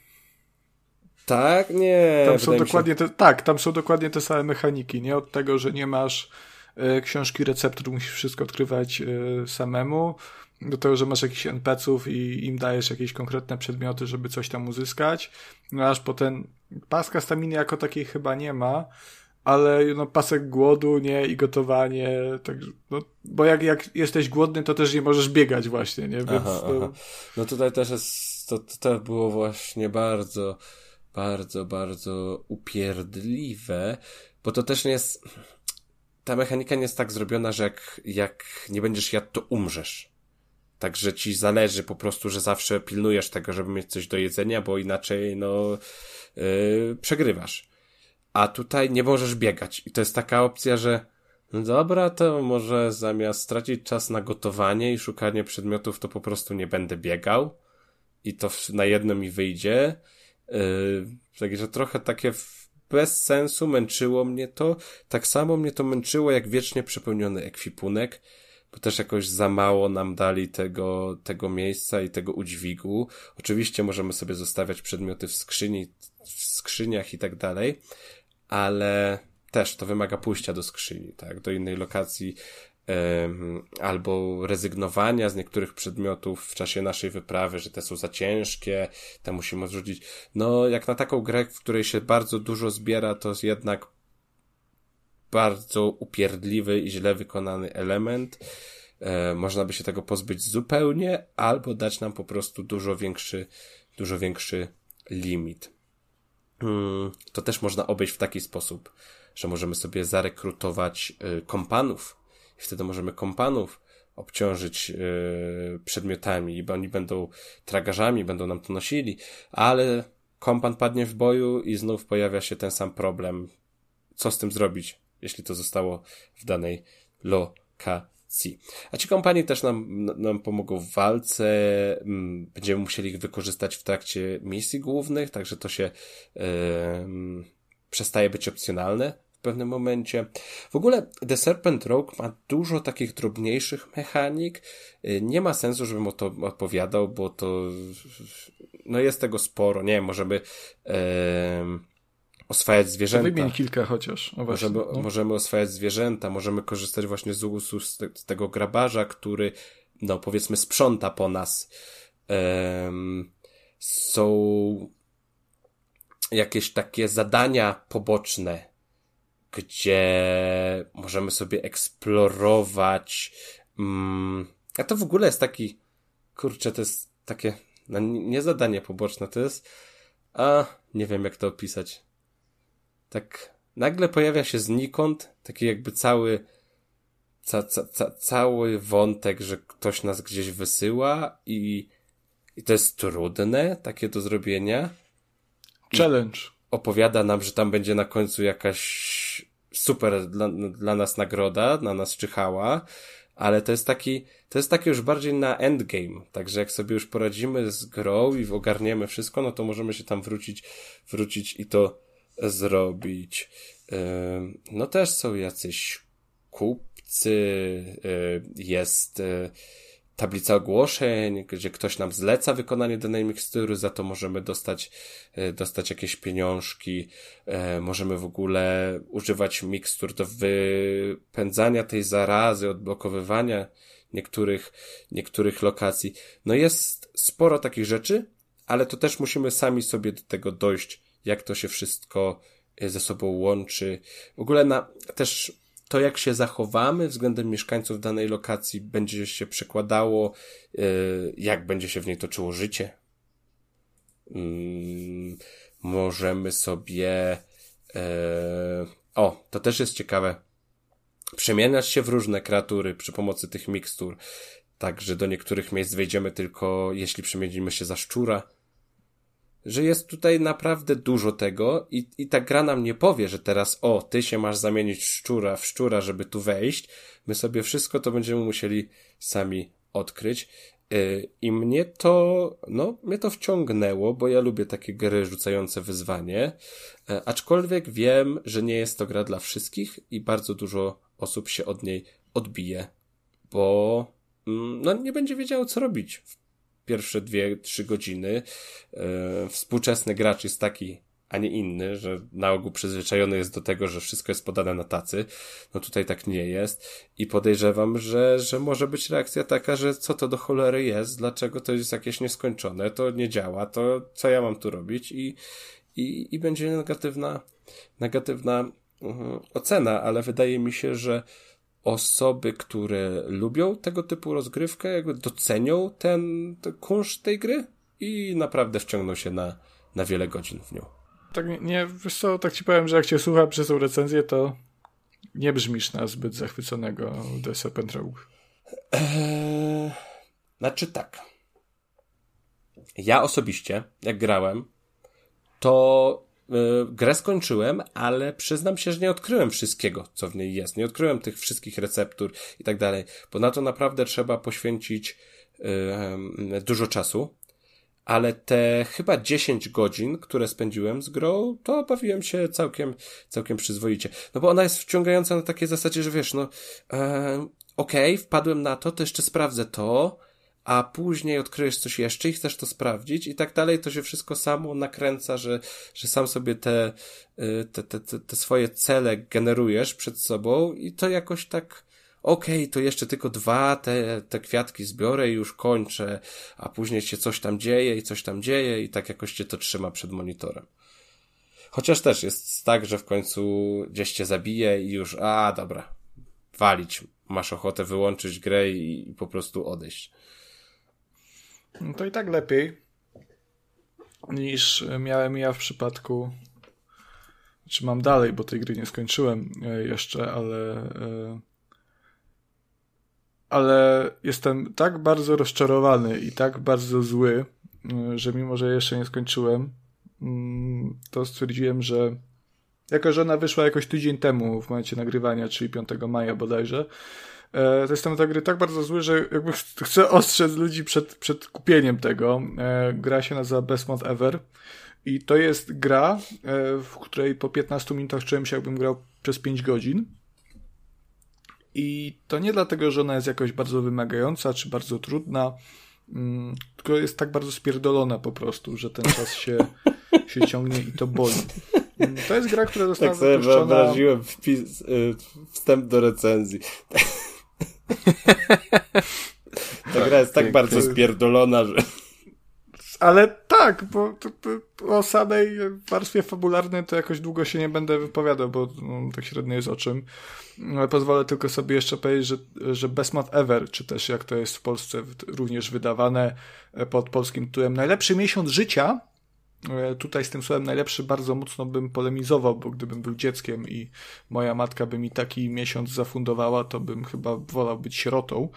tak? Nie.
Tam są dokładnie te, tak, tam są dokładnie te same mechaniki, nie? Od tego, że nie masz e, książki receptur, musisz wszystko odkrywać e, samemu, do tego, że masz jakichś NPC-ów i im dajesz jakieś konkretne przedmioty, żeby coś tam uzyskać. No aż potem paska staminy jako takiej chyba nie ma, ale no pasek głodu, nie? I gotowanie, tak, no, bo jak, jak jesteś głodny, to też nie możesz biegać właśnie, nie? Więc
Aha,
to,
aha. No tutaj też jest, to, to, to było właśnie bardzo, bardzo, bardzo upierdliwe, bo to też nie jest, ta mechanika nie jest tak zrobiona, że jak, jak nie będziesz jadł, to umrzesz. Także ci zależy po prostu, że zawsze pilnujesz tego, żeby mieć coś do jedzenia, bo inaczej, no, yy, przegrywasz. A tutaj nie możesz biegać. I to jest taka opcja, że no dobra, to może zamiast stracić czas na gotowanie i szukanie przedmiotów, to po prostu nie będę biegał. I to na jedno mi wyjdzie. Yy, także trochę takie bez sensu męczyło mnie to. Tak samo mnie to męczyło, jak wiecznie przepełniony ekwipunek, bo też jakoś za mało nam dali tego, tego miejsca i tego udźwigu. Oczywiście możemy sobie zostawiać przedmioty w skrzyni, w skrzyniach i tak dalej, ale też to wymaga pójścia do skrzyni, tak, do innej lokacji, albo rezygnowania z niektórych przedmiotów w czasie naszej wyprawy, że te są za ciężkie, te musimy odrzucić. No, jak na taką grę, w której się bardzo dużo zbiera, to jednak bardzo upierdliwy i źle wykonany element. E, można by się tego pozbyć zupełnie, albo dać nam po prostu dużo większy, dużo większy limit. Mm, To też można obejść w taki sposób, że możemy sobie zarekrutować y, kompanów i wtedy możemy kompanów obciążyć y, przedmiotami, bo oni będą tragarzami, będą nam to nosili, ale kompan padnie w boju i znów pojawia się ten sam problem. Co z tym zrobić, jeśli to zostało w danej lokacji? A ci kompanii też nam, nam pomogą w walce. mm, Będziemy musieli ich wykorzystać w trakcie misji głównych, także to się em, przestaje być opcjonalne w pewnym momencie. W ogóle The Serpent Rogue ma dużo takich drobniejszych mechanik. Y, Nie ma sensu, żebym o to opowiadał, bo to no jest tego sporo. Nie wiem, możemy em, oswajać zwierzęta.
wymień kilka chociaż. O właśnie,
Możemy,
no.
możemy oswajać zwierzęta, możemy korzystać właśnie z usług z, te, z tego grabarza, który, no powiedzmy, sprząta po nas. Em, są jakieś takie zadania poboczne, gdzie możemy sobie eksplorować. Mm, a to w ogóle jest taki, kurczę, to jest takie, no nie zadanie poboczne, to jest, a nie wiem jak to opisać. Tak nagle pojawia się znikąd taki jakby cały ca, ca, ca, cały wątek, że ktoś nas gdzieś wysyła i, i to jest trudne takie do zrobienia.
Challenge. I
opowiada nam, że tam będzie na końcu jakaś super dla, dla nas nagroda, na nas czyhała, ale to jest taki, to jest taki już bardziej na endgame, także jak sobie już poradzimy z grą i ogarniemy wszystko, no to możemy się tam wrócić, wrócić i to zrobić. No też są jacyś kupcy, jest tablica ogłoszeń, gdzie ktoś nam zleca wykonanie danej mikstury, za to możemy dostać, e, dostać jakieś pieniążki, e, możemy w ogóle używać mikstur do wypędzania tej zarazy, odblokowywania niektórych, niektórych lokacji. No jest sporo takich rzeczy, ale to też musimy sami sobie do tego dojść, jak to się wszystko e, ze sobą łączy. W ogóle na, też to, jak się zachowamy względem mieszkańców danej lokacji, będzie się przekładało, y, jak będzie się w niej toczyło życie. Mm, możemy sobie. Y, o, to też jest ciekawe. Przemieniać się w różne kreatury przy pomocy tych mikstur. Także do niektórych miejsc wejdziemy tylko, jeśli przemienimy się za szczura że jest tutaj naprawdę dużo tego i, i ta gra nam nie powie, że teraz o, ty się masz zamienić szczura w szczura, żeby tu wejść. My sobie wszystko to będziemy musieli sami odkryć. Y, I mnie to, no, mnie to wciągnęło, bo ja lubię takie gry rzucające wyzwanie. E, aczkolwiek wiem, że nie jest to gra dla wszystkich i bardzo dużo osób się od niej odbije, bo mm, no, nie będzie wiedziało, co robić w pierwsze dwie, trzy godziny. E, współczesny gracz jest taki, a nie inny, że na ogół przyzwyczajony jest do tego, że wszystko jest podane na tacy. No tutaj tak nie jest i podejrzewam, że, że może być reakcja taka, że co to do cholery jest, dlaczego to jest jakieś nieskończone, to nie działa, to co ja mam tu robić i, i, i będzie negatywna, negatywna uh, ocena, ale wydaje mi się, że osoby, które lubią tego typu rozgrywkę, jakby docenią ten, ten kunszt tej gry i naprawdę wciągną się na, na wiele godzin w nią.
Tak, nie, wiesz co, tak ci powiem, że jak cię słucham przez tą recenzję, to nie brzmisz na zbyt zachwyconego The Serpent Rogue.
Eee, znaczy tak. Ja osobiście, jak grałem, to grę skończyłem, ale przyznam się, że nie odkryłem wszystkiego, co w niej jest. Nie odkryłem tych wszystkich receptur i tak dalej, bo na to naprawdę trzeba poświęcić dużo czasu. Ale te chyba 10 godzin, które spędziłem z grą, to bawiłem się całkiem, całkiem przyzwoicie. No bo ona jest wciągająca na takiej zasadzie, że wiesz, no, yy, okej, okay, wpadłem na to, to jeszcze sprawdzę to, a później odkryjesz coś jeszcze i chcesz to sprawdzić i tak dalej, to się wszystko samo nakręca, że, że sam sobie te, y, te, te, te, swoje cele generujesz przed sobą i to jakoś tak okej, okay, to jeszcze tylko dwa te, te kwiatki zbiorę i już kończę, a później się coś tam dzieje i coś tam dzieje i tak jakoś cię to trzyma przed monitorem. Chociaż też jest tak, że w końcu gdzieś cię zabije i już, a dobra, walić. Masz ochotę wyłączyć grę i, i po prostu odejść.
No to i tak lepiej niż miałem ja w przypadku. Czy mam dalej, bo tej gry nie skończyłem e, jeszcze, ale. E, ale jestem tak bardzo rozczarowany i tak bardzo zły, e, że mimo, że jeszcze nie skończyłem, mm, to stwierdziłem, że jako, że ona wyszła jakoś tydzień temu w momencie nagrywania, czyli 5 maja bodajże, e, to jestem na gry tak bardzo zły, że jakby [laughs] chcę ostrzec ludzi przed, przed kupieniem tego. E, gra się nazywa Best Month Ever i to jest gra, e, w której po 15 minutach czułem się jakbym grał przez 5 godzin. I to nie dlatego, że ona jest jakoś bardzo wymagająca, czy bardzo trudna, mm, tylko jest tak bardzo spierdolona po prostu, że ten czas się, się ciągnie i to boli. Mm, to jest gra, która została
tak sobie wypuszczona... wyobraziłem wpis, y, wstęp do recenzji. Ta gra jest tak, tak bardzo spierdolona, że...
Ale tak, bo to, to, o samej warstwie fabularnej to jakoś długo się nie będę wypowiadał, bo no, tak średnio jest o czym. Ale pozwolę tylko sobie jeszcze powiedzieć, że, że Best Ever, czy też jak to jest w Polsce również wydawane pod polskim tytułem Najlepszy miesiąc życia, e, tutaj z tym słowem najlepszy bardzo mocno bym polemizował, bo gdybym był dzieckiem i moja matka by mi taki miesiąc zafundowała, to bym chyba wolał być sierotą.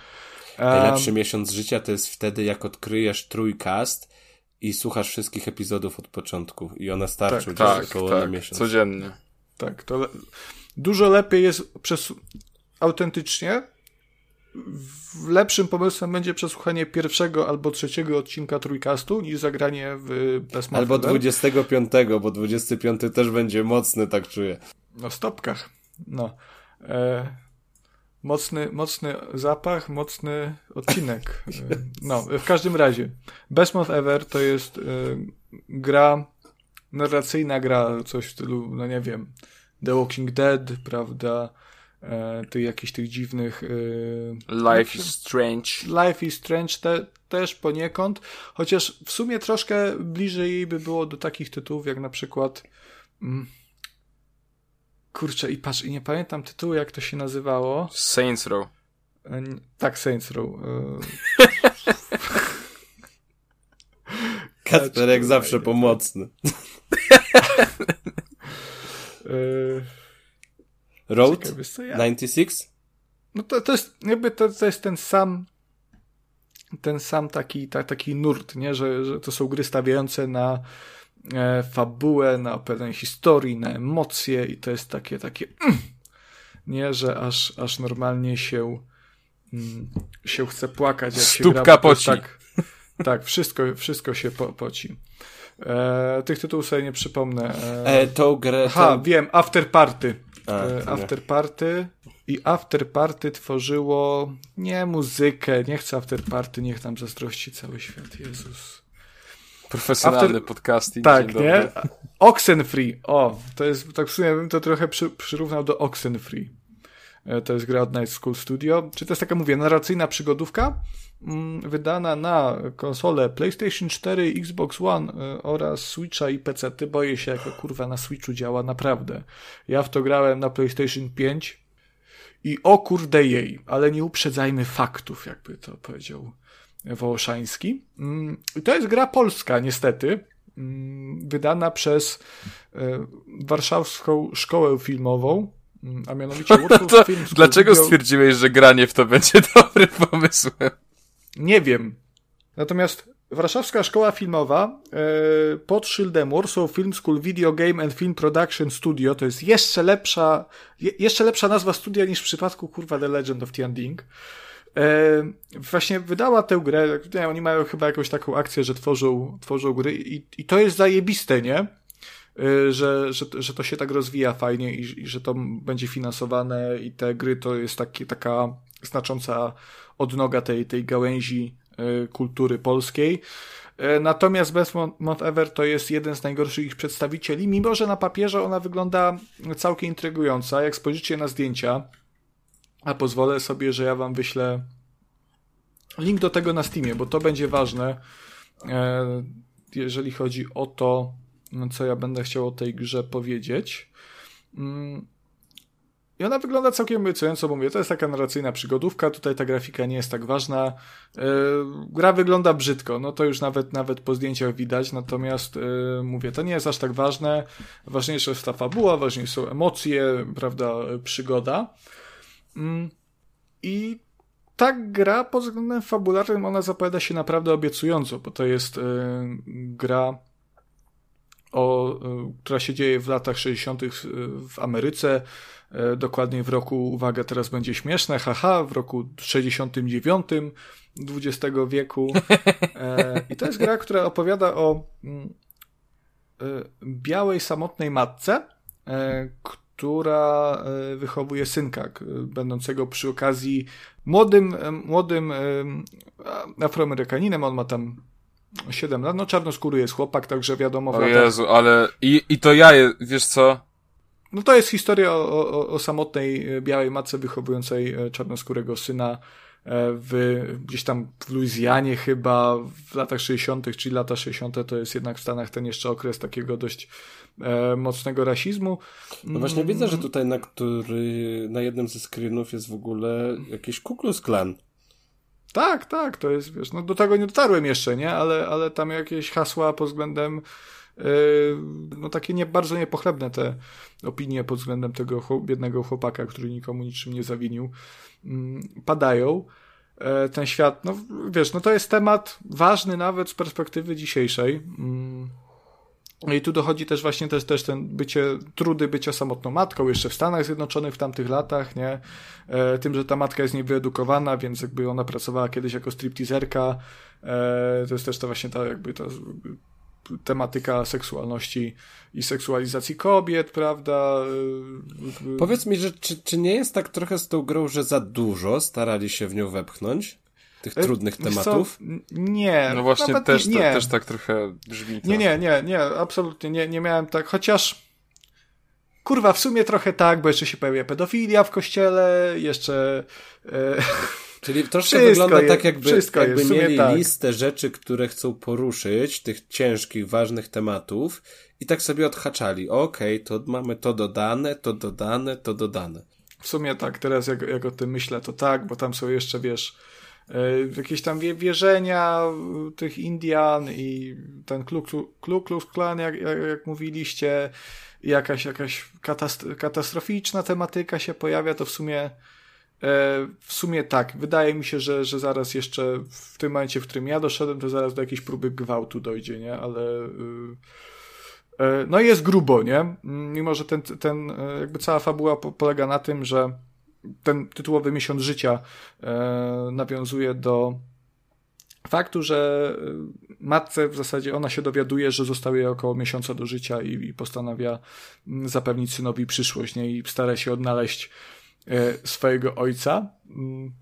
Najlepszy um, miesiąc życia to jest wtedy, jak odkryjesz trójkast i słuchasz wszystkich epizodów od początku i ona starczy
tak, tak, około tak, na miesiąc. Codziennie.
Tak, to le dużo lepiej jest przez autentycznie lepszym pomysłem będzie przesłuchanie pierwszego albo trzeciego odcinka trójkastu niż zagranie w Best
Albo 25, bo 25 też będzie mocny, tak czuję.
No stopkach. No. E, mocny, mocny zapach, mocny odcinek. E, no, w każdym razie. Best Month Ever to jest e, gra, narracyjna gra, coś w stylu, no nie wiem, The Walking Dead, prawda, e, tych jakichś tych dziwnych...
E, Life is Strange.
Life is Strange te, też poniekąd, chociaż w sumie troszkę bliżej jej by było do takich tytułów, jak na przykład... Mm, kurczę, i patrz, i nie pamiętam tytułu, jak to się nazywało.
Saints Row.
E, tak, Saints Row. [laughs]
Kacper jak zawsze pomocny. [laughs] Road Czekaj, ja... 96?
No to, to jest jakby to, to jest ten sam ten sam taki, ta, taki nurt, nie? Że, że to są gry stawiające na e, fabułę, na opowiadanie historii, na emocje i to jest takie, takie mm, nie, że aż, aż normalnie się mm, się chce płakać, jak
Stópka
się gra.
poci.
Tak, tak, wszystko, wszystko się po, poci. E, tych tytułów sobie nie przypomnę.
E, e tą grę...
Aha, wiem, After Party. A, e, after Party i After Party tworzyło nie muzykę, nie chcę After Party, niech tam zazdrości cały świat, Jezus.
Profesjonalny after... podcasting.
Tak, nie? Oxenfree, o, to jest, tak w sumie bym to trochę przy, przyrównał do Oxenfree. E, to jest gra od Night School Studio. Czy to jest taka, mówię, narracyjna przygodówka? Mm, wydana na konsole PlayStation 4, Xbox One y, oraz Switcha i PC. Ty boję się, jak kurwa na Switchu działa, naprawdę. Ja w to grałem na PlayStation 5 i o kurde jej, ale nie uprzedzajmy faktów, jakby to powiedział Wołoszański. Mm, I to jest gra polska, niestety, mm, wydana przez y, Warszawską Szkołę Filmową, a mianowicie
Warsaw [laughs] Film Dlaczego stwierdziłeś, że granie w to będzie [laughs] dobrym pomysłem?
Nie wiem. Natomiast Warszawska Szkoła Filmowa e, pod szyldem Warsaw Film School Video Game and Film Production Studio to jest jeszcze lepsza, je, jeszcze lepsza nazwa studia niż w przypadku kurwa The Legend of Tianding. E, właśnie wydała tę grę, nie, oni mają chyba jakąś taką akcję, że tworzą, tworzą gry i, i to jest zajebiste, nie? E, że, że, że to się tak rozwija fajnie i, i że to będzie finansowane i te gry to jest taki, taka znacząca odnoga tej, tej gałęzi e, kultury polskiej. E, natomiast Best Mount Ever to jest jeden z najgorszych ich przedstawicieli, mimo że na papierze ona wygląda całkiem intrygująca. Jak spojrzycie na zdjęcia, a pozwolę sobie, że ja wam wyślę link do tego na Steamie, bo to będzie ważne, e, jeżeli chodzi o to, co ja będę chciał o tej grze powiedzieć. Mm, i ona wygląda całkiem obiecująco, bo mówię, to jest taka narracyjna przygodówka, tutaj ta grafika nie jest tak ważna. Yy, gra wygląda brzydko, no to już nawet, nawet po zdjęciach widać, natomiast yy, mówię, to nie jest aż tak ważne. Ważniejsza jest ta fabuła, ważniejsze są emocje, prawda, przygoda. Yy, I ta gra pod względem fabularnym, ona zapowiada się naprawdę obiecująco, bo to jest gra o, która się dzieje w latach 60. w Ameryce, E, dokładnie w roku, uwaga, teraz będzie śmieszne, haha, w roku 69 XX wieku. E, I to jest gra, która opowiada o mm, e, białej, samotnej matce, która wychowuje synka, będącego przy okazji młodym, młodym Afroamerykaninem. On ma tam 7 lat. No, czarnoskóry jest chłopak, także wiadomo.
O Jezu, ale i, i to ja, wiesz co?
No to jest historia o, o, o samotnej e, białej matce wychowującej e, czarnoskórego syna e, w, gdzieś tam w Luizjanie chyba w latach 60., czyli lata 60. to jest jednak w Stanach ten jeszcze okres takiego dość e, mocnego rasizmu.
No właśnie widzę, że tutaj na który, na jednym ze screenów jest w ogóle jakiś Ku Klux Klan.
Tak, tak, to jest, wiesz, no do tego nie dotarłem jeszcze, nie, ale, ale tam jakieś hasła pod względem no takie nie, bardzo niepochlebne te opinie pod względem tego biednego chłopaka, który nikomu niczym nie zawinił, mm, padają. E, ten świat, no wiesz, no to jest temat ważny nawet z perspektywy dzisiejszej. I tu dochodzi też właśnie też, też ten bycie, trudy bycia samotną matką, jeszcze w Stanach Zjednoczonych w tamtych latach, nie? E, tym, że ta matka jest niewyedukowana, więc jakby ona pracowała kiedyś jako stripteaserka. E, to jest też to właśnie ta jakby ta tematyka seksualności i seksualizacji kobiet, prawda?
Powiedz mi, że czy, czy nie jest tak trochę z tą grą, że za dużo starali się w nią wepchnąć? Tych e, trudnych tematów? Co?
Nie.
No właśnie też, nie. też tak trochę brzmi to.
Nie, nie, nie, nie, absolutnie nie, nie miałem tak, chociaż kurwa, w sumie trochę tak, bo jeszcze się pojawia pedofilia w kościele, jeszcze... E...
Czyli [laughs] troszkę wszystko wygląda jest, tak, jakby, jakby mieli tak. listę rzeczy, które chcą poruszyć, tych ciężkich, ważnych tematów i tak sobie odhaczali. Okej, okay, to mamy to dodane, to dodane, to dodane.
W sumie tak, teraz jak, jak o tym myślę, to tak, bo tam są jeszcze, wiesz, jakieś tam wierzenia tych Indian i ten Ku Klux Klan, jak, jak, jak mówiliście, jakaś, jakaś katastroficzna tematyka się pojawia, to w sumie E, w sumie tak, wydaje mi się, że, że zaraz jeszcze w tym momencie, w którym ja doszedłem, to zaraz do jakiejś próby gwałtu dojdzie, nie? Ale y, e, no jest grubo, nie? Mimo, że ten, ten e, jakby cała fabuła polega na tym, że ten tytułowy miesiąc życia nawiązuje do faktu, że matce w zasadzie ona się dowiaduje, że zostało jej około miesiąca do życia i, i postanawia zapewnić synowi przyszłość, nie? I stara się odnaleźć E, swojego ojca. Mm.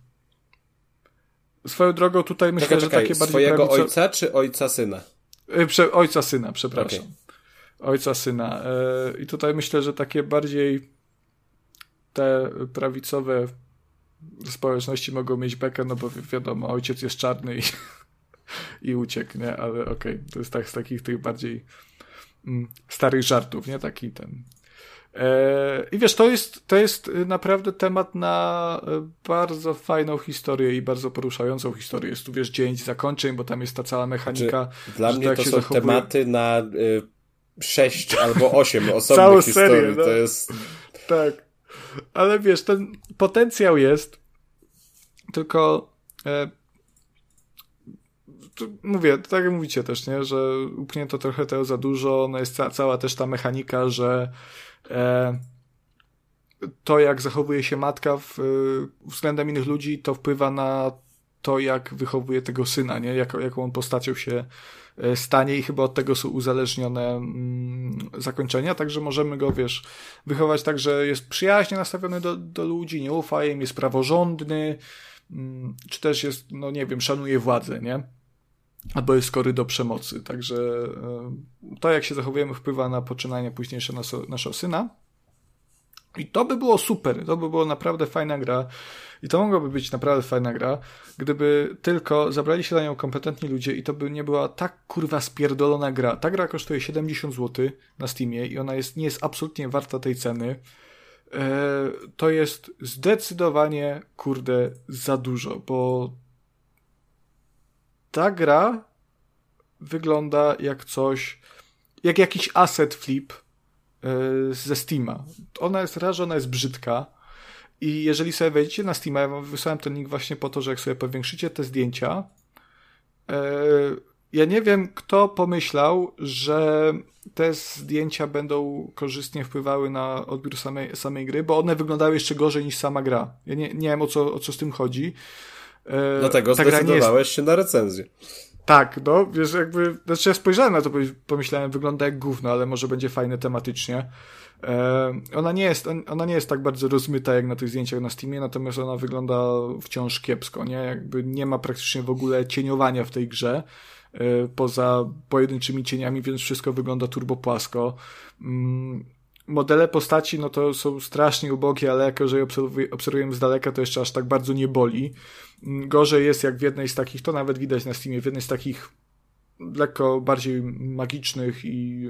Swoją drogą tutaj myślę, czekaj, że takie bardziej
swojego prawico... ojca czy ojca syna?
E, prze... Ojca syna, przepraszam. Okay. Ojca syna. E, I tutaj myślę, że takie bardziej te prawicowe społeczności mogą mieć bekę, no bo wiadomo, ojciec jest czarny i, [laughs] i uciekł, nie? Ale okej, okay, to jest tak z takich tych bardziej mm, starych żartów, nie? Taki ten E, I wiesz, to jest, to jest naprawdę temat na e, bardzo fajną historię i bardzo poruszającą historię. Jest tu, wiesz, dzień zakończeń, bo tam jest ta cała mechanika.
Znaczy, dla mnie to są zachowuje... tematy na y, sześć albo osiem [laughs] osobnych Całą historii. Serię, no. To jest...
Tak. Ale wiesz, ten potencjał jest, tylko e, mówię, tak jak mówicie też, nie, że upchnięto trochę tego za dużo, no jest ca cała też ta mechanika, że E, to, jak zachowuje się matka w, względem innych ludzi, to wpływa na to, jak wychowuje tego syna, nie? Jak, jaką on postacią się e, stanie i chyba od tego są uzależnione mm, zakończenia, także możemy go, wiesz, wychować tak, że jest przyjaźnie nastawiony do, do ludzi, nie ufa im, jest praworządny, mm, czy też jest, no nie wiem, szanuje władzę, nie? albo jest skory do przemocy. Także e, to, jak się zachowujemy, wpływa na poczynanie późniejsze naszego syna. I to by było super, to by było naprawdę fajna gra. I to mogłaby być naprawdę fajna gra, gdyby tylko zabrali się za nią kompetentni ludzie i to by nie była tak kurwa spierdolona gra. Ta gra kosztuje 70 zł na Steamie i ona jest, nie jest absolutnie warta tej ceny. E, to jest zdecydowanie, kurde, za dużo, bo ta gra wygląda jak coś, jak jakiś asset flip yy, ze Steama. Ona jest raz, ona jest brzydka i jeżeli sobie wejdziecie na Steama, ja wysłałem ten link właśnie po to, że jak sobie powiększycie te zdjęcia, yy, ja nie wiem, kto pomyślał, że te zdjęcia będą korzystnie wpływały na odbiór samej, samej gry, bo one wyglądały jeszcze gorzej niż sama gra. Ja nie, nie wiem, o co, o co z tym chodzi.
E, Dlatego ta zdecydowałeś jest... się na recenzję.
Tak, no, wiesz, jakby, znaczy ja spojrzałem na to, pomyślałem, wygląda jak gówno, ale może będzie fajne tematycznie. E, ona nie jest, ona nie jest tak bardzo rozmyta jak na tych zdjęciach na Steamie, natomiast ona wygląda wciąż kiepsko, nie? Jakby nie ma praktycznie w ogóle cieniowania w tej grze, e, poza pojedynczymi cieniami, więc wszystko wygląda turbo płasko. Mm, modele postaci, no to są strasznie ubogie, ale jako, że je obserwujemy z daleka, to jeszcze aż tak bardzo nie boli. Gorzej jest jak w jednej z takich, to nawet widać na Steamie, w jednej z takich lekko bardziej magicznych i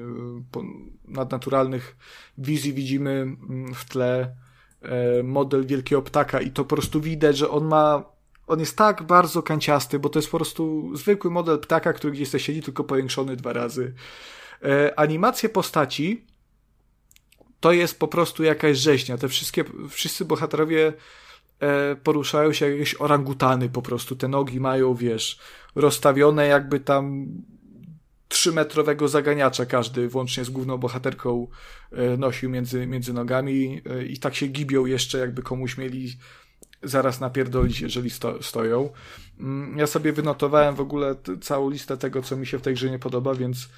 e, nadnaturalnych wizji widzimy mm, w tle e, model wielkiego ptaka i to po prostu widać, że on ma on jest tak bardzo kanciasty, bo to jest po prostu zwykły model ptaka, który gdzieś sobie siedzi, tylko powiększony dwa razy. E, animacje postaci to jest po prostu jakaś rzeźnia. Te wszystkie, wszyscy bohaterowie poruszają się jak jakieś orangutany po prostu. Te nogi mają, wiesz, rozstawione jakby tam trzymetrowego zaganiacza każdy, włącznie z główną bohaterką, e, nosił między, między nogami e, i tak się gibią jeszcze, jakby komuś mieli zaraz napierdolić, jeżeli sto, stoją. Mm, ja sobie wynotowałem w ogóle całą listę tego, co mi się w tej grze nie podoba, więc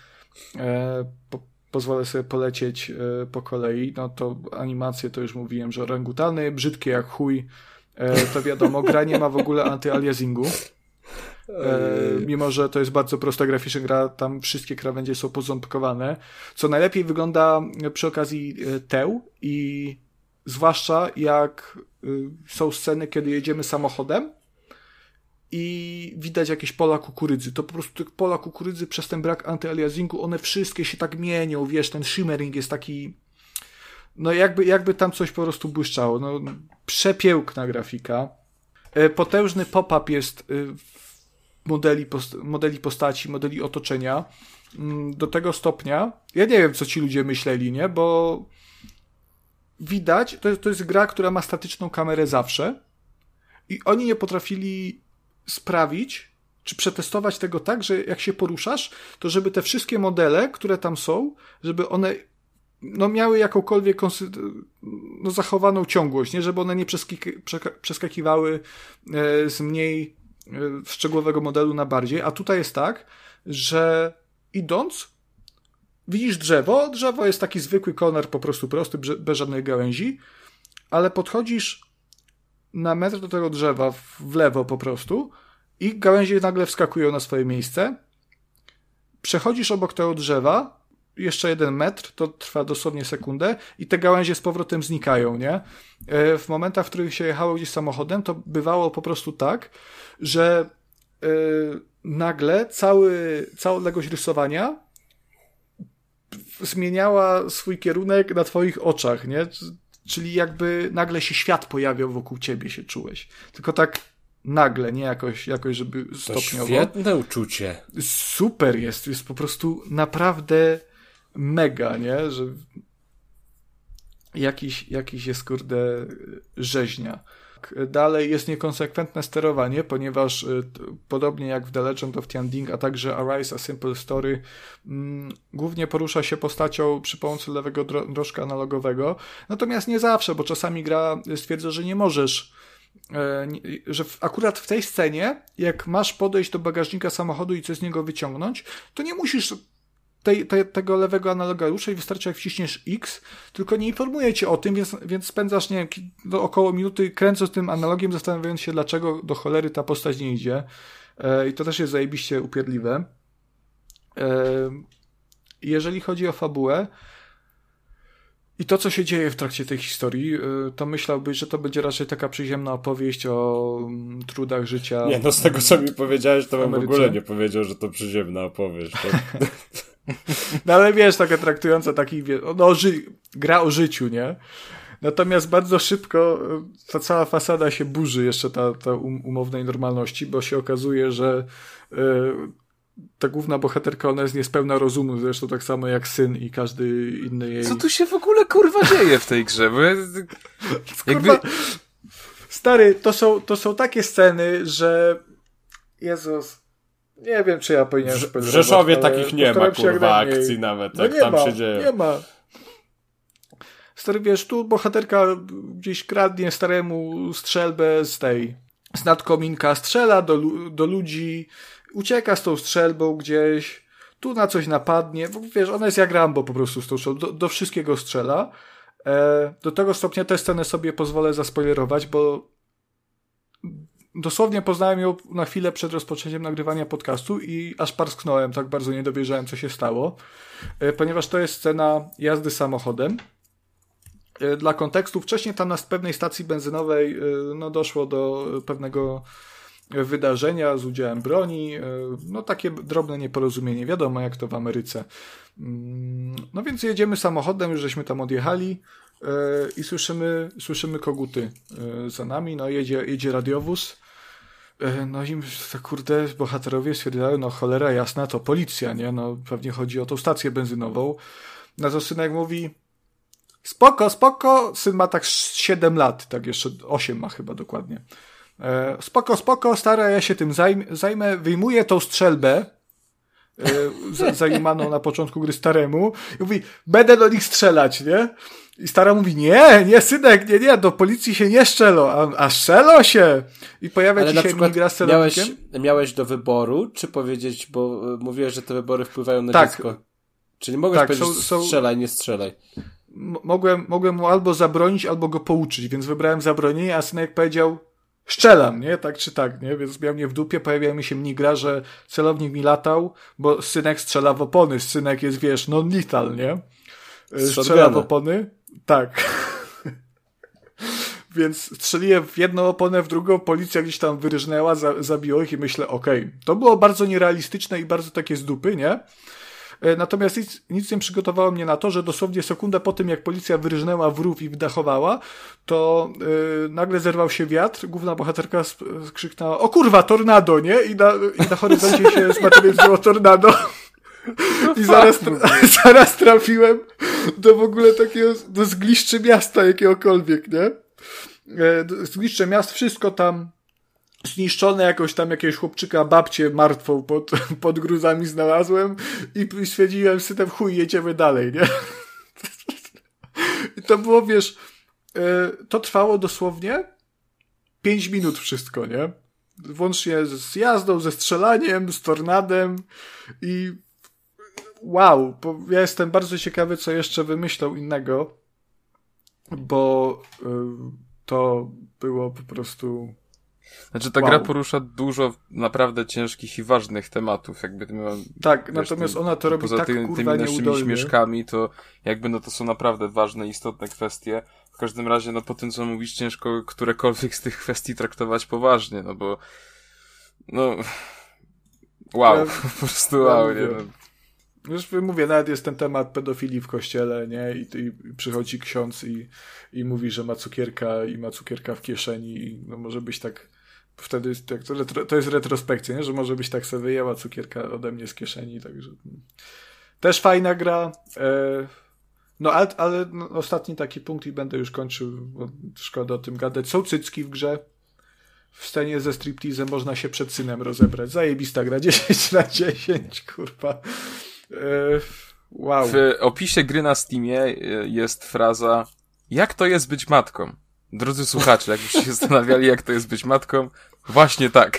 e, po, pozwolę sobie polecieć e, po kolei. No to animacje to już mówiłem, że orangutany, brzydkie jak chuj, e, to wiadomo, gra nie ma w ogóle antyaliasingu. E, mimo, że to jest bardzo prosta graficzna gra, tam wszystkie krawędzie są poząbkowane. Co najlepiej wygląda przy okazji e, teł i zwłaszcza jak e, są sceny, kiedy jedziemy samochodem i widać jakieś pola kukurydzy. To po prostu pola kukurydzy przez ten brak antyaliasingu, one wszystkie się tak mienią, wiesz, ten shimmering jest taki no jakby, jakby tam coś po prostu błyszczało. No, przepiękna grafika. Potężny pop-up jest modeli, post modeli postaci, modeli otoczenia mm, do tego stopnia. Ja nie wiem, co ci ludzie myśleli, nie? Bo widać, to to jest gra, która ma statyczną kamerę zawsze i oni nie potrafili sprawić, czy przetestować tego tak, że jak się poruszasz, to żeby te wszystkie modele, które tam są, żeby one no, miały jakąkolwiek no, zachowaną ciągłość, nie? żeby one nie przeskakiwały e, z mniej szczegółowego modelu na bardziej, a tutaj jest tak, że idąc widzisz drzewo, drzewo jest taki zwykły konar, po prostu prosty, bez żadnej gałęzi, ale podchodzisz na metr do tego drzewa w lewo po prostu i gałęzie nagle wskakują na swoje miejsce. Przechodzisz obok tego drzewa, jeszcze jeden metr, to trwa dosłownie sekundę i te gałęzie z powrotem znikają, nie? E, w momentach, w których się jechało gdzieś samochodem, to bywało po prostu tak, że yy, nagle cały, cała odległość rysowania zmieniała swój kierunek na twoich oczach, nie? Czyli jakby nagle się świat pojawiał wokół ciebie, się czułeś. Tylko tak nagle, nie jakoś, jakoś żeby stopniowo.
To świetne uczucie.
Super jest, jest po prostu naprawdę mega, nie? Że jakiś, jakiś jest, kurde, rzeźnia. Dalej jest niekonsekwentne sterowanie, ponieważ y, podobnie jak w The Legend of Tianding, a także Arise a Simple Story, mm, głównie porusza się postacią przy pomocy lewego drożka analogowego. Natomiast nie zawsze, bo czasami gra stwierdza, że nie możesz e, że akurat w tej scenie, jak masz podejść do bagażnika samochodu i coś z niego wyciągnąć, to nie musisz tej, tego lewego analoga rusza i wystarczy jak wciśniesz X, tylko nie informuje cię o tym, więc, więc spędzasz, nie wiem, do około minuty kręcąc tym analogiem, zastanawiając się, dlaczego do cholery ta postać nie idzie. E, I to też jest zajebiście upierdliwe. E, jeżeli chodzi o fabułę, i to, co się dzieje w trakcie tej historii, e, to myślałbyś, że to będzie raczej taka przyziemna opowieść o mm, trudach życia.
Nie, no z tego, co mi powiedziałeś, to bym w ogóle nie powiedział, że to przyziemna opowieść. To... [laughs]
No ale wiesz, taka traktująca taki, no, ży gra o życiu, nie? Natomiast bardzo szybko e, ta cała fasada się burzy, jeszcze ta, ta um umownej normalności, bo się okazuje, że y, ta główna bohaterka, ona jest niespełna rozumu, zresztą tak samo jak syn i każdy inny jej...
Co tu się w ogóle, kurwa, dzieje w tej grze? Bo ja... [laughs]
Jakby... Kurwa, stary, to są, to są takie sceny, że Jezus, nie wiem, czy ja powinienem
W, w Rzeszowie takich nie ma, kurwa, akcji nawet, no jak tam
ma,
się dzieje.
Nie ma. Stary, wiesz, tu bohaterka gdzieś kradnie staremu strzelbę z tej, z nadkominka, strzela do, do ludzi, ucieka z tą strzelbą gdzieś, tu na coś napadnie, wiesz, ona jest jak Rambo po prostu z tą strzelbą, do, do wszystkiego strzela. E, do tego stopnia tę scenę sobie pozwolę zaspoilerować, bo dosłownie poznałem ją na chwilę przed rozpoczęciem nagrywania podcastu i aż parsknąłem, tak bardzo nie dowierzałem, co się stało, e, ponieważ to jest scena jazdy samochodem. E, dla kontekstu, wcześniej tam na pewnej stacji benzynowej e, no, doszło do pewnego wydarzenia z udziałem broni, no takie drobne nieporozumienie, wiadomo jak to w Ameryce. Mm, no więc jedziemy samochodem, już żeśmy tam odjechali i słyszymy, słyszymy koguty za nami, no jedzie, jedzie radiowóz, no i tak kurde, bohaterowie stwierdzają, no cholera jasna, to policja, nie? No pewnie chodzi o tą stację benzynową. Na to synek mówi, spoko, spoko, syn ma tak 7 lat, tak jeszcze 8 ma chyba dokładnie. E, spoko, spoko, stara, ja się tym zajmę, zajmę wyjmuję tą strzelbę, e, na początku gry staremu i mówi, będę do nich strzelać, nie? I stara mówi, nie, nie, synek, nie, nie, do policji się nie szczelo, a, a szczelo się. I pojawia
Ale
się minigra z
miałeś, miałeś do wyboru, czy powiedzieć, bo y, mówiłeś, że te wybory wpływają na
Tak.
dziecko. Czyli mogłeś
Tak,
powiedzieć,
są- są-
strzelaj, nie strzelaj.
Mogłem, mogłem mu albo zabronić, albo go pouczyć, więc wybrałem zabronienie, a synek powiedział, szczelam, nie? Tak czy tak, nie? Więc miał mnie w dupie, pojawia mi się minigra, że celownik mi latał, bo synek strzela w opony. Synek jest, wiesz, non-lethal, nie?
Z
Strzela w opony. Tak. [laughs] Więc strzeliłem w jedną oponę, w drugą, policja gdzieś tam wyryżnęła, za, zabiło ich i myślę, okej, to było bardzo nierealistyczne i bardzo takie z dupy, nie? E, Natomiast nic, nic nie przygotowało mnie na to, że dosłownie sekundę po tym, jak policja wyryżnęła w rów i wdachowała, to yy, nagle zerwał się wiatr, główna bohaterka skrzyknęła, o kurwa, tornado, nie? I na, i na horyzoncie się [laughs] zmaterializowało tornado. I zaraz, tra- [laughs] zaraz trafiłem do w ogóle takiego, do zgliszczy miasta jakiegokolwiek, nie? E, Zgliszcze miast, wszystko tam zniszczone, jakoś tam jakiegoś chłopczyka, babcię martwą pod, [laughs] pod gruzami znalazłem i, stwierdziłem synem, chuj, jedziemy dalej, nie? [laughs] I to było, wiesz, e, to trwało dosłownie 5 minut wszystko, nie? Włącznie z jazdą, ze strzelaniem, z tornadem i wow, bo ja jestem bardzo ciekawy, co jeszcze wymyślą innego, bo y, to było po prostu
Znaczy ta
Wow.
gra porusza dużo naprawdę ciężkich i ważnych tematów, jakby miała
tak,
Wiesz,
natomiast ona to robi
poza
tak
tymi, tymi naszymi
nieudolnie.
śmieszkami, to jakby no to są naprawdę ważne, istotne kwestie. W każdym razie, no po tym co mówisz, ciężko którekolwiek z tych kwestii traktować poważnie, no bo no wow,
Ja- [laughs]
po prostu wow, nie no.
Już mówię, nawet jest ten temat pedofilii w kościele, nie? I, i przychodzi ksiądz i, i mówi, że ma cukierka i ma cukierka w kieszeni i no może być tak wtedy jest tak, to, retro, to jest retrospekcja, nie? Że może być tak sobie wyjęła cukierka ode mnie z kieszeni, także mm. też fajna gra. E, no ale, ale no, ostatni taki punkt i będę już kończył, bo szkoda o tym gadać. Są cycki w grze. W scenie ze striptizem można się przed synem rozebrać. Zajebista gra [laughs] 10 na 10, kurwa. E, wow.
W opisie gry na Steamie e, jest fraza jak to jest być matką? Drodzy słuchacze, jakbyście się zastanawiali, jak to jest być matką, właśnie tak.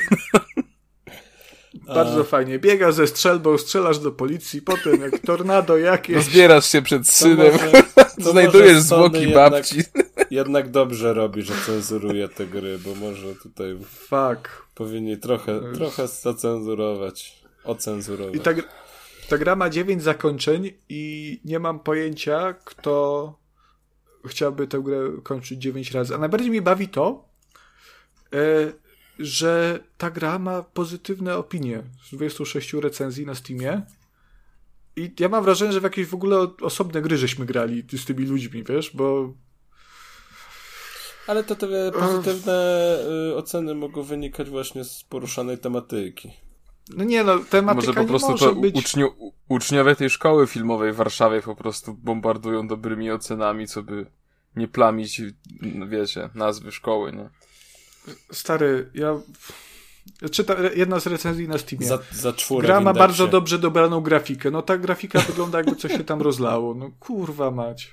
Bardzo fajnie. Biegasz ze strzelbą, strzelasz do policji, potem jak tornado
No,
jakieś.
zbierasz się przed
To
synem,
może- to [laughs]
znajdujesz zwłoki babci.
Jednak dobrze robi, że cenzuruje te gry, bo może tutaj
Fuck.
powinni trochę, trochę zacenzurować, ocenzurować.
I ta, ta gra ma 9 zakończeń i nie mam pojęcia, kto chciałby tę grę kończyć 9 razy. A najbardziej mnie bawi to, e, że ta gra ma pozytywne opinie z 26 recenzji na Steamie. I ja mam wrażenie, że w jakieś w ogóle osobne gry żeśmy grali z tymi ludźmi, wiesz, bo
Ale to te pozytywne y, oceny mogą wynikać właśnie z poruszanej tematyki.
no nie no, tematyka
Może po
nie
prostu
może
to
być...
uczniu, uczniowie tej szkoły filmowej w Warszawie po prostu bombardują dobrymi ocenami, co by nie plamić, no wiecie, nazwy szkoły, nie?
Stary, ja... Czytam jedna z recenzji na Steamie.
Za, za
Gra ma bardzo dobrze dobraną grafikę. No ta grafika wygląda jakby coś się tam rozlało. No kurwa mać.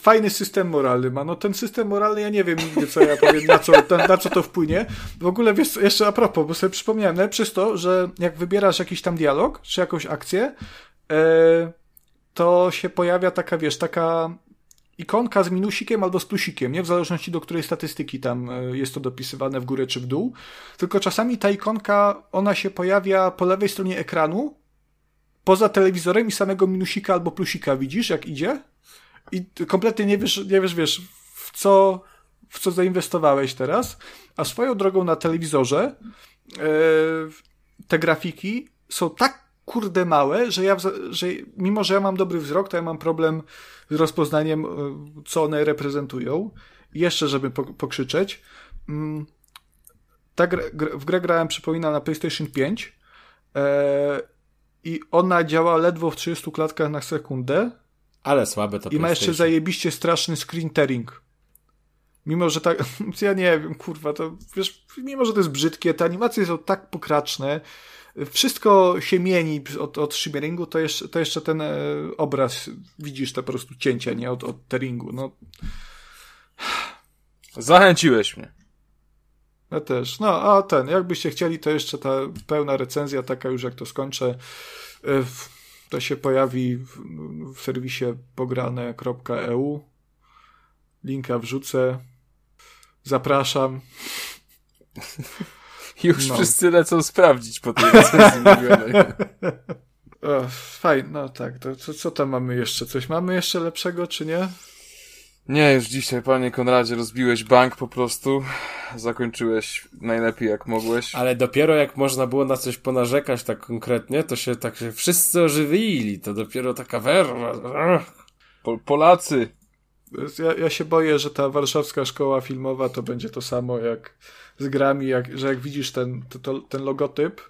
Fajny system moralny ma. No ten system moralny, ja nie wiem nigdy, co ja powiem, na co, na, co to wpłynie. W ogóle, wiesz, jeszcze a propos, bo sobie przypomniałem, jest to, że jak wybierasz jakiś tam dialog, czy jakąś akcję, e, to się pojawia taka, wiesz, taka ikonka z minusikiem albo z plusikiem, nie? W zależności do której statystyki tam e, jest to dopisywane w górę czy w dół. Tylko czasami ta ikonka, ona się pojawia po lewej stronie ekranu, poza telewizorem i samego minusika albo plusika widzisz, jak idzie. I kompletnie nie wiesz, nie wiesz, wiesz, w co, w co zainwestowałeś teraz. A swoją drogą na telewizorze e, te grafiki są tak kurde małe, że ja, że mimo, że ja mam dobry wzrok, to ja mam problem z rozpoznaniem, e, co one reprezentują. Jeszcze, żeby po, pokrzyczeć, mm, ta w grę grałem, przypominam, na PlayStation 5 e, i ona działa ledwo w 30 klatkach na sekundę.
Ale słabe to
I ma jeszcze zajebiście straszny screen tearing. Mimo, że tak, [laughs] ja nie wiem, kurwa, to wiesz, mimo, że to jest brzydkie, te animacje są tak pokraczne, wszystko się mieni od, od shimmeringu, to jeszcze, to jeszcze ten e, obraz, widzisz te po prostu cięcia, nie od, od tearingu, no.
Zachęciłeś mnie.
Ja też. No, a ten, jakbyście chcieli, to jeszcze ta pełna recenzja, taka już jak to skończę, e, to się pojawi w, w serwisie pograne.eu. Linka wrzucę. Zapraszam. [laughs]
Już no. wszyscy lecą sprawdzić po tej recenzji [laughs]
Fajnie, no tak. To, co, co tam mamy jeszcze? Coś mamy jeszcze lepszego, czy nie?
Nie, już dzisiaj, panie Konradzie, rozbiłeś bank po prostu. Zakończyłeś najlepiej jak mogłeś.
Ale dopiero jak można było na coś ponarzekać tak konkretnie, to się tak się wszyscy ożywili. To dopiero taka werwa.
Po, Polacy.
Ja, ja się boję, że ta warszawska szkoła filmowa to będzie to samo jak z grami, jak, że jak widzisz ten, to, to, ten logotyp,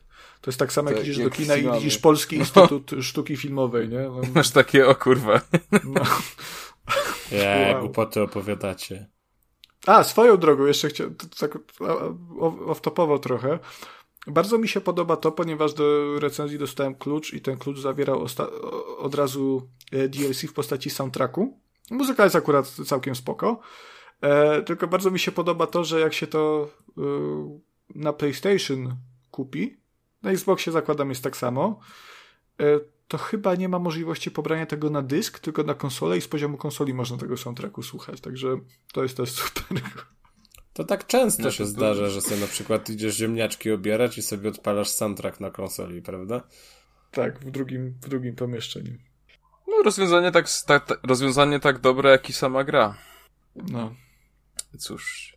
to jest tak samo jak tak, idziesz jak do kina i widzisz Polski Instytut Sztuki Filmowej, nie? No,
Masz takie, o kurwa. No.
Ja, wow. głupoty opowiadacie.
A, swoją drogą, jeszcze chciałem, tak off-topowo trochę. Bardzo mi się podoba to, ponieważ do recenzji dostałem klucz i ten klucz zawierał od razu e, DLC w postaci soundtracku. Muzyka jest akurat całkiem spoko. E, tylko bardzo mi się podoba to, że jak się to e, na PlayStation kupi, na Xboxie zakładam jest tak samo, e, to chyba nie ma możliwości pobrania tego na dysk, tylko na konsolę i z poziomu konsoli można tego soundtracku słuchać, także to jest też super.
To tak często no, się to zdarza, że sobie na przykład idziesz ziemniaczki obierać i sobie odpalasz soundtrack na konsoli, prawda?
Tak, w drugim, w drugim pomieszczeniu.
No, rozwiązanie tak, tak, rozwiązanie tak dobre, jak i sama gra.
No.
Cóż.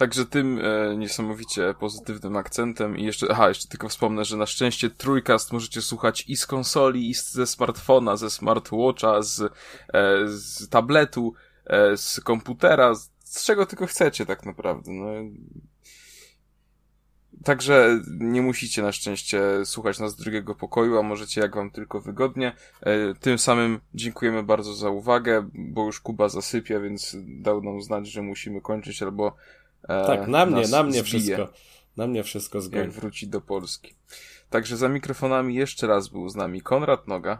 Także tym e, niesamowicie pozytywnym akcentem i jeszcze, aha, jeszcze tylko wspomnę, że na szczęście Trójkast możecie słuchać i z konsoli, i ze smartfona, ze smartwatcha, z, e, z tabletu, e, z komputera, z, z czego tylko chcecie tak naprawdę. No. Także nie musicie na szczęście słuchać nas z drugiego pokoju, a możecie jak wam tylko wygodnie. E, tym samym dziękujemy bardzo za uwagę, bo już Kuba zasypia, więc dał nam znać, że musimy kończyć albo
e, Tak, na mnie, na mnie zbije, wszystko. Na mnie wszystko zgodnie.
Jak wróci do Polski. Także za mikrofonami jeszcze raz był z nami Konrad Noga.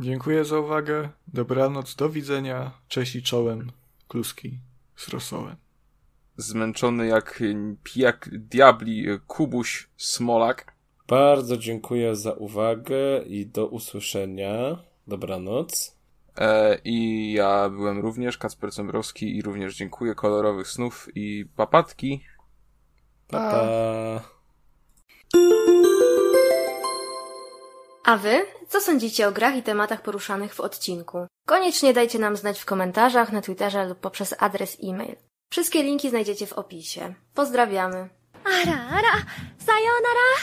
Dziękuję za uwagę. Dobranoc, do widzenia. Cześć i czołem. Kluski z rosołem
zmęczony jak pijak diabli Kubuś Smolak.
Bardzo dziękuję za uwagę i do usłyszenia. Dobranoc.
E, I ja byłem również Kacper Cembrowski i również dziękuję. Kolorowych snów i papatki.
Pa. pa.
A wy? Co sądzicie o grach i tematach poruszanych w odcinku? Koniecznie dajcie nam znać w komentarzach, na Twitterze lub poprzez adres e-mail. Wszystkie linki znajdziecie w opisie. Pozdrawiamy. Ara, ara, sayonara!